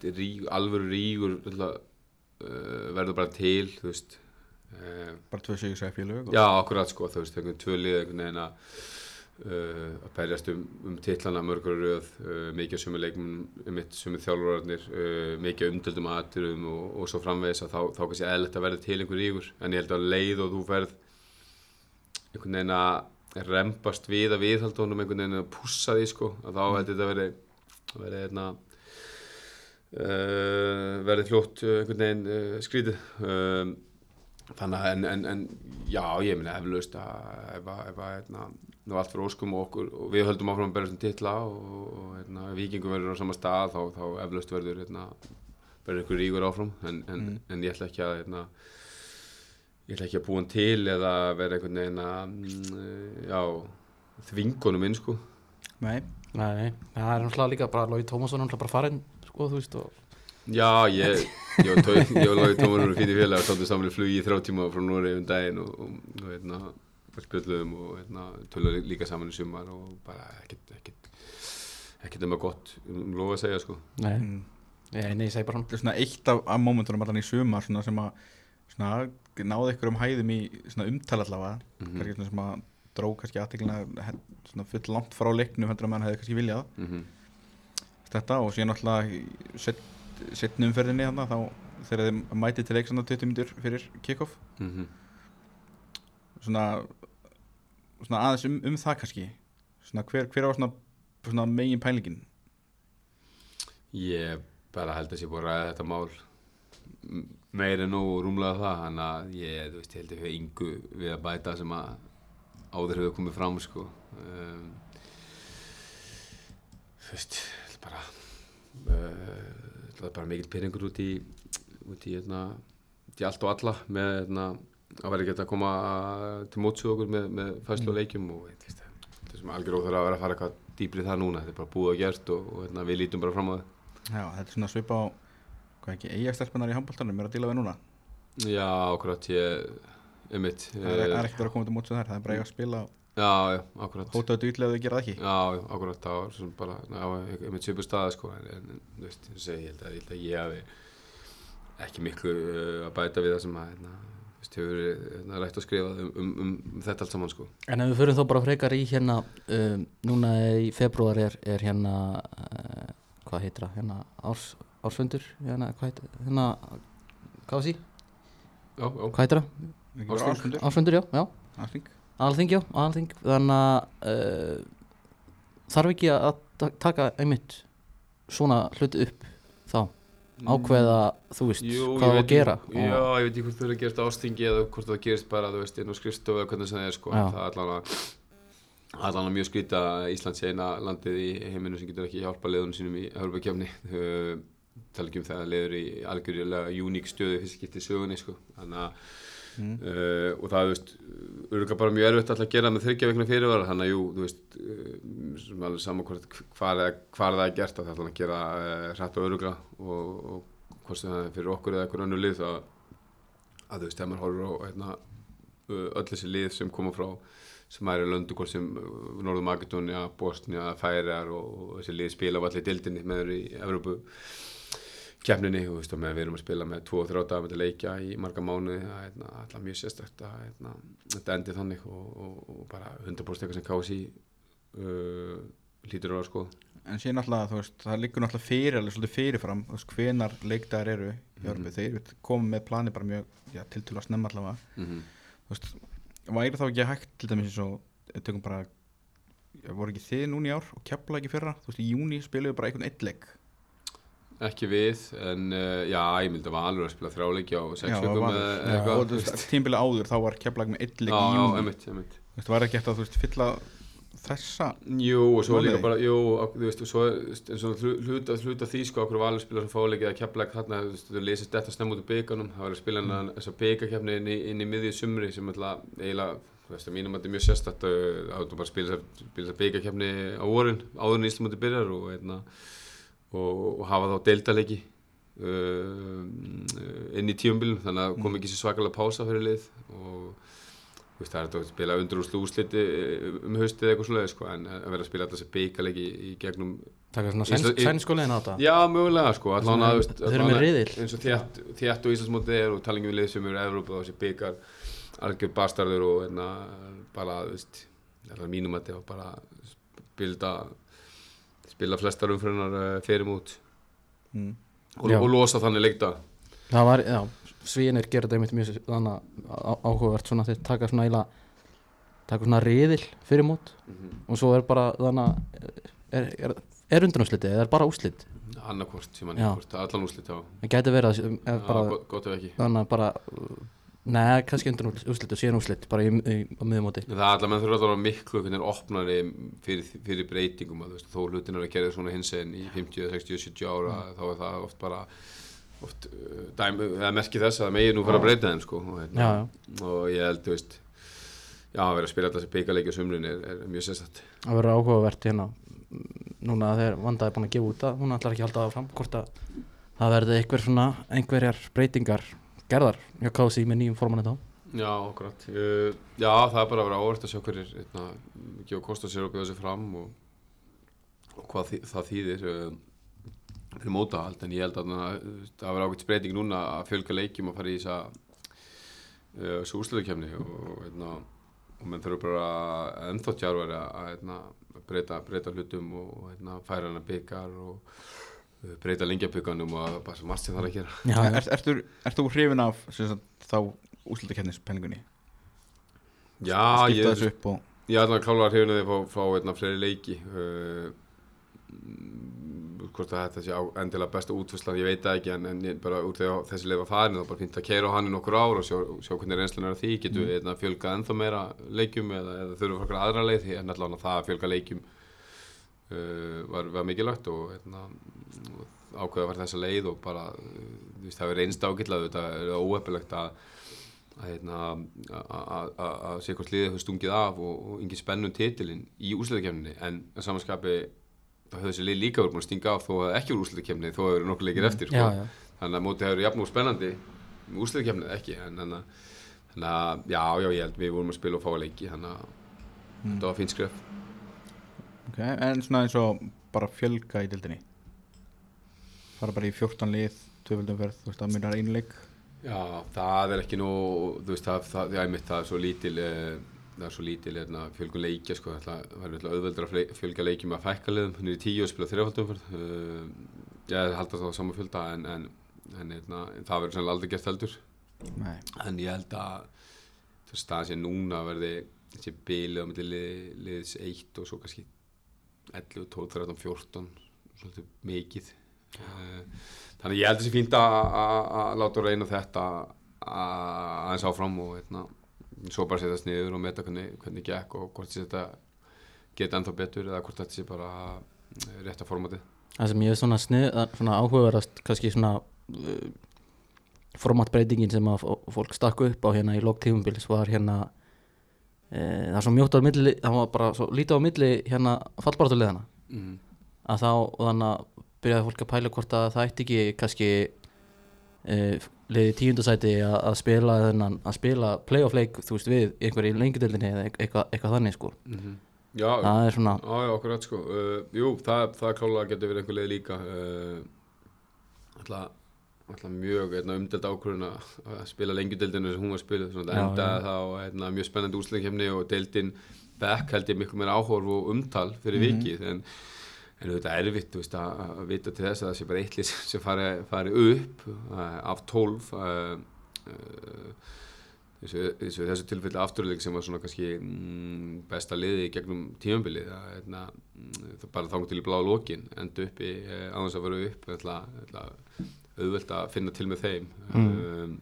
Speaker 3: ríg, alvöru rígur uh, verður bara til þú veist uh,
Speaker 1: bara tvö og-
Speaker 3: Já, akkurat sko, þú veist, tvö lið einhvern veginn að uh, að berjast um, um titlana mörgur röð uh, mikið af sömu leikmum um mitt sömu þjálfurarnir uh, mikið af umdöldum aðturum og, og svo framvegis að þá, þá kannski eðlert að verða til einhver rígur. En ég held að leið og þú ferð einhvern veginn að rempast við að viðhalda honum einhvern veginn að pússa því sko að þá held þetta að veri veri hérna uh, verði fljótt einhvern veginn skrítið. Um, þannig að en, en, en já ég minna eflaust að ef að, ef að hérna, allt fyrir óskum og okkur og við höldum áfram að berja sem titla og, og hérna, vikingum verður á sama stað þá, þá eflaust verður hérna, verður einhver ríkur áfram. En, en, en ég ætla ekki að hérna, ég ætla ekki að búa hann til eða vera einhvern veginn að mm, já, þvingunum inn sko.
Speaker 1: Nei,
Speaker 2: nei, nei. Það er náttúrulega líka bara Lói Tómasson náttúrulega bara farinn Sko, þú veist og
Speaker 3: Já, ég, ég og Tói- ég og fyrir félag og tóttum saman í flugi í þrjá tíma frá Nóri um daginn og, og, og hérna, spjöldluðum og hérna, töluðum líka saman í sumar og bara ekkert, ekkert, ekkert um að gott um lofa að segja sko.
Speaker 2: Nei,
Speaker 1: mm.
Speaker 2: nei, nei, ég segi bara
Speaker 1: er svona eitt af, af momentunum allan í sumar svona sem að svona, náði ykkur um hæðum í svona umtala allavega
Speaker 3: Mhm.
Speaker 1: kannski svona sem að dró kannski aðteklina svona full langt frá leiknum heldur að mann hefði kannski viljað
Speaker 3: Mm -hmm.
Speaker 1: þetta og síðan alltaf set, setni umferðinni þarna þá þegar þið mætið til leiksanda 20 minnur fyrir kick-off.
Speaker 3: Mhm.
Speaker 1: svona, svona aðeins um, um það kannski. Svona hver, hver á svona, svona megin pælingin?
Speaker 3: Ég bara held að sé búið að ræða þetta mál meira en nóg rúmlega það þannig að ég, veist, ég held að hef yngu við að bæta sem að áður hefur komið fram sko. Um, þú veist bara uh, það er bara mikill peningur út í út í, hérna, út í allt og alla með hérna, að vera ekki að koma til mótsu okkur með, með fæslu og leikjum og það sem algjör óþur að vera að fara eitthvað dýpri í það núna, þetta er bara búið og gert og, og hérna, við lítum bara fram á það.
Speaker 1: Já, þetta er svona svipa á hvað ekki, eigastelpunar í handbóltanum er að díla við núna?
Speaker 3: Já, akkurat, ég, um mitt
Speaker 1: það er, er ekkert verið að koma til móts við þær það er bara eiga að spila
Speaker 3: Já, já, akkurat
Speaker 1: hótaðu dýrlega að þau gera það ekki
Speaker 3: Já, já, akkurat, það var svona bara já, einmitt svipur staða sko en, en þú veist, ég segi, ég held að, ég að ég hafi ekki miklu uh, að bæta við það sem að hérna, þú veist, hefur verið hérna, rætt að skrifa um, um, um, um þetta allt saman sko
Speaker 2: En ef við förum þá bara frekar í hérna um, núna í februar er, er hérna uh, hvað heitir það, hérna árs, ársfundur hérna, hvað heitir, hérna hvað sé,
Speaker 3: Já, já,
Speaker 2: hvað
Speaker 3: Ásþing.
Speaker 1: ársfundur?
Speaker 2: Ársfundur, já, já,
Speaker 1: Ásþing.
Speaker 2: Alþing, já, alþing þannig að uh, þarf ekki að ta- taka einmitt svona hluti upp þá, ákveða þú veist,
Speaker 3: Jú,
Speaker 2: hvað
Speaker 3: ég
Speaker 2: á
Speaker 3: veit
Speaker 2: að gera.
Speaker 3: Já, ég veit ekki hvort það er að gerast ástingi eða hvort það gerist bara, þú veist, inn á skrifstofu eða hvernig það er, sko,
Speaker 2: Já.
Speaker 3: það er allan að allan að mjög skrýta að Ísland sé eina landið í heiminu sem getur ekki hjálpa liðunum sínum í Európa-kefni tala ekki um það að liður í algjörlega uník stöðu fyrst í sögunni, sko. Þannig að Uh, og það, veist, örgulega bara mjög erfitt alltaf að gera með þryggja vikna fyrirvara. Þannig að jú, þú veist, uh, sem alveg saman hvort hvar, er- hvar það er gert að það ætla að gera uh, hrætt og örgulega og, og hvort sem það er fyrir okkur eða eitthvað önnur lið þá að þú veist, þegar maður horfir á hérna, öll þessi lið sem koma frá sem er í hvort sem Norður Makedónia, Bosnia, Færiar og, og þessi lið spila á allir dildinni með þeir í Evrópu keppninni og við erum að spila með 2-3 dagar með leikja í marga mánuði það er hérna, alltaf mjög sérstækt að hérna, þetta endi þannig og, og, og bara 100% eitthvað sem KSI uh, lítur á sko
Speaker 1: En síðan þú veist, það liggur náttúrulega fyrir, alveg svolítið fyrirfram, þú veist, hvenar leikdagar eru í
Speaker 3: Mhm.
Speaker 1: Örbu, þeir komum með plani bara mjög, já, til til að snemma allavega,
Speaker 3: mm -hmm.
Speaker 1: þú veist, væri þá ekki hægt til dæmis eins og, tökum bara, voru ekki þið núna í ár og kepla ekki fyrra, þú veist, í júni spiluðu bara einhvern eitt leik.
Speaker 3: Ekki við en uh, já, ég myndi að Valur að spila þráleiki á 6
Speaker 1: Já,
Speaker 3: vikum
Speaker 1: Valur.
Speaker 3: eða
Speaker 1: Já,
Speaker 3: eitthvað
Speaker 1: og þú veist, tímbilið áður, þá var kepla með eitt leik
Speaker 3: já,
Speaker 1: í
Speaker 3: já,
Speaker 1: júni,
Speaker 3: emitt, emitt
Speaker 1: þú veist, var ekki eftir að, þú veist, fylla þessa,
Speaker 3: Jú, og svo líka bara, jú, og þú veist, og svo eins og hlu- hluta, hluta því sko, okkur valur spila sem fáleikið að kepla þarna, þú veist, þú lesist þetta snemma út í bygganum, það var að spila mm. þess að byggakefni inn, inn í miðju sumri sem alltaf eiginlega, þú veist, að mínum að þetta er mjög sérstætt að þú bara spila þess að byggakefni á vorin, áður en Íslamöndi byrjar og, einna, og, og hafa þá deildaleiki uh, inn í tíumbilum, þannig að kom ekki sér svakalega pása fyrir lið og veist, það er þetta að spila undir úrslu úrsliti um haustið eða eitthvað svoleiði sko, en að vera að spila alltaf þessi byggalegi í gegnum
Speaker 2: taka svona sænskóliðin á þetta
Speaker 3: Já, mögulega sko, allan að,
Speaker 2: þeir eru með riðil.
Speaker 3: eins og þétt, og Íslandsmótið er og talingi við lið sem eru Evrópa og þessi byggar algjör bastarður og hérna, bara, veist, allar mínum að þetta bara spilda spila flestar umfyrirnar uh, fyrir mút
Speaker 1: mm.
Speaker 3: og, og losa þannig leikta.
Speaker 2: Það var, já, svíinir gera þetta einmitt mjög þannig á- áhugavert svona þeir taka svona eila taka svona riðil fyrir mót. Og svo er bara þannig er, er, er undanúslitið eða er bara úslit
Speaker 3: annarkvort, sem hann
Speaker 2: Já.
Speaker 3: hvort, allan úrslit á
Speaker 2: það gæti verið að bara,
Speaker 3: gott, gott ekki.
Speaker 2: þannig að bara neða, kannski undan úslit og síðan úslit bara í, í, á miðumóti
Speaker 3: það er alltaf, menn þurfa alltaf að vera miklu hvernig opnari fyrir, fyrir breytingum að, veist, þó hlutin er að gera svona hins en í 50, 60, 70 ára þá er það oft bara oft, uh, dæmi, eða merki þess að það megi nú fara að breyta þeim sko, og, hérna,
Speaker 2: Já,
Speaker 3: og ég held, þú veist já, að vera að spila alltaf þessi byggarleiki á sumrin er, er mjög sérstætt
Speaker 2: að vera áhugavert hérna núna þegar Vanda er búin að gefa út að hún ætlar ekki að halda það fram hvort að það verði einhver svona einhverjar breytingar gerðar hjá KSI með nýjum formanni þá
Speaker 3: Já, akkurat. Uh, Já, það er bara að vera áhvert að sjá hverjir hérna, gefa kost að sér og bjóða sér fram og, og hvað þý, það þýðir uh, fyrir mótahald. En ég held að það verður ákveðt breyting núna að fjölga leikjum að fara í þessa uh, þessu úrslutakefni og, hérna, og menn þurfa bara ennþá tjárværi að hérna, breyta, hlutum og hérna, færa hana byggar og uh, breyta lengjabygganum og bara svo margt sem það er að gera.
Speaker 2: Já,
Speaker 1: er, er, ertu, ertu hrifin af sem sagt, þá úslitakennispenningunni?
Speaker 3: Já,
Speaker 1: Skipta
Speaker 3: ég,
Speaker 1: og
Speaker 3: Ég að klála að hrifna því að fá, fá einna fleiri leiki. Uh, mm, hvort að þetta sé á, endilega besta útfærslan, ég veit það ekki en, en bara úr þegar þessi leið var farin þá bara fínt að keira á hann í nokkur ár og sjá, sjá hvernig reynslan er að því, getum við mm. fjölgað ennþá meira leikjum eða, eða þurfum við okkur aðra leið? Því en allavega það að fjölga leikjum uh, var, var mikilvægt og, hérna, og ákveða var þessa leið og bara, uh, þú veist, það er reynst ágætlega þetta er að að hérna, að- að að- að sé hvort liðið hefur stungið af og, og engin spennum titilinn í úsleitakefninni en samanskapi þá hefur þessi lið líka verið búin að stinga af þó að ekki úr úsleitakefni þó hefur nokkuð leikir eftir
Speaker 2: já,
Speaker 3: sko.
Speaker 2: já.
Speaker 3: þannig að mótið hefur jafn og spennandi með úsleitakefnið ekki en þannig að- já, já, ég held við vorum að spila og fá að leiki þannig að þetta var fín skref
Speaker 1: ok, en svona eins og bara fjölga í dildinni fara bara í 14 lið tvöföldum ferð, þú veist, að mynda einu leik?
Speaker 3: Já, það er ekki nú, þú veist, það, það, já, einmitt, það er svo lítil, eh, það er svo lítil hérna, fjölgun leikja, sko, það náttúrulega auðveldur að fjölga leikjum að fækka liðum, hún er í tíu og spila þrjáfaldumferð, uh, ég held að það var saman fjölda, en, en, en hérna, það verður sannlega aldrei gert heldur,
Speaker 1: Nei.
Speaker 3: en ég held að, það sé núna verði þessi bilið á milli lið, liðs 1 og svo kannski 11, 12, 13, 14, svolítið mikið. Uh, þannig að ég held þessi fínt að að- að láta reyna þetta að- aðeins áfram og hérna, svo bara setjast niður og meta hvernig, hvernig gekk og hvort þetta geta ennþá betur eða hvort þetta sé bara eh, rétta formatið.
Speaker 2: það sem ég er svona, svona áhugaverðast kannski svona uh, formatbreytingin sem að fó- fólk stakku upp á hérna í lók tífumbils var hérna það er svo mjótt á milli það var bara svo lítið á milli hérna fallbaratulegana
Speaker 3: Mm.
Speaker 2: að þá og þannig að byrjaði fólk að pæla hvort að það ætti ekki kannski uh, liði tíundasæti að, að spila þennan, að spila playoff leik þú veist við einhverju í lengjadöldinni eða eitthvað, eitthvað þannig sko.
Speaker 3: Mm Já,
Speaker 2: það er svona
Speaker 3: Já, já, okkur rétt sko. Uh, Jú, það, það klálega getur verið einhver leið líka uh, Alltaf Alltaf mjög hérna, umdelt ákvörðun að að spila lengjudeldinu sem hún var spilið svona,
Speaker 2: Já,
Speaker 3: það endaði þá hérna, mjög spennandi úsleikjefni og deildin Beck held ég miklu meira áhorf og umtal fyrir vikið. En, en þetta er erfitt veist, að, að vita til þess að það sé bara eittlið sem fari, fari upp uh, af 12 uh, uh, þessu, þessu, þessu tilfelli afturleik sem var svona kannski mm, besta liði í gegnum tímabilið það, hérna, mm, það bara þangur til í bláða lokin enda uppi eh, á þess að vera upp ætla, auðvelt að finna til með þeim. Um,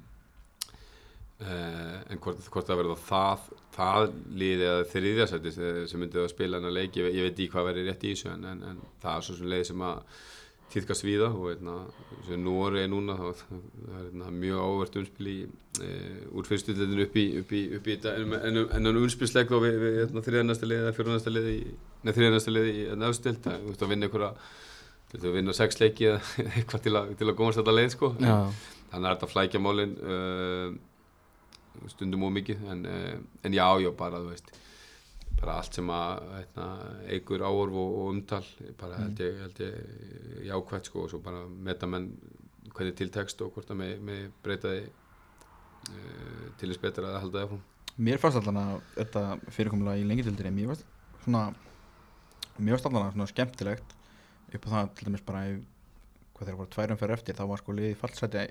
Speaker 3: Uh, en hvort, hvort það verða það það liði eða þriðja sæti sem sem myndi að spila hennar leik ég, ve- ég veit ekki hvað verður rétt í þessu en, en, en það er svo sem leið sem að týðkast víða og eitna, sem nú er núna þá, það er eitna, mjög ávert umspil í e, úr fyrstutildinu upp í, upp í, upp í þetta, en, en, en umspilsleik þá við, við þriðanæsta liði eða fjórðanæsta liði í- nei þriðanæsta liði í veist að vinna einhverja þú veist að vinna sex leiki eða eitthvað til að, til að komast þetta leið sko. Þannig er þetta flækja málin uh, stundum ómikið en, uh, en já, já, bara þú veist bara allt sem að heitna, eigur áorf og, og umtal bara held ég, held ég jákvæmt sko. Og svo bara meta menn hvernig tiltekst og hvort að með, með breyta því uh, til þess betra að halda það áfram.
Speaker 1: Mér fannst alltaf að þetta fyrirkomulega í mér fannst svona mér fannst alltaf svona skemmtilegt upp á það til dæmis bara í, hvað þeirra voru tværum fyrir eftir þá var sko liðið fallsæti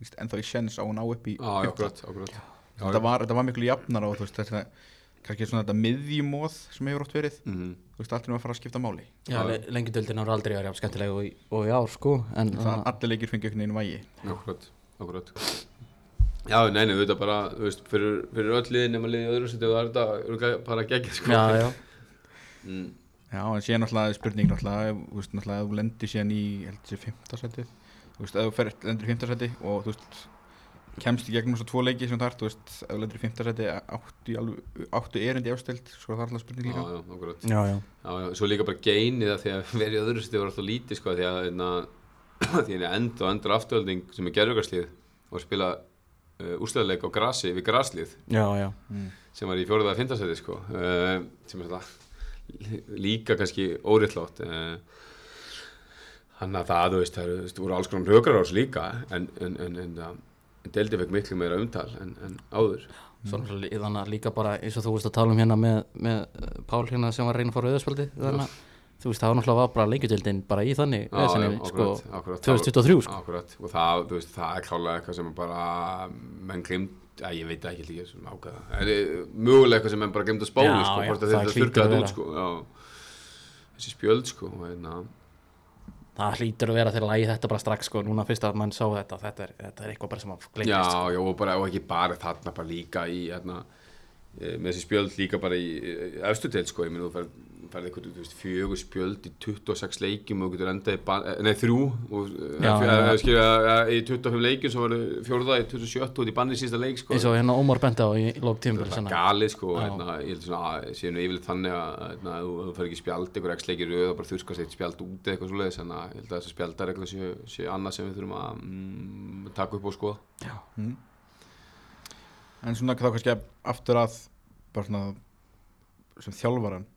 Speaker 1: víst, ennþá í sjens á að ná upp í
Speaker 3: já, akkurat, akkurat.
Speaker 1: Þetta, var, þetta var miklu jafnar og þú veist þetta kannski svona þetta miðjumóð sem hefur oft verið
Speaker 3: mm
Speaker 1: þú veist allt er nú að fara að skipta máli.
Speaker 2: Já le lengjadöldin ára aldrei verið jafn skemmtilega og, og í ár sko en
Speaker 1: það allir leikir fengið einhvern veginn vægi.
Speaker 3: Akkurat, akkurat. Já, nei, nei, þetta bara, þú veist, fyrir, fyrir öll liðin nema liðið í öðru seti og það er þetta bara geggjað, sko.
Speaker 2: Já, já,
Speaker 3: Mm.
Speaker 1: Já, en síðan náttúrulega spurning náttúrulega, þú veist, náttúrulega ef þú lendir síðan í, ég held þessi fimmtasæti þú veist, ef þú fer, lendir í fimmtasæti og þú veist, kemst í gegnum svo tvo leiki sem það er, þú veist, ef þú lendir í fimmtasæti áttu, áttu erindi ástild svo það er alltaf spurning
Speaker 3: Já,
Speaker 1: líka
Speaker 3: já, akkurat
Speaker 2: já, já.
Speaker 3: Já, já, svo líka bara geinið að því að verið í öðru seti var alltaf lítið, sko, því að hérna, því að end og endur aftölding sem er gerðugarslið og spila uh, úsleðleik á grasi við graslið
Speaker 2: já, já.
Speaker 1: mm.
Speaker 3: sem var í fjóruða að fintasæti, sko uh, sem er þetta líka kannski óriðlátt uh, Þannig að það, þú veist, það voru alls konar högrar á þessu líka en, en, en, en, deildi fekk miklu meira umtal en, en áður.
Speaker 2: Svo náttúrulega þannig að líka bara eins og þú veist að tala um hérna með, með uh, Pál hérna sem var auðarspjaldi þannig að þú veist það var náttúrulega bara lengjadöldin bara í þannig
Speaker 3: Já, já,
Speaker 2: sko,
Speaker 3: akkurat, akkurat.
Speaker 2: 2023 sko.
Speaker 3: Akkurat, og það, veist, það er klálega eitthvað sem bara menn glimt, já, ég veit ekki líka sem ákvæða, en eh, mögulega eitthvað sem menn bara glimt að
Speaker 2: Já,
Speaker 3: sko,
Speaker 2: já,
Speaker 3: hvort að þetta
Speaker 2: að vera.
Speaker 3: út, sko, já, þessi spjöld, sko, og hérna,
Speaker 2: það hlýtur að vera þegar lægi þetta bara strax sko, núna fyrst að mann sá þetta. Þetta er, þetta er eitthvað bara sem að
Speaker 3: já,
Speaker 2: gleymist sko.
Speaker 3: já, og bara, og ekki bara þarna, bara líka í, hérna, eh, með þessi spjöld líka bara í efstu til, sko, ég minn, þú færð færði eitthvað, þú veist, fjögur spjöld í 26 leikjum og getur endað í, eh, nei, þrjú og,
Speaker 2: Já,
Speaker 3: já,
Speaker 2: já.
Speaker 3: Skilja, í 25 leikjum svo varu fjórða í 27 og í banni í sísta leik, sko.
Speaker 2: Eins og hérna Ómar benda á í lók
Speaker 3: það
Speaker 2: tímbil
Speaker 3: er bara galið sko hérna, ég held svona að sé nú yfirleitt þannig að hérna, ef þú fær ekki spjald einhver x leikir auð og bara þurrskast eitt spjald út eitthvað svo leiðis þannig að ég held að þessi spjaldar eitthvað séu, séu annað sem við þurfum að mm, taka upp og skoða.
Speaker 1: Mm. en svona þá kannski aftur að bara svona sem þjálfaran þú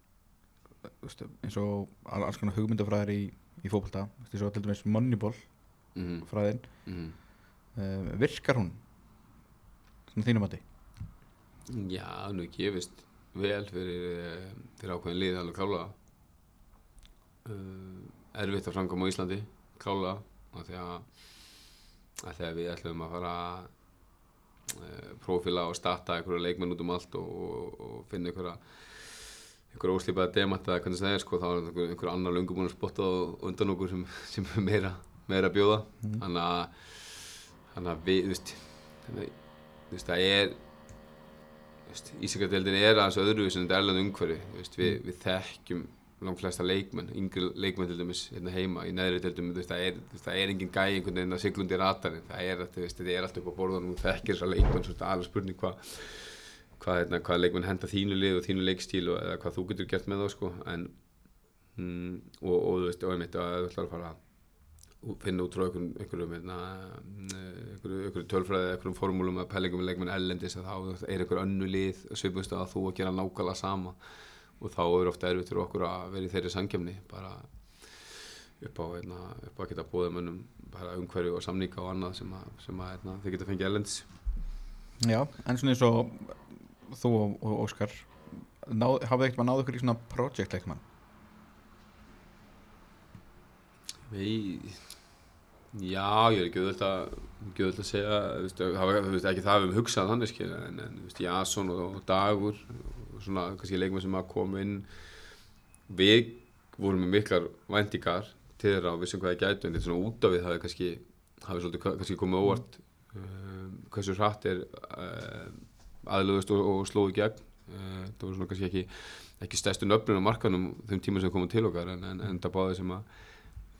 Speaker 1: veist, eins og all- alls konar hugmyndafræðir í, í veist, eins og til dæmis Moneyball
Speaker 3: mm
Speaker 1: fræðin
Speaker 3: -hmm.
Speaker 1: uh, virkar hún svona þínum að
Speaker 3: Já, nú gefist vel fyrir, eh, fyrir ákveðin lið alveg klálega. Uh, erfitt að framkoma á Íslandi klálega og því þegar við ætlum að fara uh, prófila og starta einhverja leikmenn út um allt og, og, og finna einhverja einhverja óslípaða demanta eða hvernig það er sko, þá er einhver, einhver annar löngu búin að spotta á undan okkur sem, sem er meira, meira að bjóða. Þannig að þannig að við, þú veist þú veist, það er Ísakadeldin er aðeins öðruvísi en þetta erlanda umhverfi veist, við, við þekkjum langt flesta leikmenn, yngri leikmenn til dæmis hérna heima í neðri þú veist, það er, er engin gæi einhvern veginn að siglundi ratarinn, það er, þetta er allt upp á borðan og þekkir þessar leikmenn, svo þetta er alveg spurning hvað hvað, hérna, hvað leikmenn henda þínu lið og þínu leikstíl og eða hvað þú getur gert með þá sko, en mm, og, og þú veist, og einmitt að þú ætlar að fara að finna út frá einhverjum einhverjum, hérna, einhverjum tölfræði, einhverjum formúlum að pælingum með leikmenn ellendis að þá er einhver önnu lið svipust að þú að gera nákvæmlega sama. Og þá er ofta erfitt fyrir okkur að vera í þeirri sangjafni bara upp á, hérna, upp á að geta bóða mönnum bara umhverju og samninga og annað sem, að, sem að, hérna, þeir geta fengið ellendis
Speaker 1: Já, en svona eins og þú og, og Óskar náð, hafið ekkert maður náð ykkur í svona project leikmann
Speaker 3: Við, já, ég er ekki auðvitað að, ekki auðvitað að segja, veist, það veist, ekki það að við höfum hugsað þannig, en, en veist, Jason og, og Dagur, og svona, kannski leikmenn sem að koma inn, við vorum með miklar væntingar til þeirra og vissum hvað það gætu, en þetta svona út af við hafi kannski, hafi svolítið ka- kannski komið óvart um, hversu hratt er um, aðlöðust og, og slóðu gegn, uh, það voru svona kannski ekki, ekki stærstu nöfnum á markanum þeim tíma sem komum til okkar, en, en, en það báði sem að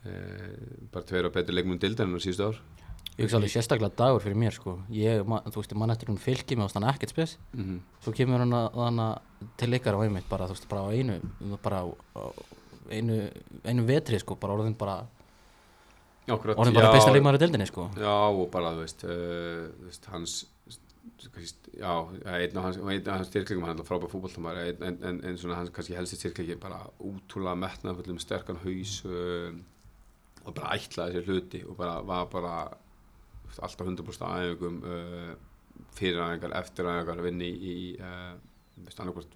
Speaker 3: Eh, bara tveir á betri leikmunum dildan en á síðustu ár.
Speaker 2: Ég hugsa alveg sérstaklega dagur fyrir mér sko. Ég, ma- þú veist, mann eftir hún fylki með ástann ekkert spes.
Speaker 3: Mm -hmm.
Speaker 2: Svo kemur hann að, að til leikar á einmitt bara, þú veist, bara á einu bara á, á einu, einu vetri sko, bara orðin bara
Speaker 3: Akkurat,
Speaker 2: orðin bara besta leikmaður í deildinni sko.
Speaker 3: Já, og bara, þú veist, uh, þú veist hans já, einn af hans, hans styrklegum hann er frábær fótballtamar en, en, en, svona hans kannski helsti styrklegi bara útrúlega metnað fullum sterkan haus uh, og bara ætlaði sér hluti og bara var bara alltaf 100% aðeigum uh, fyrir aðeingar, eftir aðeingar vinni í, uh, annarkvort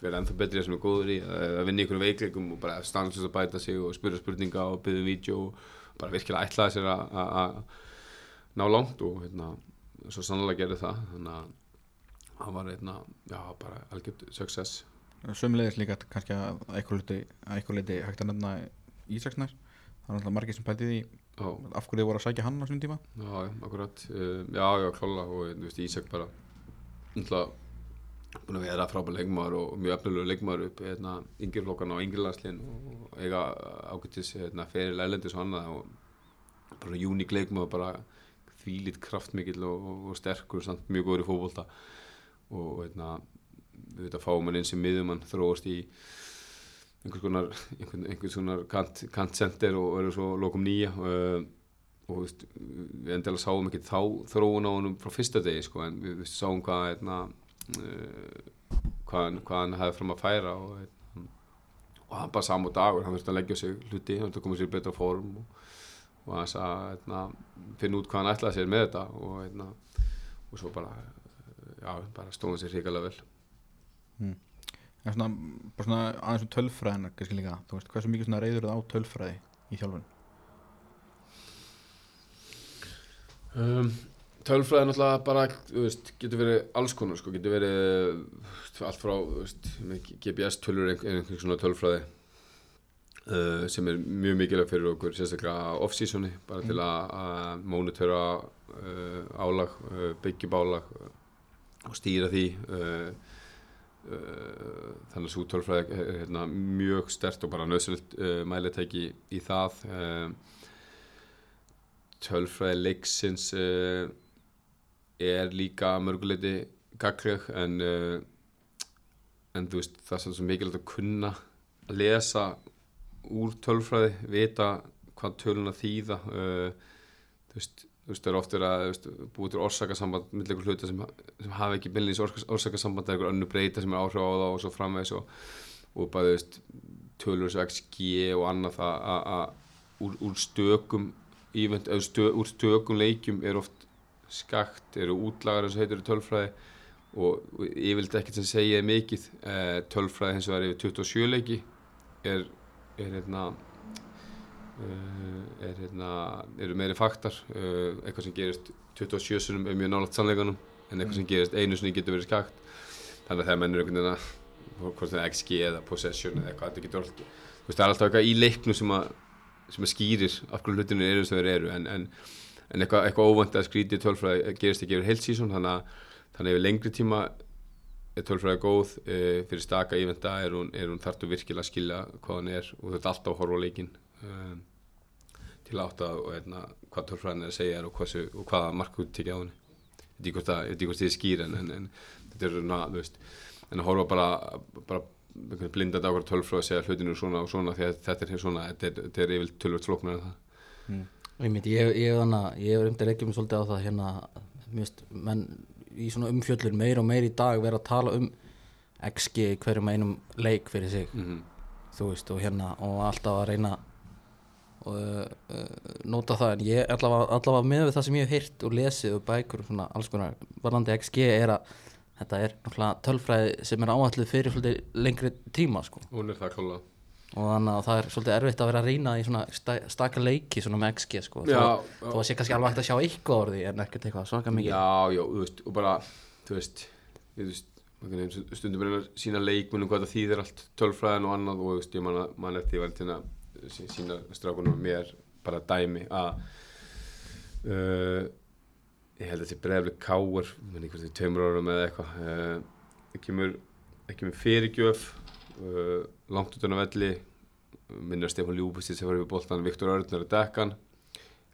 Speaker 3: vera ennþá betri sem er góður í að vinna í einhverjum veikleikum og bara stanslust að bæta sig og spyrja spurninga og byggja um vídeo og bara virkilega ætlaði sér að- að að ná langt og hérna, svo sannlega gerði það þannig að hann var hérna, já, bara algjörð success.
Speaker 1: Sömulegis líka kannski að eitthvað leiti, hægt að nefna Ísaksnær það er alltaf margir sem pældi því af hverju þið voru að sækja hann á svona tíma.
Speaker 3: Já, já, akkurat. Uh, já, já, klála og þú veist, Ísak bara náttúrulega búin að vera frábær leikmaður og mjög efnilegu leikmaður upp hérna, yngri flokkan á yngri landslinn og eiga ágættis hérna, fyrir lælendis og annað og bara uník leikmaður bara þvílít kraftmikill og, og, og sterkur samt mjög góður í fótbolta. Og hérna, við veit að fáum hann eins sem miðumann þróast í einhvers konar, einhvern, einhvers konar kant, kantcenter og verður svo lokum nýja. Uh, og þú veist, við endilega sáum ekki þá þróun á honum frá fyrsta degi sko, en við, við sáum hvað hérna, uh, hvað, hann- hvað hann hefði fram að færa og, hérna, og hann bara saman dagur, hann þurfti að leggja sig hluti, hann þurfti að koma sér betra form og, og hans að hérna, finna út hvað hann ætlaði sér með þetta og, hérna, og svo bara, já, bara stóðum sér hrikalega vel.
Speaker 1: en svona, bara svona aðeins um tölfræðina kannski líka, þú veist, hversu mikið svona reyður það á tölfræði í þjálfun?
Speaker 3: Um, tölfræði er náttúrulega bara, þú veist, getur verið alls konar, sko, getur verið allt frá, þú veist, með GPS-tölur er einhver, einhver svona tölfræði uh, sem er mjög mikilvæg fyrir okkur, sérstaklega off-seasoni, bara til að, að mónitöra uh, álag, uh, byggjum álag uh, og stýra því uh, uh, þannig að svo tölfræði er hérna, mjög stert og bara uh, mælitæki í það uh, tölfræði leiksins er líka mörguleiti gagleg en en þú veist það er svo mikilvægt að kunna að lesa úr tölfræði vita hvað töluna þýða uh, þú veist það er oft verið að veist, búið til orsakasamband millir ykkur hluta sem, sem hafa ekki beinlýs orsakasamband eða ykkur önnu breyta sem er áhrif á það og svo framvegs og, og bara, veist, tölur svo XG og annað það að- úr, úr stökum event, eða stö, úr stökum leikjum er oft skakt, eru útlagar eins og heitir tölfræði og, og yfirleitt ekkert sem segja mikið. Eh, tölfræði hins vegar yfir 27 leiki er, er hérna uh, er hérna eru meiri faktar uh, eitthvað sem gerist 27 sunum er mjög nálægt sannleikanum en eitthvað sem gerist einu sinni getur verið skakt. Þannig að þegar menn eru einhvern veginn hvort það er XG eða possession eða eitthvað þetta getur alltaf, þú veist það er alltaf eitthvað í leiknum sem að, sem að skýrir af hverju hlutinu eru sem þeir eru en, en, en eitthvað, eitthvað óvænt að skrítið tölfræði gerist ekki yfir að þannig að yfir lengri tíma er tölfræði góð e, fyrir staka ívenda er hún, hún þartu virkilega að skilja hvað hann er og ert alltaf horfa leikin um, til að átta og hérna, hvað tölfræðin er að segja og, hversu, og hvaða markut tekja á henni. Ég veit ekki hvort ekki þið skýr en, en, en þetta er svona, en að horfa bara, bara blindandi á hverju tölfræði að segja hlutinu svona og svona því að þetta er svona, þetta er, þetta yfir tölvöld flóknar en það.
Speaker 2: Myndi, ég, hef að reykja mig svolítið á það hérna, mjöst, menn í svona umfjöllur meir og meir í dag vera að tala um XG hverjum einum leik fyrir sig,
Speaker 3: mm
Speaker 2: þú veist, og hérna, og alltaf að reyna og uh, nota það, en ég allavega, allavega með við það sem ég hef heyrt og lesið og bækur og svona alls konar, varðandi XG er að þetta er náttúrulega tölfræði sem er áætluð fyrir lengri tíma, sko.
Speaker 3: Hún er það klálega
Speaker 2: og þannig að það er svolítið erfitt að vera að rýna í svona sta, staka leiki svona með XG sko
Speaker 3: Já,
Speaker 2: þó,
Speaker 3: já.
Speaker 2: þó að sé kannski alveg hægt að sjá eitthvað orði en ekkert eitthvað svaka mikið
Speaker 3: Já, já, þú veist, og bara, þú veist, þú veist, einhvern veginn stundum er að sína leikmunum hvað það þýðir allt tölfræðin og annað og, þú veist, ég man, að- man eftir ég var til að sí- sína strákunum og mér bara dæmi að, uh, ég held að þetta er breyfleg káur, menn ekki þetta er tveimur árum eða eitthvað, uh, það kemur fyrirgjöf, uh, langt út á velli, minnir að Stefán Ljúbustið sem var yfir boltan, Viktor Örnur að dekkan,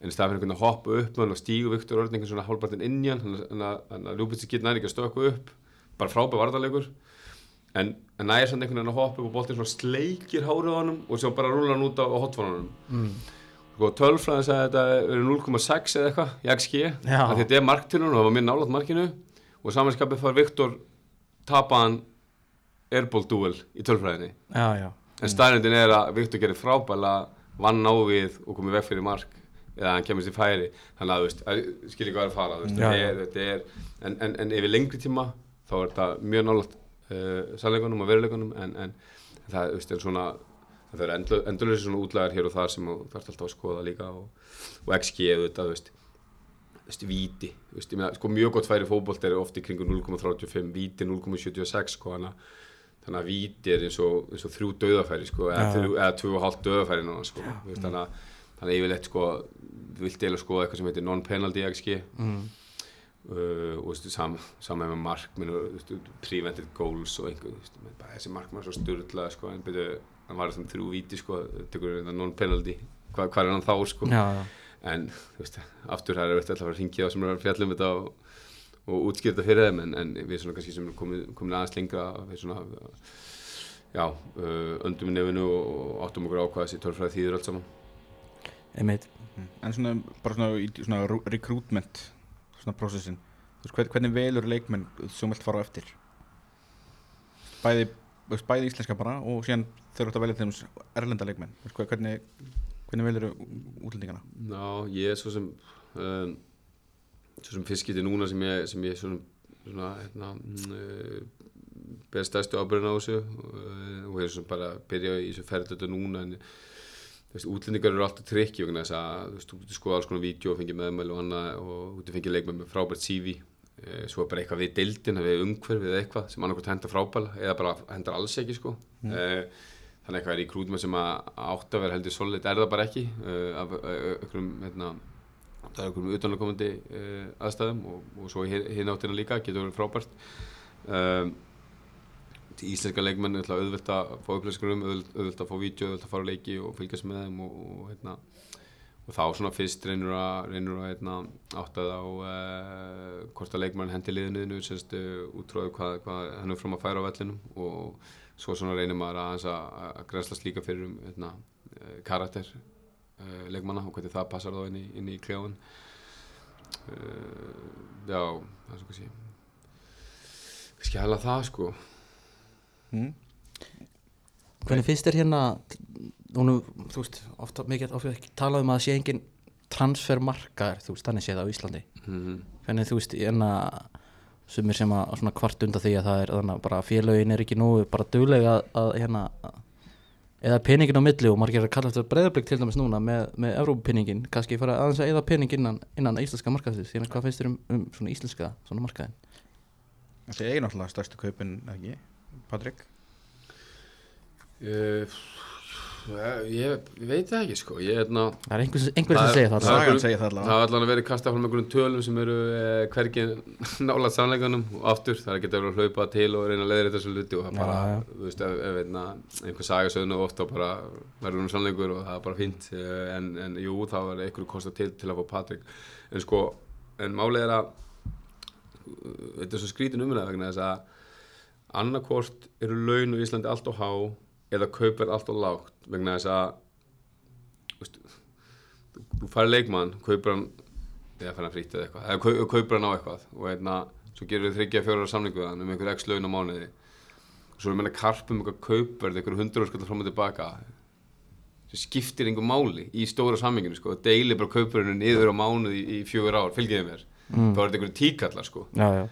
Speaker 3: en í fyrir einhvern að hoppa upp hann og stígu Viktor Örn einhvern svona hálfpartinn inn í hann þannig að, Ljúbitsi getur næri ekki að stökku upp. Bara frábæð varðarleikur en, næri samt einhvern veginn að hoppa upp og boltinn svona sleikir hárið á honum og svo bara rúlar hann út á, hotfónunum.
Speaker 2: Mm.
Speaker 3: sko, tölfræðin sagði að þetta eru 0,6 eða eitthvað XG
Speaker 2: Já.
Speaker 3: að þetta er marktunum og það var mér nálátt markinu. Og samanskapið fær Viktor tapaðan airball duel í tölfræðinni.
Speaker 2: Já, já.
Speaker 3: En staðrindin er að Viktor gerir frábæla vann á við og komið veg fyrir mark eða hann kemur sér færi. Þannig að þú veist, skil ekki hvað er að fara veist,
Speaker 2: Já,
Speaker 3: þetta er, þetta er, en, en, en yfir lengri tíma þá er þetta mjög nálægt uh, sannleikunum og veruleikunum en, en það veist, er svona það er endur, endurlega svona útlæðar hér og þar sem þú þarfst alltaf að skoða líka og, og XG auðvitað, þú veist þú veist, víti, þú veist, ég meina, sko mjög gott færi fótbolt er oft í kringu 0,35 víti 0,76 sko, að þannig að víti er eins og, eins og þrjú döðafæri sko, eða, þrjú, eða tvö og hálft döðafæri núna, sko, veist, þannig að þannig að yfirleitt sko, þú vilt deila skoða eitthvað sem heitir non-penalty XG
Speaker 2: mm.
Speaker 3: uh, og veist, sam, saman með markminn og prevented goals og einhver, þú veist, menn bara þessi markmann er svo styrla, sko, en byrju, hann var þannig þrjú víti, sko, non-penalty hvað hva er hann þá, sko?
Speaker 2: Já, já.
Speaker 3: En þú veist, aftur það er alltaf að ringja á sem er að fjalla um þetta og, og útskýrta fyrir þeim en, en við svona kannski sem erum komin, aðeins lengra við svona já, uh, öndum í nefinu og áttum okkur á hvað þessi tölfræði þýður allt saman.
Speaker 2: Einmitt.
Speaker 1: En svona, bara svona, í svona rú- recruitment svona prósessin. Hvern- hvernig velur leikmenn sem vilt fara á eftir? Bæði, bæði íslenska bara og síðan þeir eru að velja þeim erlenda leikmenn. Hvernig, hvernig velur útlendingana?
Speaker 3: Já, ég er svo sem um, svo sem fyrst getið núna sem ég, sem ég svona, svona hérna, uh, ber stærstu ábyrðin á þessu uh, og er svona bara að byrja í þessu ferð þetta núna en útlendingar eru alltaf trikki vegna þess að þú veist, þú getur skoða alls konar vídeo og fengið meðmæli og annað og þú getur fengið leikmenn með frábært CV uh, svo bara eitthvað við deildin, við umhverfið eða eitthvað sem annarkvæmt henda frábæla eða bara hendar alls ekki sko mm. þannig eitthvað er í krútum sem að átt að vera heldur solid er það bara ekki af einhverjum hérna, það er einhverjum utanlega uh, aðstæðum og, og svo hinn áttina líka getur verið frábært. Um, íslenska leikmenn er alltaf auðvelt að fá upplýsingar um, auðvelt, auðvelt að fá vídeo, auðvelt að fara leiki og fylgjast með þeim og, og, hérna, og þá svona fyrst reynur að, reynur að hérna, átta það á uh, hvort að leikmann hendi liðinu semst uh, útráðu hvað, hvað hann er fram að færa á vellinum og svo svona reynir maður að, að, að grenslast líka fyrir um uh, karakter uh, leikmanna og hvernig það passar þá inn í, inn í kljáðun uh, já, það er svo kannski kannski hella það sko.
Speaker 1: Mm.
Speaker 2: Hvernig finnst þér hérna Núna, þú veist, ofta mikið talað um að sé engin transfermarkaður, þú veist, þannig sé það á Íslandi.
Speaker 3: Mm
Speaker 2: Hvernig, þú veist, hérna sumir sem að svona kvart undan því að það er þannig að bara félögin er ekki nú bara duglega að, að hérna að- eða peningin á milli og margir er að kalla þetta breyðarblik til dæmis núna með, með Evrópenningin kannski fara aðeins að eða pening innan, innan íslenska markaðsins, hérna hvað finnst þér um, um svona íslenska svona markaðin?
Speaker 1: Það er náttúrulega stærstu kaupin, ekki, Patrik?
Speaker 3: uh, ég, ég veit það ekki sko ég er hérna
Speaker 2: Það er einhver, einhver sem
Speaker 3: Það er-
Speaker 2: segir það
Speaker 3: það er-
Speaker 1: Sagan segir það allavega.
Speaker 3: Er að vera kastað fram einhverjum tölum sem eru eh, hvergi nála sannleikanum og aftur það getur verið að hlaupa til og reyna að leiðra þessu luti og það bara,
Speaker 2: já.
Speaker 3: þú veist, ef, einna, einhver saga sögnu ofta bara verður hún sannleikur og það er bara fínt eh, en, en jú, það var einhverju kosta til til að fá Patrik en sko, en málið er að þetta er svo skrítin umræða vegna þess að annarkvort eru laun á Íslandi allt og há eða kaupverð allt og lágt vegna þess að veist, þú fær leikmann, kaupir hann eða fær hann frýtt eða eitthvað, eða kau- kaupir hann á eitthvað og einna, svo gerir þið þryggja fjóra samningu við hann um einhver x laun á mánuði. Og svo er meina karpum eitthvað kaupverð einhver hundur skallar fram og tilbaka sem skiptir einhver máli í stóra samminginu sko, og deilir bara kaupverðinu niður á mánuði í, í fjögur ár, fylgiði mér.
Speaker 2: Mm.
Speaker 3: þá er þetta einhver tíkallar sko.
Speaker 2: Já, já,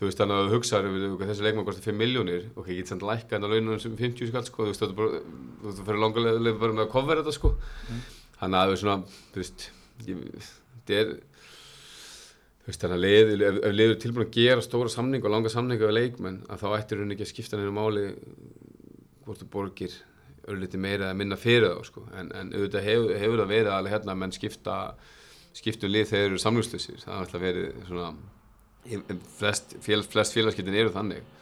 Speaker 3: þú veist þannig að þú hugsaður um þessi leikmann kostar 5 miljónir og ekki getur samt lækka en að launum sem 50 skall sko, þú veist þú fyrir langa leið bara með að cover þetta sko. Þannig að það er svona þú veist ég, þetta er þú veist þannig að leið, ef, leiður tilbúin að gera stóra samninga og langa samninga við leikmenn að þá ættir hún ekki að skipta neina máli hvort þú borgir örlítið meira eða minna fyrir þá sko. En, en auðvitað hefur, hefur það verið alveg hérna að menn skipta skiptum lið þegar flest, fél, flest félagskiptin eru þannig.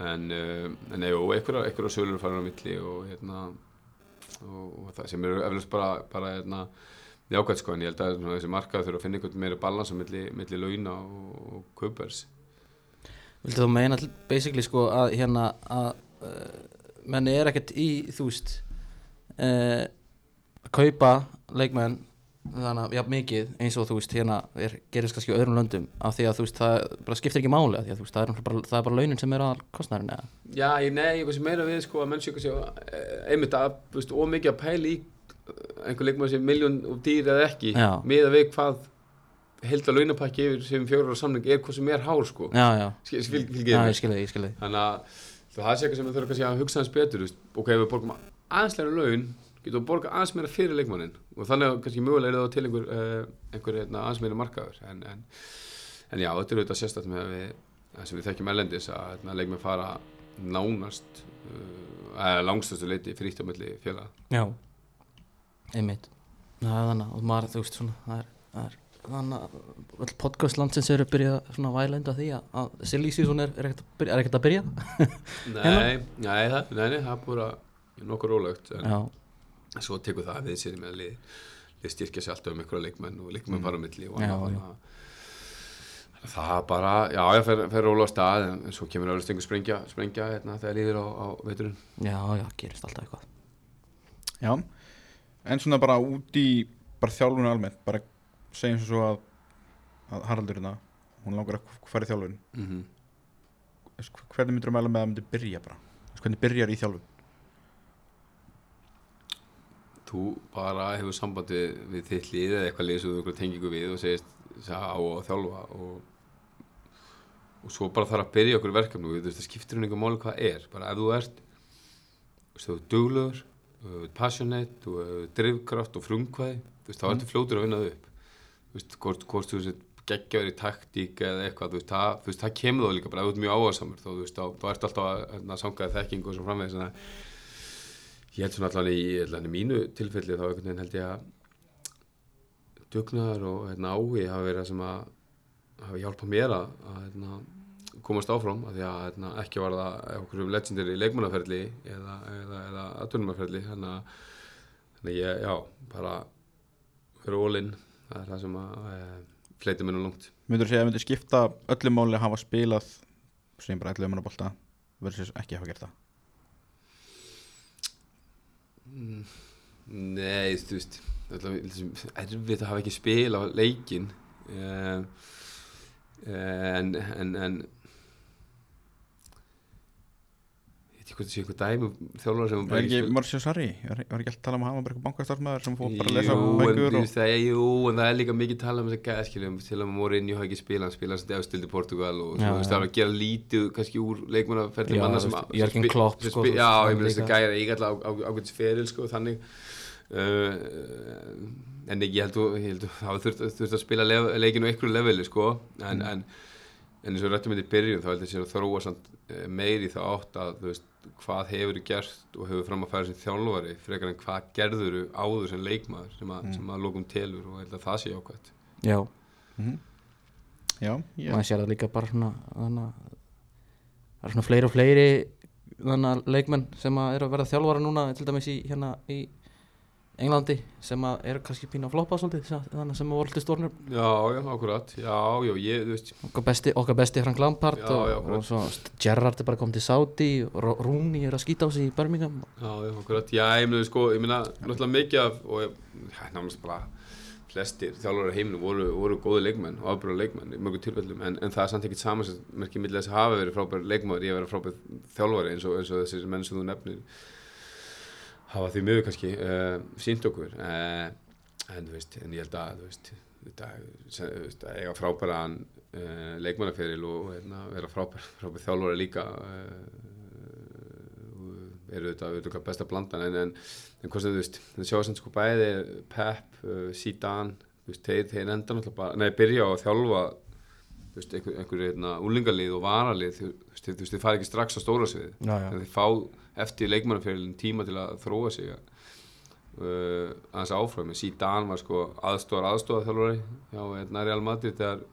Speaker 3: En, uh, en jú, einhverja, einhverja sölur farin á milli og hérna og, og það sem eru eflust bara, bara hérna, jákvæmt sko en ég held að þessi markað þurfa að finna einhvern meira balans á milli, milli launa og, og kaupers
Speaker 2: Viltu þú meina basically sko að hérna að uh, menni er ekkert í þú veist uh, að kaupa leikmenn þannig að ja, mikið eins og þú veist hérna er, gerist kannski á öðrum löndum af því að þú veist það bara skiptir ekki máli að veist það er, bara, það er bara launin sem er að kostnærin eða
Speaker 3: Já, ég, nei, ég veist meira við sko að menn sé kannski einmitt að, veist, ómikið að pæla í eh, einhver leikmann sem miljón og dýr eða ekki
Speaker 2: Já.
Speaker 3: miða við hvað held að launapakki yfir sem fjórar á samling er hvað sem er hár sko
Speaker 2: Já, já,
Speaker 3: Skil- skil-
Speaker 2: já,
Speaker 3: fylgið mér?
Speaker 2: ég skilði, ég skilði
Speaker 3: þannig að það sér eitthvað sem við þurfum kannski að hugsa hans betur ok, ef við borgum aðeins læra laun getum við borga aðeins meira fyrir leikmannin og þannig að kannski mögulega er það til einhver, uh, einhver hérna, aðeins meira markaður. En, en, en já, þetta er auðvitað sérstætt með að við, það sem við þekkjum ellendis að hérna, leikmenn fara nánast uh, eða langstastu leiti frítt á milli félaga.
Speaker 2: Já, einmitt. Það er þannig og maður þú veist svona það er, það er þannig að öll podcast landsins eru að byrja svona að væla undan því að, að silly season er, er ekkert að byrja, að byrja.
Speaker 3: Nei, nei, það, nei, nei, það er bara nokkur rólegt en
Speaker 2: Já,
Speaker 3: svo tekur það við sér með að lið, lið styrkja sér alltaf um einhverja leikmenn og leikmenn fara á milli og
Speaker 2: Já,
Speaker 3: annað,
Speaker 2: já.
Speaker 3: að það bara, já, ég fer, fer róla á stað en, en svo kemur öllust einhver sprengja, sprengja hérna, þegar líður á, á veiturinn
Speaker 2: já, já, gerist alltaf eitthvað.
Speaker 1: Já, en svona bara út í bara þjálfun almennt, bara segjum svo að, að Haraldur hérna, hún langar að fara í þjálfun.
Speaker 3: Mm -hmm.
Speaker 1: Hvernig myndur þú mæla með að það myndi byrja bara? Hvernig byrjar í þjálfun
Speaker 3: þú bara hefur sambandi við þitt lið eða eitthvað lið sem þú einhverja tengingu við og segist á að þjálfa og, og svo bara þarf að byrja okkur verkefni og það skiptir hún einhver máli hvað er. Bara ef þú ert þú þú ert passionate þú ert drifkraft og frumkvæði þú veist, þá ertu fljótur að vinna það upp. Þú veist, hvort, hvort þú geggjaður í taktík eða eitthvað, þú veist, það, þú veist, það kemur þá líka bara ef þú ert mjög áhersamur, þá, þú veist, þá, þá ert alltaf að hérna, sangaði þekking og svo framvegis þannig að ég held svona allan í, allan í mínu tilfelli þá einhvern veginn held ég að dugnaðar og hérna, áhugi hafa verið sem að hafa hjálpað mér að, að hérna, komast áfram að því að hérna, ekki var það okkur um legendary leikmannaferli eða, eða, eða aðtunumarferli þannig að ég, já, bara fyrir ólinn, það er það sem að e, fleiti mér nú langt.
Speaker 1: Myndur þú segja að það myndi skipta öllu máli að hafa spilað segjum bara 11 manna bolta versus ekki hafa gert það
Speaker 3: Nei, þú veist það er erfitt að hafa ekki spil á leikin um, en, en, en ég veit ekki hvað það sé einhver dæmi um þjálfara sem
Speaker 1: Er ekki Marcio Sarri, var var ekki alltaf að tala um að hann var bara eitthvað bankastarfsmæður sem fór bara að lesa bækur
Speaker 3: og... jú, en það er líka mikið talað um þess að gæða skiljum til að Mourinho hafa ekki spila hann spila sem efstildi Portugal og þú veist, það er að gera lítið kannski úr leikmannaferðli
Speaker 2: Já,
Speaker 3: manna sem
Speaker 2: Jörgen Klopp,
Speaker 3: sem
Speaker 2: sko,
Speaker 3: já, ég meina þess að gæða eiga alltaf ágætis feril sko, þannig uh, en ég held að ég þurft, að spila leikinu á einhverju leveli sko, en,
Speaker 2: Mm.
Speaker 3: en en eins og rættum við í byrjun þá held ég sér að þróa samt, eh, meir í það átt að þú veist, hvað hefur gert og hefur fram að færa sem þjálfari frekar en hvað gerður áður sem leikmaður sem að, sem að lókum telur og held að það sé ákvæmt
Speaker 2: já,
Speaker 1: Mhm. Já, ég
Speaker 2: maður sér það líka bara svona þannig að það er svona fleiri og fleiri þannig að leikmenn sem að eru að verða þjálfara núna til dæmis í hérna í Englandi sem eru kannski pínu að floppa svolítið þannig sem voru alltaf stórnur
Speaker 3: Já, já, akkurat, já, já, ég, þú veist.
Speaker 2: Okkar besti, okkar besti Frank Lampard
Speaker 3: Já,
Speaker 2: og,
Speaker 3: já,
Speaker 2: og svo Gerrard er bara komið til Saudi Rooney er að skýta á sig í Birmingham.
Speaker 3: Já, já, akkurat, já, ég meina, sko, ég meina náttúrulega mikið af, og ég, námast bara flestir þjálfara heiminu voru, voru góði leikmenn og afbúra leikmenn í mörgum tilfellum, en, en það er samt ekkert saman sem merkir milli þess að hafa verið frábær í að vera frábær þjálfari eins og, eins og þessir menn sem þú nefnir hafa því miður kannski uh, sínt okkur uh, en þú veist, en ég held að þú veist, þetta, að eiga frábæran uh, leikmannaferil og hérna, vera frábær, frábær þjálfari líka eru þetta auðvitað besta blandan en, en, en hvað sem þú veist, það sjá sem sko bæði Pep, Zidane þú veist, þeir, þeir enda náttúrulega bara, nei, byrja á að þjálfa þú veist, einhver, einhver hérna, úlingalið og varalið þú veist, þeir- þeir fara ekki strax á stóra
Speaker 2: já.
Speaker 3: en þeir fá eftir leikmannafélagin tíma til að þróa sig uh, aðeins áfram. Zidane var sko aðstóðar aðstóðar þjálfari hjá hérna, Real Madrid þegar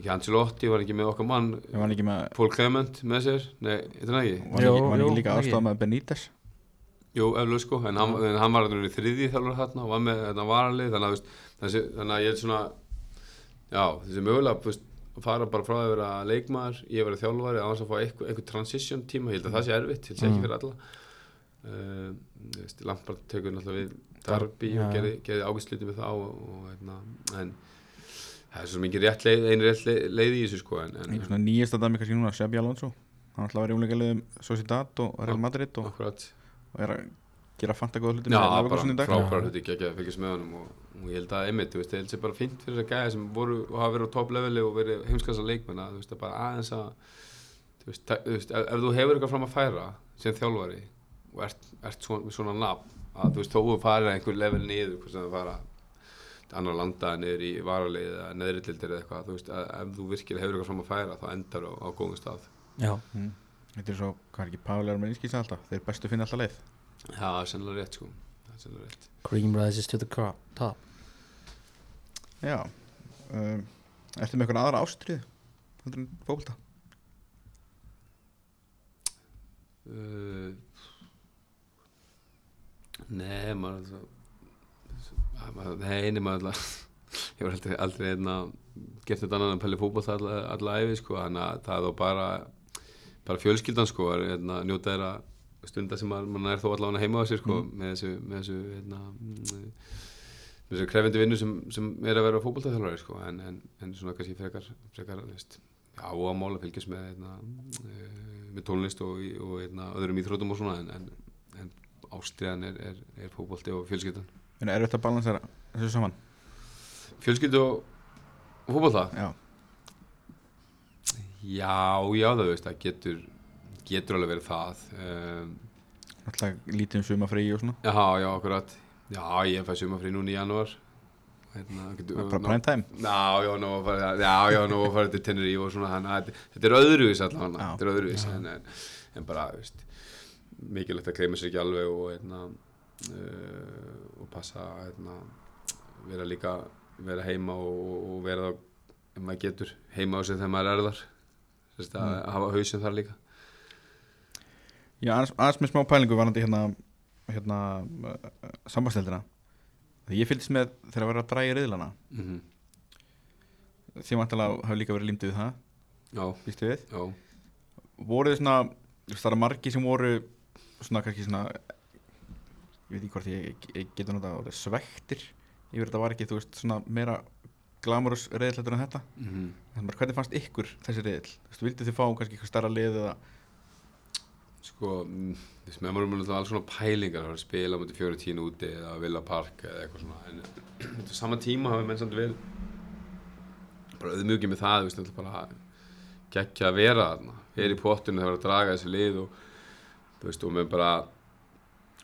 Speaker 3: ekki Ancelotti var ekki með okkar mann.
Speaker 1: Ég var ekki með
Speaker 3: Paul Clement með sér? Nei, þetta er ekki.
Speaker 1: Var
Speaker 2: Jú,
Speaker 1: ekki, ekki líka aðstofað með Benítez?
Speaker 3: Jú, eflaug sko, en hann, en hann var þriði þjálfur þarna og var með þetta varalið þannig að, þannig að ég er svona já, þessi mögulega þú veist, að fara bara frá að vera leikmaður að vera þjálfari að fá einhver, transition tíma ég held að það sé erfitt, ég held að sé ekki fyrir alla. Uh, Lampard tekur náttúrulega við Darby
Speaker 2: Já.
Speaker 3: og gerði, gerði ágæstliti með þá og, og hérna, en það er svo mikið rétt leið, einu rétt leið, leið í þessu sko en, en
Speaker 1: Einhver svona nýjasta dæmi kannski núna, Sebi Alonso. Hann ætla að vera í umleika liðum Sociedad og Real Madrid og, og er að gera fanta góða hluti
Speaker 3: Já, bara frábæra hluti ekki að fylgjast með honum og, og ég held að einmitt, þú veist, ég held sér bara fínt fyrir þess að gæða sem voru og hafa verið á topp leveli og verið heimskassa leikmenn að þú veist, að bara aðeins að þú veist, þú veist ef, ef þú hefur eitthvað fram að færa sem þjálfari og ert, ert svona, svona nafn að þú veist, þó þú farir einhver level niður hvort sem það fara annar landa niður í varalið eða neðrildir eða eitthvað, þú veist, að ef þú virkilega hefur eitthvað fram að færa þá endar á, á góðum stað.
Speaker 2: Já,
Speaker 1: Mm. Þetta er svo, hvað er ekki, Pavel er með einskýrsa alltaf? Þeir bestu finna alltaf leið.
Speaker 3: Já, það er sennilega rétt sko. Það er sennilega rétt.
Speaker 2: Cream rises to the crop, top
Speaker 1: Já um, Ertu með eitthvað aðra ástrið Heldur en fókbalta
Speaker 3: Uh, nei, maður alltaf Nei, maður alltaf Ég var aldrei, aldrei einna, gert þetta annað en pæli fótboll alla, alla æfi sko, þannig að það er þá bara bara fjölskyldan sko er einna, njóta þeirra stunda sem maður er þó allavega heima á sér sko, með þessu með þessu, einna, með þessu krefendi vinnu sem, sem er að vera fótbolltæðalari sko, en, en, en svona kannski frekar, frekar og að fylgjast með einna, með tónlist og, og einna, öðrum íþrótum og svona en, en, en ástriðan er, er, er fótbolti og fjölskyldan
Speaker 1: En er þetta balansera þessu saman?
Speaker 3: Fjölskyldu og, fótbolta?
Speaker 1: Já
Speaker 3: Já, já, það veist, það getur getur alveg verið það um,
Speaker 1: Alltaf lítið um sumafrí og svona
Speaker 3: Já, já, akkurat Já, ég fæ sumafrí núna í janúar. Hérna,
Speaker 1: Bara prime time
Speaker 3: Já, já, nú að fara, til Tenerife og svona, þannig að þetta- þetta er öðruvís allavega, þetta er öðruvís en, en, en bara, veist mikilvægt að kleima sér ekki alveg og hérna uh, og passa hérna, vera líka vera heima og, og vera þá, ef maður getur heima á sig þegar maður er þar. Þess að
Speaker 1: Mm.
Speaker 3: hafa hausinn þar líka.
Speaker 1: Já, aðeins, með smá pælingu varandi hérna, hérna sambandsteldina Þegar ég fylgist með þegar að vera að dræja riðlana
Speaker 3: mm -hmm.
Speaker 1: Því vantilega hafa líka verið límdið við það
Speaker 3: Já,
Speaker 1: Býstu við?
Speaker 3: já,
Speaker 1: Voruð þið svona, það eru margi sem voru svona kannski svona ég veit ekki hvort ég, ég getur náttúrulega svektir yfir þetta var ekki, þú veist, svona meira glamurus reyðiletur en þetta
Speaker 3: mm -hmm.
Speaker 1: hvernig fannst ykkur þessi reyðil? Þú veist, vildu þið fá kannski eitthvað starra lið eða
Speaker 3: Sko, mm, veist, með vorum alltaf alls svona pælingar að spila mútið fjóri tínu úti eða Villa Park eða eitthvað svona. En þetta sama tíma hafa menn samt vel bara auðmjúkið með það, veist, alltaf bara geggja að vera þarna. Vera í pottinu þegar að draga þessi lið og þú veist, og með bara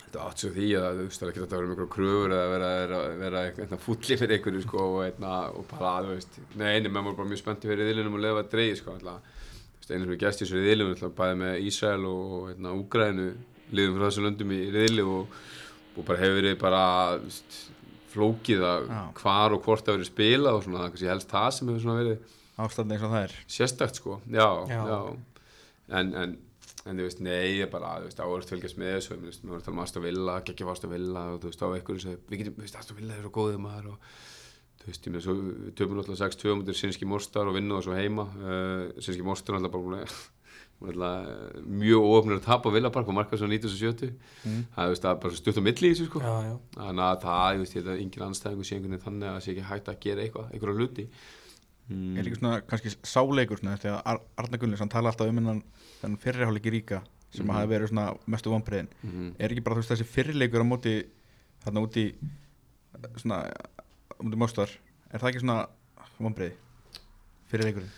Speaker 3: þetta átt svo því að þú veist, það er ekki þetta að vera einhverjum kröfur eða vera, vera, vera eitthvað fúllið fyrir einhverju sko og, eitna, og bara, þú veist, neini, menn voru bara mjög spenntið fyrir þilinum og lefa að dreigi sko, alltaf einu sem er gæst í þessu riðilum bæði með Ísrael og hérna, Úgrænu liðum frá þessu löndum í riðili og, og bara hefur verið bara veist, flókið að
Speaker 1: Já.
Speaker 3: hvar og hvort það verið spilað og svona kannski helst það sem hefur svona verið
Speaker 1: ástandi eins og það er?
Speaker 3: sérstakt sko, já,
Speaker 2: Já.
Speaker 3: já. En, en, en þú veist, nei, ég bara, áhverjast fylgjast með þessu, við vorum að tala um Aston Villa, geggja Aston Villa og þú veist, á einhverju sem, við getum, Aston Villa er svo góðið maður og þú veist, ég með svo, við töfum náttúrulega 6-2 mútið Sinski Mostar og vinnum það svo heima, uh, Sinski Mostar er náttúrulega bara að náttúrulega mjög óöfnir að tapa á Villa Park og marka svo 1970,
Speaker 1: Mm.
Speaker 3: það, er bara stutt á milli í þessu, sko. Þannig að það, ég veist, ég held að engin anstæðingu sé einhvern veginn þannig að það sé ekki hægt að gera eitthvað, einhverja hluti. Mm.
Speaker 1: Er líka svona kannski sáleikur svona, þegar Ar Arna Gunnlins, hann tala alltaf um hennan fyrirháleiki ríka sem
Speaker 3: Mhm.
Speaker 1: hafi verið svona mestu vonbreiðin
Speaker 3: Mm
Speaker 1: er ekki bara þú veist þessi fyrirleikur á móti þarna úti svona móti Mostar. Er það ekki svona vonbreiði fyrirleikurinn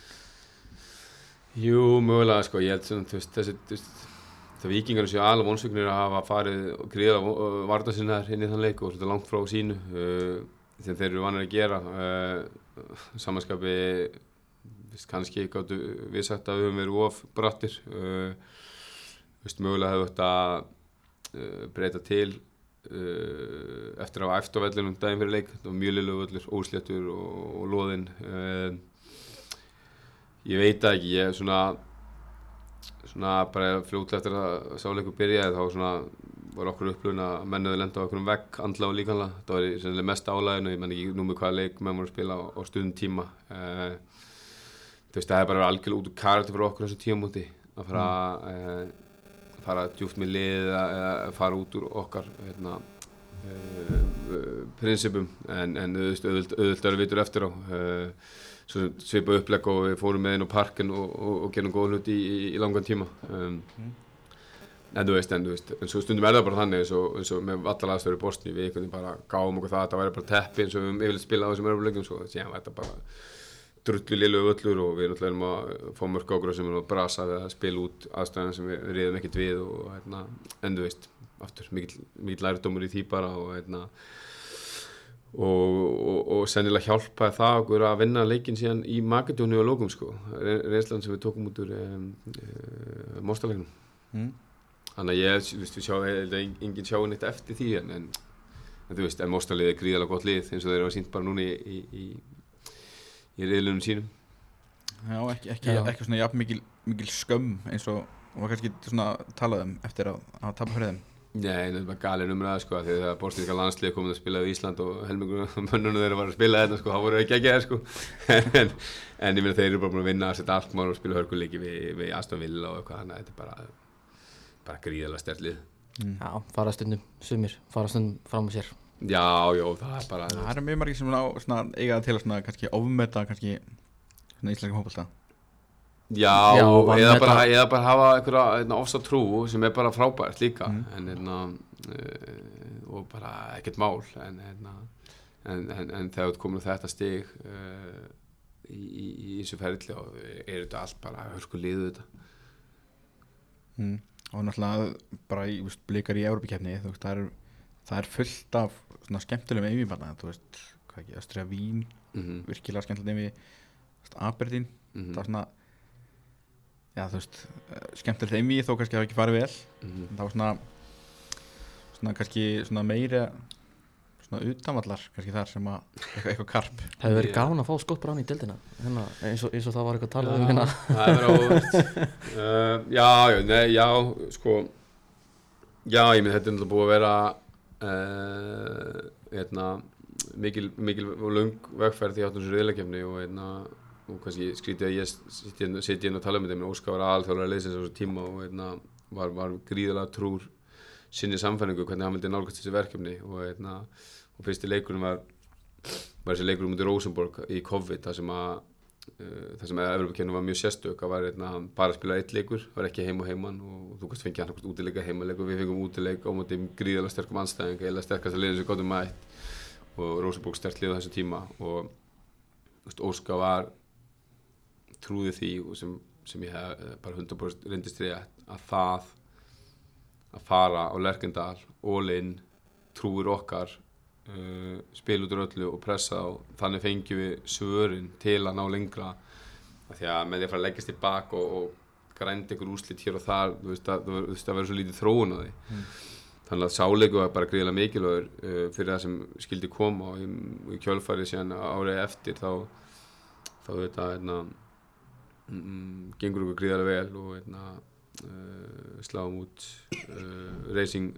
Speaker 3: Jú, mögulega sko, ég held sem þú veist, þessi, þú veist, það vikingar séu alveg vonsöknir að hafa farið og gríða varta sinnaðar inn í þann leik og svolítið langt frá sínu uh, þegar þeir eru vanir að gera uh, samanskapi kannski gáttu við sagt að við höfum verið of brattir uh, mögulega hefur þetta uh, breyta til uh, eftir að hafa eftir á vellinum daginn fyrir leik, þetta var mjög liðlega völlur, ósléttur og, og loðinn. Uh, ég veit ekki, ég er svona svona bara fljótlega eftir að sáleikur byrjaði þá svona var okkur upplöfun að mennuði lenda á okkur um vegg andla og líkanlega, það var í sennilega mest álæginu ég menn ekki nú með hvaða leik menn voru að spila á, á stundum tíma. Uh, þú veist það er bara verið algjörlega út úr karakter fyrir okkur þessu tímamóti að fara uh, fara djúpt með lið eða eða fara út úr okkar hérna, uh, prinsipum en, en auðvitað er vitur eftir á. Svipa upplegg og við fórum með inn á parkin og, og, og gerum góð hluti í, í, í langan tíma. Um, en þú veist, en þú veist en svo stundum er það bara þannig eins og, eins og með allar aðstöður í Bosni við einhvern veginn bara gáum okkur það að það væri bara teppi eins og við höfum yfirleitt spilað á þessum örfuleikum svo síðan var þetta bara drullu lilu völlur og við erum að fá mörg okkur sem er að brasa við að spila út aðstöðan sem við reyðum ekkert við og hérna, en þú veist, aftur mikill lærdómur í því bara og hérna og, og, og sennilega hjálpaði það okkur að vinna leikin síðan í Magadónu og lókum sko, Re- reynslan sem við tókum út úr um, um, Móstalegnum
Speaker 1: mm.
Speaker 3: þannig að ég, þú veist, við sjá, ég held að en- enginn sjá neitt eftir því en, en, en þú veist, en Móstalið er gríðalega gott lið eins og þeir eru að sínt bara núna í, í, í, í reyðlunum sínum.
Speaker 1: Já, ekki, ekki,
Speaker 2: Já.
Speaker 1: ekki svona jafn mikil, mikil skömm eins og var kannski svona talað um eftir að, að tapa fyrir þeim.
Speaker 3: Nei, það var galin umræða sko, því þegar bórstíska landslið komið að spila í Ísland og helmingur mönnunum þeirra var að spila þetta sko, þá voru ekki ekki það sko. En, en ég meina þeir eru bara búin að vinna að setja allt mál og spila hörkuleiki við, við Aston Villa og eitthvað, þannig að þetta er bara bara gríðalega stertlið
Speaker 2: já, fara stundum sumir, fara stundum fram á sér
Speaker 3: Já, já, það er bara
Speaker 1: Það eru mjög margir sem á, svona, eiga til að svona, kannski ofmeta kannski íslenska hópulta
Speaker 3: Já,
Speaker 2: Já,
Speaker 3: eða, bara, eða bara hafa einhverja hérna, ofsa trú sem er bara frábært líka
Speaker 1: Mm.
Speaker 3: en, hérna, uh, og bara ekkert mál en, hérna, en, en, en þegar þú komur þetta stig uh, í, í, í þessu ferli og er þetta allt bara hörsku liðu þetta
Speaker 1: mm. og náttúrulega bara í, blikar í það er, það er fullt af svona skemmtilegum yfirbarna þú veist, hvað ekki, Östria Vín
Speaker 3: mm -hmm.
Speaker 1: virkilega skemmtilegum yfir Aberdeen,
Speaker 3: Mhm.
Speaker 1: það var svona já, þú veist, eh, skemmtilegt einví þó kannski hafa ekki farið vel en það var svona svona kannski svona meira svona utanvallar kannski þar sem að eitthvað, eitthvað karp.
Speaker 2: Hefur verið gaman að fá skott bara í deildina? Hérna, eins, og, eins og það var eitthvað talað um hérna.
Speaker 3: það er verið óvart. Uh, já, já, nei, já, sko já, ég minn þetta er náttúrulega búið að vera uh, mikil, mikil og lung vegferð í áttum sér reyðleikefni og hérna og kannski skrítið að ég sitt hérna- hérna að tala um þetta minn Óskar var aðalþjóðlega leysins á þessu tíma og hérna var, var gríðalega trúr sinni samfæringu hvernig hann vildi nálgast þessi verkefni og hérna og fyrsti leikunum var var þessi leikur út í Rosenborg í COVID þar sem að það sem að Evropakennu var mjög sérstök að var einna, bara að spila eitt leikur, var ekki heim og heimann og þú kannski fengið hvort útileika heimaleg og við fengum útileik á móti gríðalega sterkum anstæðing eða sterkast að liða sem gáttum mætt og Rosenborg stert lið á þessu tíma. Og veist, Óska var trúði því og sem, sem ég hef eh, bara 100% reyndist rétt að það að fara á Lerkendal all in, trúir okkar uh, spila út úr öllu og pressa og þannig fengjum við svörin til að ná lengra. Því að með því að fara að leggjast í bak og, og grændi ykkur úslit hér og þar þú veist að, þú veist, að vera svo lítið þróun á því. Þannig að sáleiku var bara gríðilega mikilvægur uh, fyrir það sem skildi koma og í, í kjölfæri síðan árið eftir þá þá þetta hérna, mm, gengur okkur gríðilega vel og hérna, uh, sláum út uh, Racing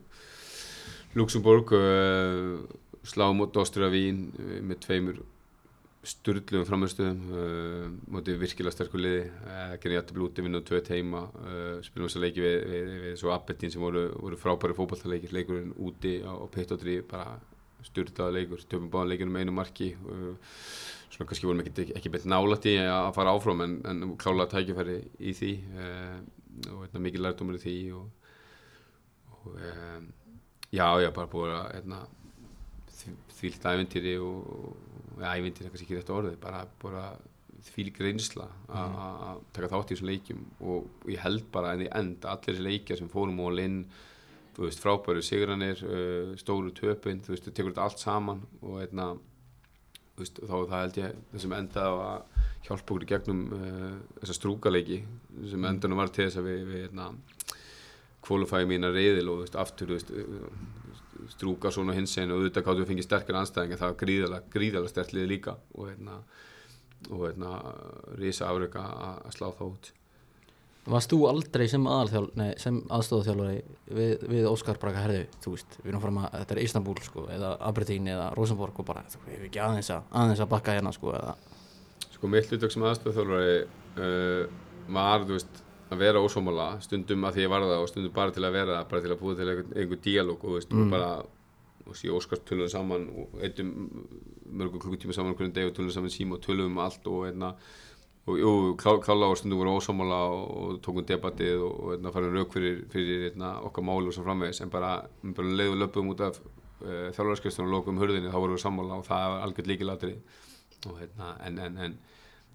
Speaker 3: Luxemburg uh, sláum út Dostra Vín uh, með tveimur sturðlugum framherstöðum uh, mótið virkilega sterkur liði uh, gerði jættu blúti, vinnaðu tvö teima uh, spilum þess að leiki við, við, við, við svo Aberdeen sem voru, voru frábæri fótballtaleikir leikurinn úti á, á Pittodri bara sturðlaða leikur, töfum báðan leikinu með einu marki svona kannski vorum ekki, ekki beint nálætt í að fara áfram en, en klálega tækifæri í því og hérna, mikið lærtumur í því og, og um, já, já, bara búið að hérna, þvílt æventýri og, æventýri er kannski ekki rétt orðið bara, bara þvílik reynsla að að taka þátt í þessum leikjum. Og ég held bara en í end að allir þessi leikja sem fórum og inn þú veist, frábæru sigranir uh, stóru töpinn, þú veist, þú tekur þetta allt saman og einna þú veist, þá það held ég þessum endaði á að hjálpa okkur í gegnum uh, þessa strúkaleiki sem endanum var til þess að við, við einna kvalifæði mína reyðil og þú veist, aftur, þú veist, uh, strúka svona hins einn og auðvitað gáttu við fengið sterkar anstæðing en það var gríðalega, gríðalega sterk liði líka og hérna og hérna rísa afröka að slá það út.
Speaker 2: Varst þú aldrei sem, sem aðstofþjálfari við, við Óskar Braka herðu, þú veist, við erum fram að þetta er Istanbul sko, eða Aberdeen eða Rosenborg og bara, þú veist, ekki aðeins að, aðeins að bakka hérna sko, eða,
Speaker 3: Sko mitt hlutverk sem aðstofþjálfari uh, var, þú veist, að vera ósómála stundum að því ég var það og stundum bara til að vera bara til að búa til einhvern, einhvern díalóg og veist, og bara og sí Óskars tölum saman og eittum mörgum klukkutíma saman hvernig deg og tölum saman síma og tölum um allt og einna og jú, klá, klála á stundum voru ósámála og, og tókum debattið og, og einna farin rauk fyrir, fyrir einna, okkar máli og svo framvegis en bara, bara leiðum löpum út af uh, þjálfarskristunum og lokum hurðinni þá vorum við sammála og það var algjörð líkilatri og hérna, en, en, en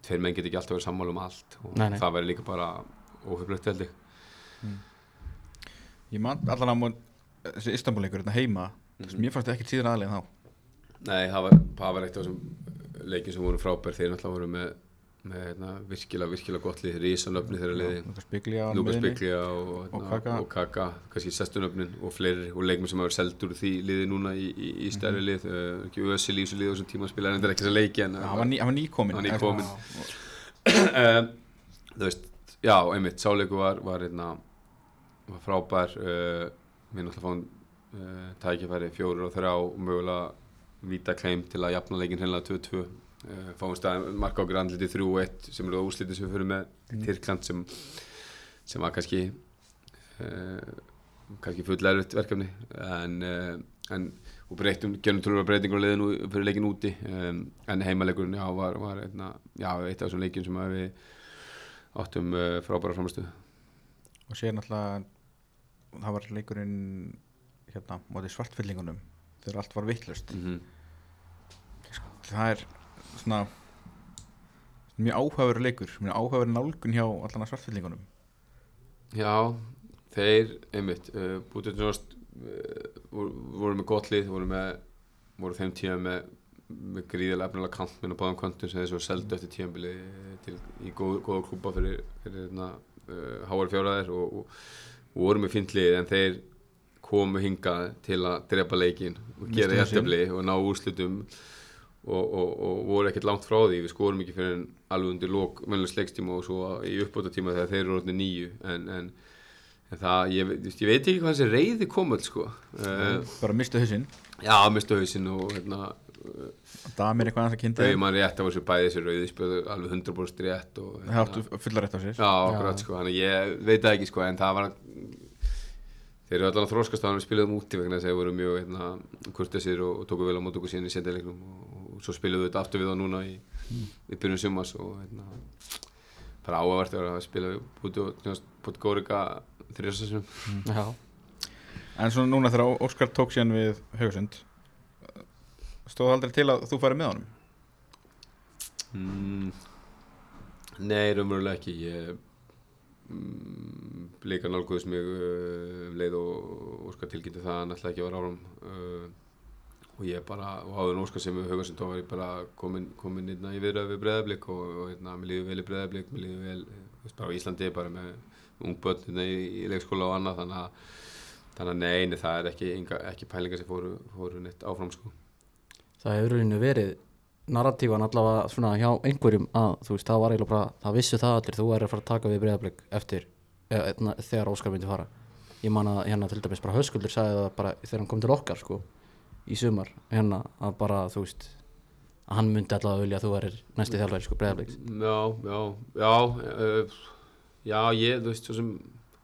Speaker 3: tveir menn get ekki alltaf verið sammála um allt og
Speaker 2: Nei, nei.
Speaker 3: það væri líka bara óhefnilegt held ég.
Speaker 1: Ég man allan á mun þessi Istanbul-leikur hérna heima mm. Mér fannst það ekkert síðan aðlega þá.
Speaker 3: Nei, það var, það var eitt af þessum leikjum sem voru frábær þeir náttúrulega voru með, með hérna, virkilega, virkilega gott lið, risanöfni þeirra liði.
Speaker 1: Miðjunni.
Speaker 3: Bygglia og,
Speaker 1: Og
Speaker 3: og Kaka, kannski sestunöfnin og fleiri og leikmenn sem hafa verið seldur því liði núna í, í, í stærri
Speaker 1: Mhm.
Speaker 3: lið. Uh, ekki Ösil í þessu lið og þessum tíma spilaði en þetta er ekki þess að leiki en
Speaker 1: Hann var, nýkomin
Speaker 3: Hann var nýkominn. um, þú veist, já, einmitt, sáleiku var, var, einna, var frábær uh, við náttúrulega fáum uh, tækifæri fjórir og þrjá og mögulega víta kleim til að jafna leikin hennilega 2-2 uh, fáum stað marka okkur andliti 3-1 sem eru úslitið sem við fyrir með mm. Tyrkland sem, sem var kannski uh, kannski full erfitt verkefni en, uh, en og breytum, gerum tölur breytingur á liðinu fyrir leikin úti um, en heimaleikurinn já, var, var einna, já, eitt af þessum leikin sem við áttum uh, frábæra framastuð
Speaker 1: Og sér náttúrulega Það var leikurinn hérna, mótið svartfyllingunum þegar allt var vittlust
Speaker 3: mm -hmm.
Speaker 1: Það er svona mjög áhugaveru leikur mjög áhugaveru nálgun hjá allan að svartfyllingunum
Speaker 3: Já, þeir, einmitt, uh, bútið svona, uh, voru, voru með gott lið, voru með, voru þeim tíma með gríðilega efnilega kantminn á báðum kontum sem þessu seldu eftir tímabili til, í góð, góða klúpa fyrir, fyrir hérna, uh, háar fjóraðir og, og, og voru með fint lið en þeir komu hingað til að drepa leikin og gera jættefli og ná úrslutum og, og, og voru ekkert langt frá því. Við skorum ekki fyrir en alveg undir lók mennlega sleikstíma og svo í uppbóta tíma þegar þeir eru orðinni nýju en, en, en það, ég, ég veit ekki hvað þessi reyði kom öll sko. Uh,
Speaker 1: bara mistu hausinn.
Speaker 3: Já, mistu hausinn og hérna
Speaker 1: damir eitthvað annars að kynnta
Speaker 3: þegar maður rétt að var svo bæði þessi rauði spjöðu alveg 100% rétt og
Speaker 1: það áttu fullar rétt á sér.
Speaker 3: Já, akkurat sko, þannig ég veit ekki sko en það var þeir eru allan að þróskast á hann við spilaðum úti vegna þess að þeir voru mjög hérna, kurtesir og, og tóku vel á mót okkur síðan í sendileiknum og, og og svo spilum við þetta aftur við þá núna í, í byrjun sumars og hérna, bara áhugavert að spila við Búti Búti Góriga þrjóðsessum
Speaker 2: Já,
Speaker 1: En svona núna þegar Óskar tók síðan við Haugasund Stóð aldrei til að þú færi með honum?
Speaker 3: mm, Nei, raunverulega ekki ég mm, líka nálguðis mig uh, leið og Óskar tilkynnti það að ætlaði ekki vera áram uh, og ég bara, og áður en Óskar sem við Haugasund þá var ég bara komin, komin hérna, í viðræði við breðablík og, og hérna, mér líður vel í breðablík mér líður vel, þú veist, bara á Íslandi bara með ungbötn hérna, í, í leikskóla og annað þannig að Þannig að nei, nei, það er ekki, enga, ekki pælingar sem fóru, fóru neitt áfram sko.
Speaker 2: Það hefur rauninni verið narratívan allavega svona hjá einhverjum að þú veist, það var eiginlega bara, það vissu það allir þú er að fara að taka við breyðablik eftir eða, þegar Óskar myndi fara. Ég man að hérna til dæmis bara Höskuldur sagði það bara þegar hann kom til okkar sko í sumar, hérna að bara þú veist að hann myndi allavega vilja að þú verir næsti þjálfæri sko breyðabliks
Speaker 3: Já, já, já, uh, já, ég, þú veist, svo sem,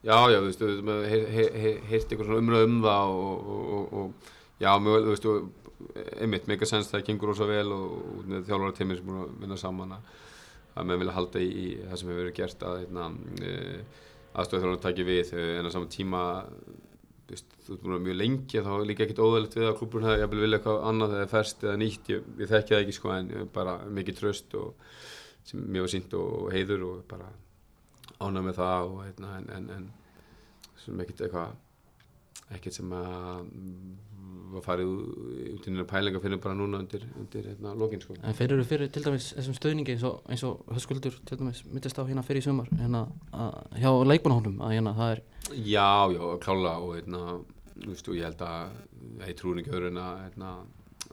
Speaker 3: já, já, þú veist, þú veist, maður heyrt heyr, heyr, heyrt eitthvað svona umröð um það og, og, og, og já, mjög, þú veist, og, einmitt, mega sens það gengur rosa vel og, þjálfara teimir sem búin að vinna saman að, menn vilja halda í, það sem hefur verið gert að, hérna, uh, aðstöðu þjálfara taki við uh, en á saman tíma, veist, þú ert búin að mjög lengi þá er líka ekkit óðalegt við að klúburinn hefði jafnvel vilja eitthvað annað eða ferst eða nýtt, ég, ég þekki það ekki sko en bara mikið tröst og sem var sínt og heiður og bara ánæg með það og hérna en, en, en sem ekkert eitthvað ekkert sem að var farið út í nýja pælinga fyrir bara núna undir, undir hérna lokin sko.
Speaker 2: en fyrir fyrir til dæmis þessum stöðningi eins og, eins og Höskuldur til dæmis myndist á hérna fyrir í sumar hérna hjá leikmannahónum að hérna það er
Speaker 3: Já, já, klála og hérna, þú veist, og ég held að ég trúin ekki öðru en að hérna,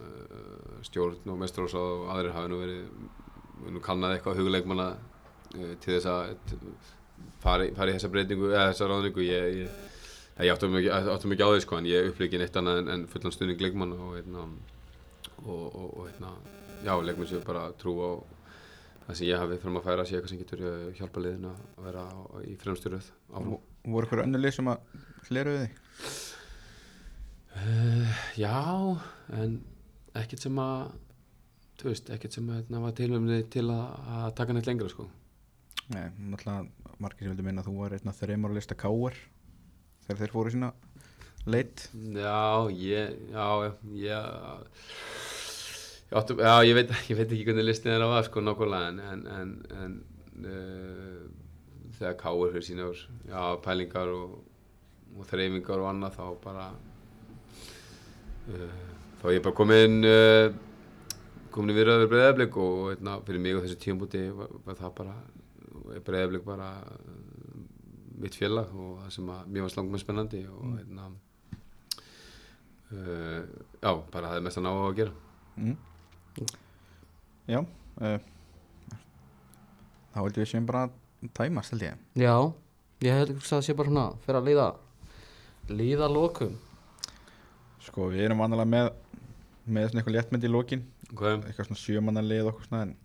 Speaker 3: uh, stjórn og mestrósað og aðrir hafi nú verið nú kannað eitthvað huguleikmanna uh, til þess að í- fara í þessa breytingu eða þessa ráðningu ég, ég, ég áttum ekki, áttum ekki á því sko en ég uppliki neitt annað en, en fullan stuðning leikmanna og hérna og, og, og hérna, já, leikmann sem bara trú á það sem ég hafi fram að færa sé eitthvað sem getur uh, hjálpa liðin að vera í fremsturöð áfram
Speaker 1: Og voru eitthvað önnur lið sem að hleru við þig?
Speaker 3: Uh, já, en ekkert sem að þú veist, ekkert sem að hérna, var tilvæmni til að, að taka neitt lengra sko.
Speaker 1: Nei, náttúrulega margir sem vildi minna að þú var einn af þreymar að lista káar þegar þeir fóru sína leit
Speaker 3: Já, ég já, ég já, ég, veit, ég veit ekki hvernig listin þeirra var sko nákvæmlega en, en, en, uh, þegar káur fyrir sína já, pælingar og, og þreyfingar og annað þá bara uh, þá er ég bara komin uh, komin í viðræður breyðablik og hérna, fyrir mig og þessu tímabúti var, var það bara breyðablik bara mitt félag og það sem að mér var slangum spennandi og hérna uh, já, bara það er mest að ná að gera.
Speaker 1: Mm. Já uh, Þá held ég við séum bara tæmast held ég.
Speaker 2: Já, ég held ekki að það sé bara svona fyrir að líða líða lokum.
Speaker 1: Sko við erum vanalega með með svona eitthvað léttmynd í lokin.
Speaker 3: Okay.
Speaker 1: eitthvað svona sjömanna lið okkur svona en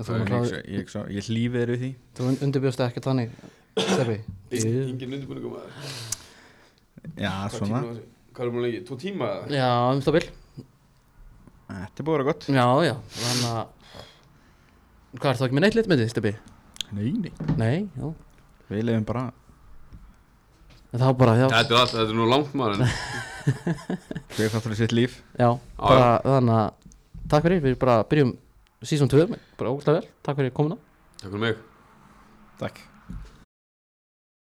Speaker 1: ég, ég, ég, ég hlýfi þér við því.
Speaker 2: Þú undirbjóst ekki þannig Steffi
Speaker 3: Engin undirbúningum að
Speaker 1: Já svona.
Speaker 3: Hvað er múin lengi? Tó tíma?
Speaker 2: Já, um það vil
Speaker 1: Þetta er búið að vera gott.
Speaker 2: Já, já, þannig að Hvað er það ekki með neitt lit með þið, Steffi?
Speaker 1: Nei, nei.
Speaker 2: Nei, já.
Speaker 1: Við lefum bara.
Speaker 2: En Það var bara, já,
Speaker 3: Þetta er, allt, þetta er nú langt maður en
Speaker 1: Hver þáttur í sitt líf.
Speaker 2: Já bara, Þannig að, takk fyrir, við bara byrjum Season 2, bara ógæslega vel. Takk fyrir komuna.
Speaker 3: Takk fyrir mig.
Speaker 1: Takk